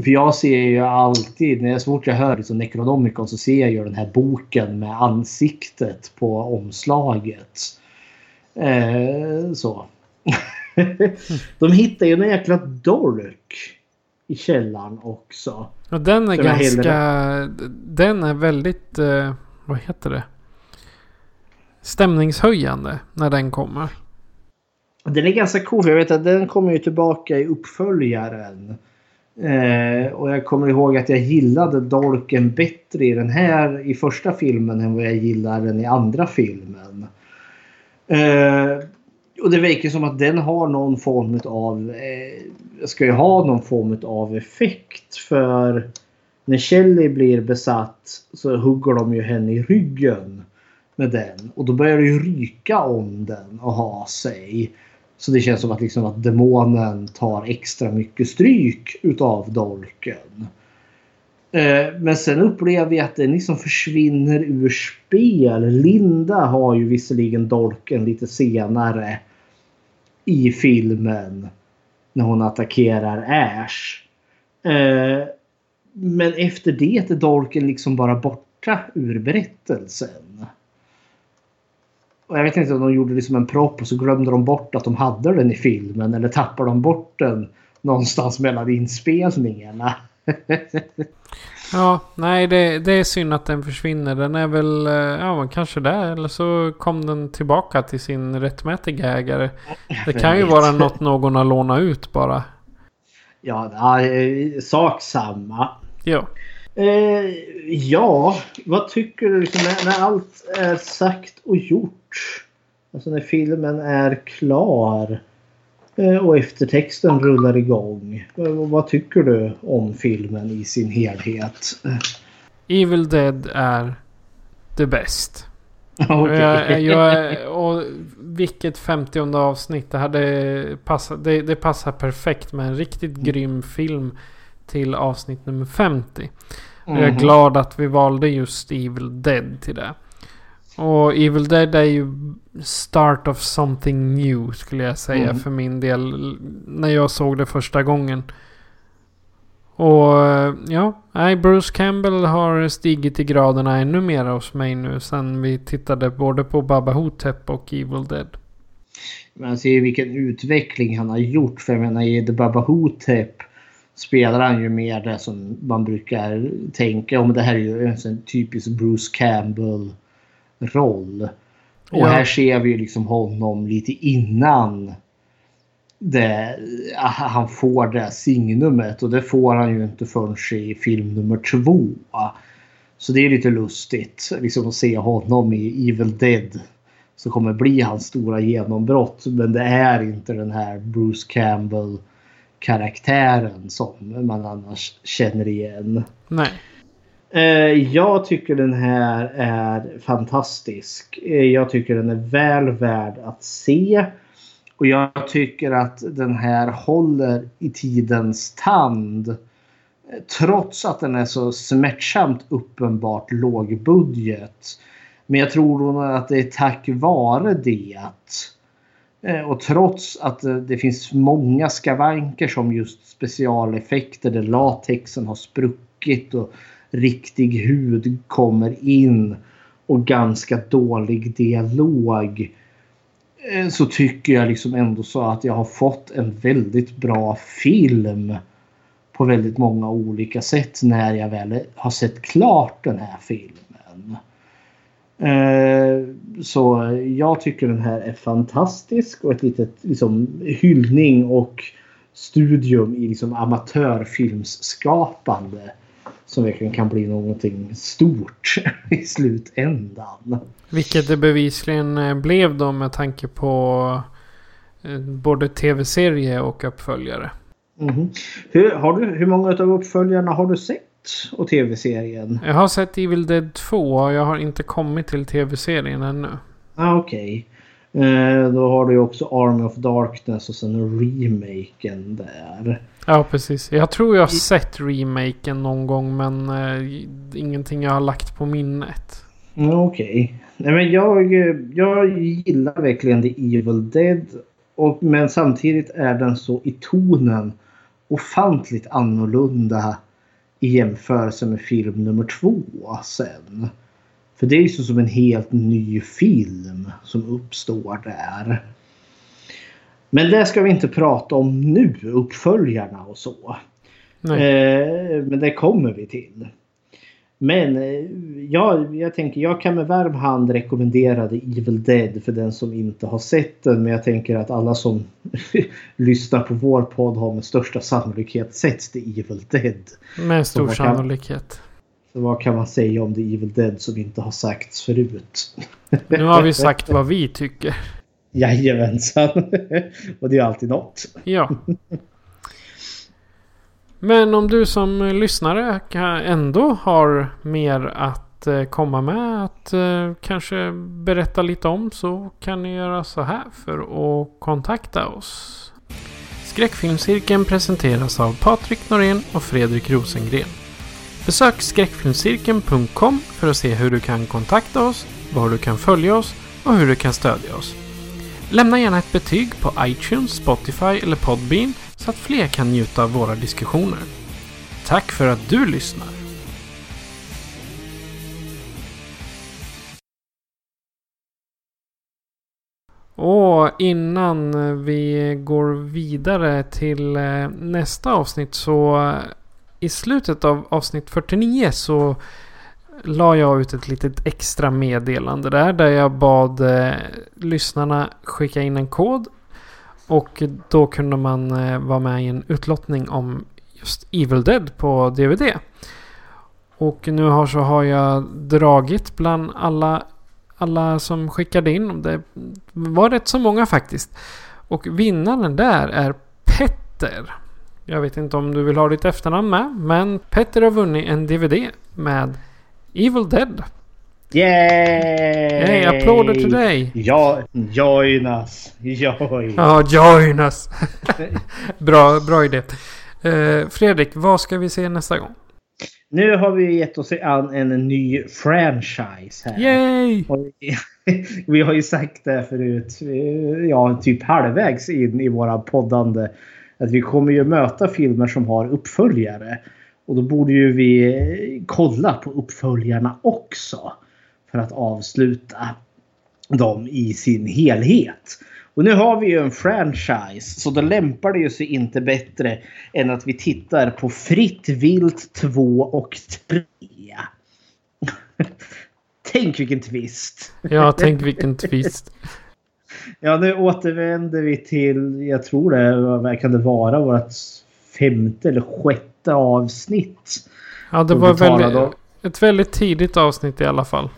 för jag ser ju alltid, när jag, så fort jag hör liksom Necronomicon så ser jag ju den här boken med ansiktet på omslaget. Eh, så. De hittar ju en jäkla dolk i källaren också. Och den är ganska... Den är väldigt... Eh, vad heter det? Stämningshöjande när den kommer. Den är ganska cool jag vet att den kommer ju tillbaka i uppföljaren. Eh, och jag kommer ihåg att jag gillade dolken bättre i den här i första filmen än vad jag gillar den i andra filmen. Eh, och det verkar som att den har någon form av eh, ska ju ha någon form av effekt för när Shelley blir besatt så hugger de ju henne i ryggen med den och då börjar det ju ryka om den och ha sig. Så det känns som att, liksom att demonen tar extra mycket stryk utav dolken. Eh, men sen upplever jag att den liksom försvinner ur spel. Linda har ju visserligen dolken lite senare i filmen när hon attackerar Ash. Eh, men efter det är dolken liksom bara borta ur berättelsen. Och jag vet inte om de gjorde det som en propp och så glömde de bort att de hade den i filmen eller tappade de bort den någonstans mellan inspelningarna. Ja, nej det, det är synd att den försvinner. Den är väl, eh, ja kanske där. Eller så kom den tillbaka till sin rättmätiga ägare. Det kan ju vara något någon har lånat ut bara. Ja, ja eh, sak samma. Ja. Eh, ja, vad tycker du liksom när, när allt är sagt och gjort? Alltså när filmen är klar. Eh, och eftertexten rullar igång. Eh, vad tycker du om filmen i sin helhet? Evil Dead är the best. Okej. Jag, jag, och vilket 50 avsnitt. Det, hade passat, det, det passar perfekt med en riktigt grym film till avsnitt nummer 50. Och jag är Mhm. glad att vi valde just Evil Dead till det. Och Evil Dead är ju start of something new skulle jag säga Mm. för min del. När jag såg det första gången. Och eh, ja, Bruce Campbell har stigit i graderna ännu mer hos mig nu sen vi tittade både på Baba Hotep och Evil Dead. Man ser ju vilken utveckling han har gjort. För jag menar i The Baba Hotep spelar han ju mer det som man brukar tänka om. Det här är ju en sån typisk Bruce Campbell roll. Och Ja. här ser vi liksom honom lite innan det, han får det signumet. Och det får han ju inte förrän i film nummer två. Så det är lite lustigt liksom att se honom i Evil Dead. Så kommer bli hans stora genombrott. Men det är inte den här Bruce Campbell karaktären som man annars känner igen. Nej. Eh, jag tycker den här är fantastisk. Eh, jag tycker den är väl värd att se. Och jag tycker att den här håller i tidens tand. Eh, trots att den är så smärtsamt uppenbart lågbudget. Men jag tror nog att det är tack vare det. Och trots att det finns många skavanker som just specialeffekter där latexen har spruckit och riktig hud kommer in och ganska dålig dialog. Eh, så tycker jag liksom ändå så att jag har fått en väldigt bra film på väldigt många olika sätt när jag väl har sett klart den här filmen. Eh, så jag tycker den här är fantastisk och ett litet liksom, hyllning och studium i liksom amatörfilmsskapande. Som verkligen kan bli någonting stort i slutändan. Vilket det bevisligen eh, blev då med tanke på eh, både tv-serie och uppföljare. Mhm. Hur, har du, hur många av uppföljarna har du sett? Och tv-serien? Jag har sett Evil Dead 2 och jag har inte kommit till tv-serien ännu. Ah, Okej. Eh, då har du ju också Army of Darkness och sen remaken där. Ja, precis. Jag tror jag har sett remaken någon gång men eh, ingenting jag har lagt på minnet. Okej. Nej, men jag, jag gillar verkligen The Evil Dead. Och, men samtidigt är den så i tonen ofantligt annorlunda i jämförelse med film nummer två sen. För det är ju så som en helt ny film som uppstår där. Men det ska vi inte prata om nu, uppföljarna och så. Eh, men det kommer vi till. Men eh, jag, jag tänker jag kan med varm hand rekommendera The Evil Dead för den som inte har sett den. Men jag tänker att alla som lyssnar på vår podd har med största sannolikhet sett The Evil Dead. Med stor sannolikhet. Så vad kan man säga om The Evil Dead som inte har sagts förut? Nu har vi sagt vad vi tycker. Jajamensan. Och det är alltid något. Ja. Men om du som lyssnare ändå har mer att eh, komma med att eh, kanske berätta lite om så kan ni göra så här för att kontakta oss. Skräckfilmscirkeln presenteras av Patrik Norén och Fredrik Rosengren. Besök skräckfilmscirkeln.com för att se hur du kan kontakta oss, var du kan följa oss och hur du kan stödja oss. Lämna gärna ett betyg på iTunes, Spotify eller Podbean så att fler kan njuta av våra diskussioner. Tack för att du lyssnar! Och innan vi går vidare till eh, nästa avsnitt så eh, i slutet av avsnitt 49 så la jag ut ett litet extra meddelande där. Där jag bad eh, lyssnarna skicka in en kod. Och då kunde man eh, vara med i en utlottning om just Evil Dead på DVD. Och nu har så har jag dragit bland alla, alla som skickade in. Det var rätt så många faktiskt. Och vinnaren där är Petter. Jag vet inte om du vill ha ditt efternamn med. Men Petter har vunnit en DVD med Evil Dead. Yay! Hej, applåder till dig! Ja, joinas. Join. Ja, joinas. bra, bra idé. Eh, Fredrik, vad ska vi se nästa gång? Nu har vi gett oss an en ny franchise här. Yay! Vi har ju sagt det förut, ja typ halvvägs in i våra poddande. Att vi kommer ju möta filmer som har uppföljare. Och då borde ju vi kolla på uppföljarna också. För att avsluta dem i sin helhet. Och nu har vi ju en franchise så då lämpar det ju sig inte bättre än att vi tittar på Fritt vilt 2 och 3. tänk vilken twist! Ja, tänk vilken twist ja, nu återvänder vi till, jag tror det, vad kan det vara, vårt femte eller sjätte avsnitt. Ja, det var väldigt, ett väldigt tidigt avsnitt i alla fall.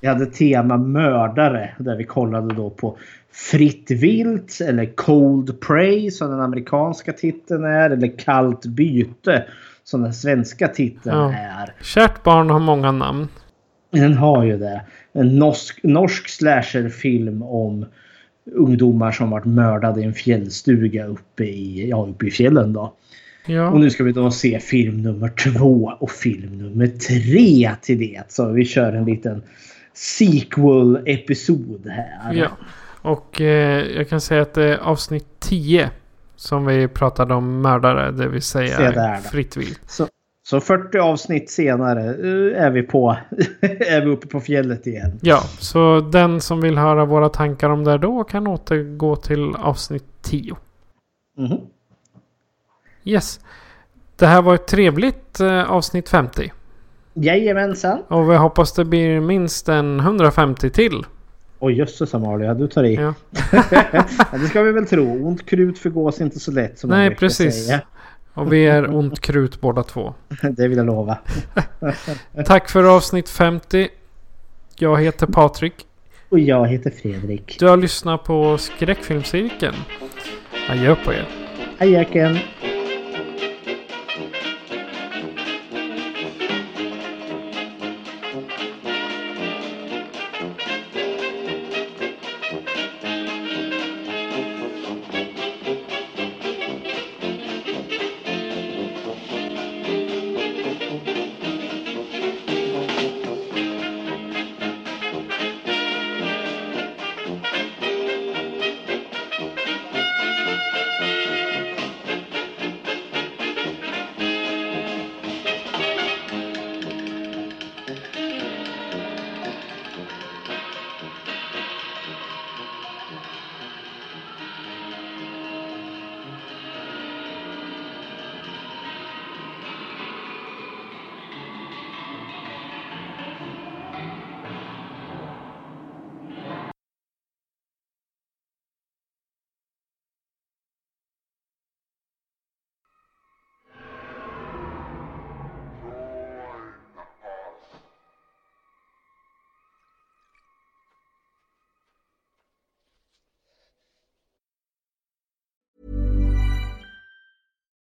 Vi hade tema mördare där vi kollade då på Fritt vilt eller Cold Prey som den amerikanska titeln är. Eller Kallt byte som den svenska titeln ja. är. Kärt barn har många namn. Den har ju det. En norsk, norsk slasherfilm om ungdomar som varit mördade i en fjällstuga uppe i, ja, uppe i fjällen. Då. Ja. Och nu ska vi då se film nummer två och film nummer tre till det. Så vi kör en liten sequel-episod här. Ja. Och eh, jag kan säga att det är avsnitt 10 som vi pratade om mördare, det vill säga fritt vilt. Så, så 40 avsnitt senare eh, är vi på är vi uppe på fjället igen. Ja, så den som vill höra våra tankar om det då kan återgå till avsnitt 10. Mm. Yes. Det här var ett trevligt eh, avsnitt 50. Jajamensan. Och vi hoppas det blir minst en 150 till. Oj jösses Amalia, du tar i. Ja. det ska vi väl tro. Ont krut förgås inte så lätt som Nej, precis. Säga. Och vi är ont krut båda två. det vill jag lova. Tack för avsnitt 50. Jag heter Patrik. Och jag heter Fredrik. Du har lyssnat på Skräckfilmscirkeln. Adjö på er. Adjöken.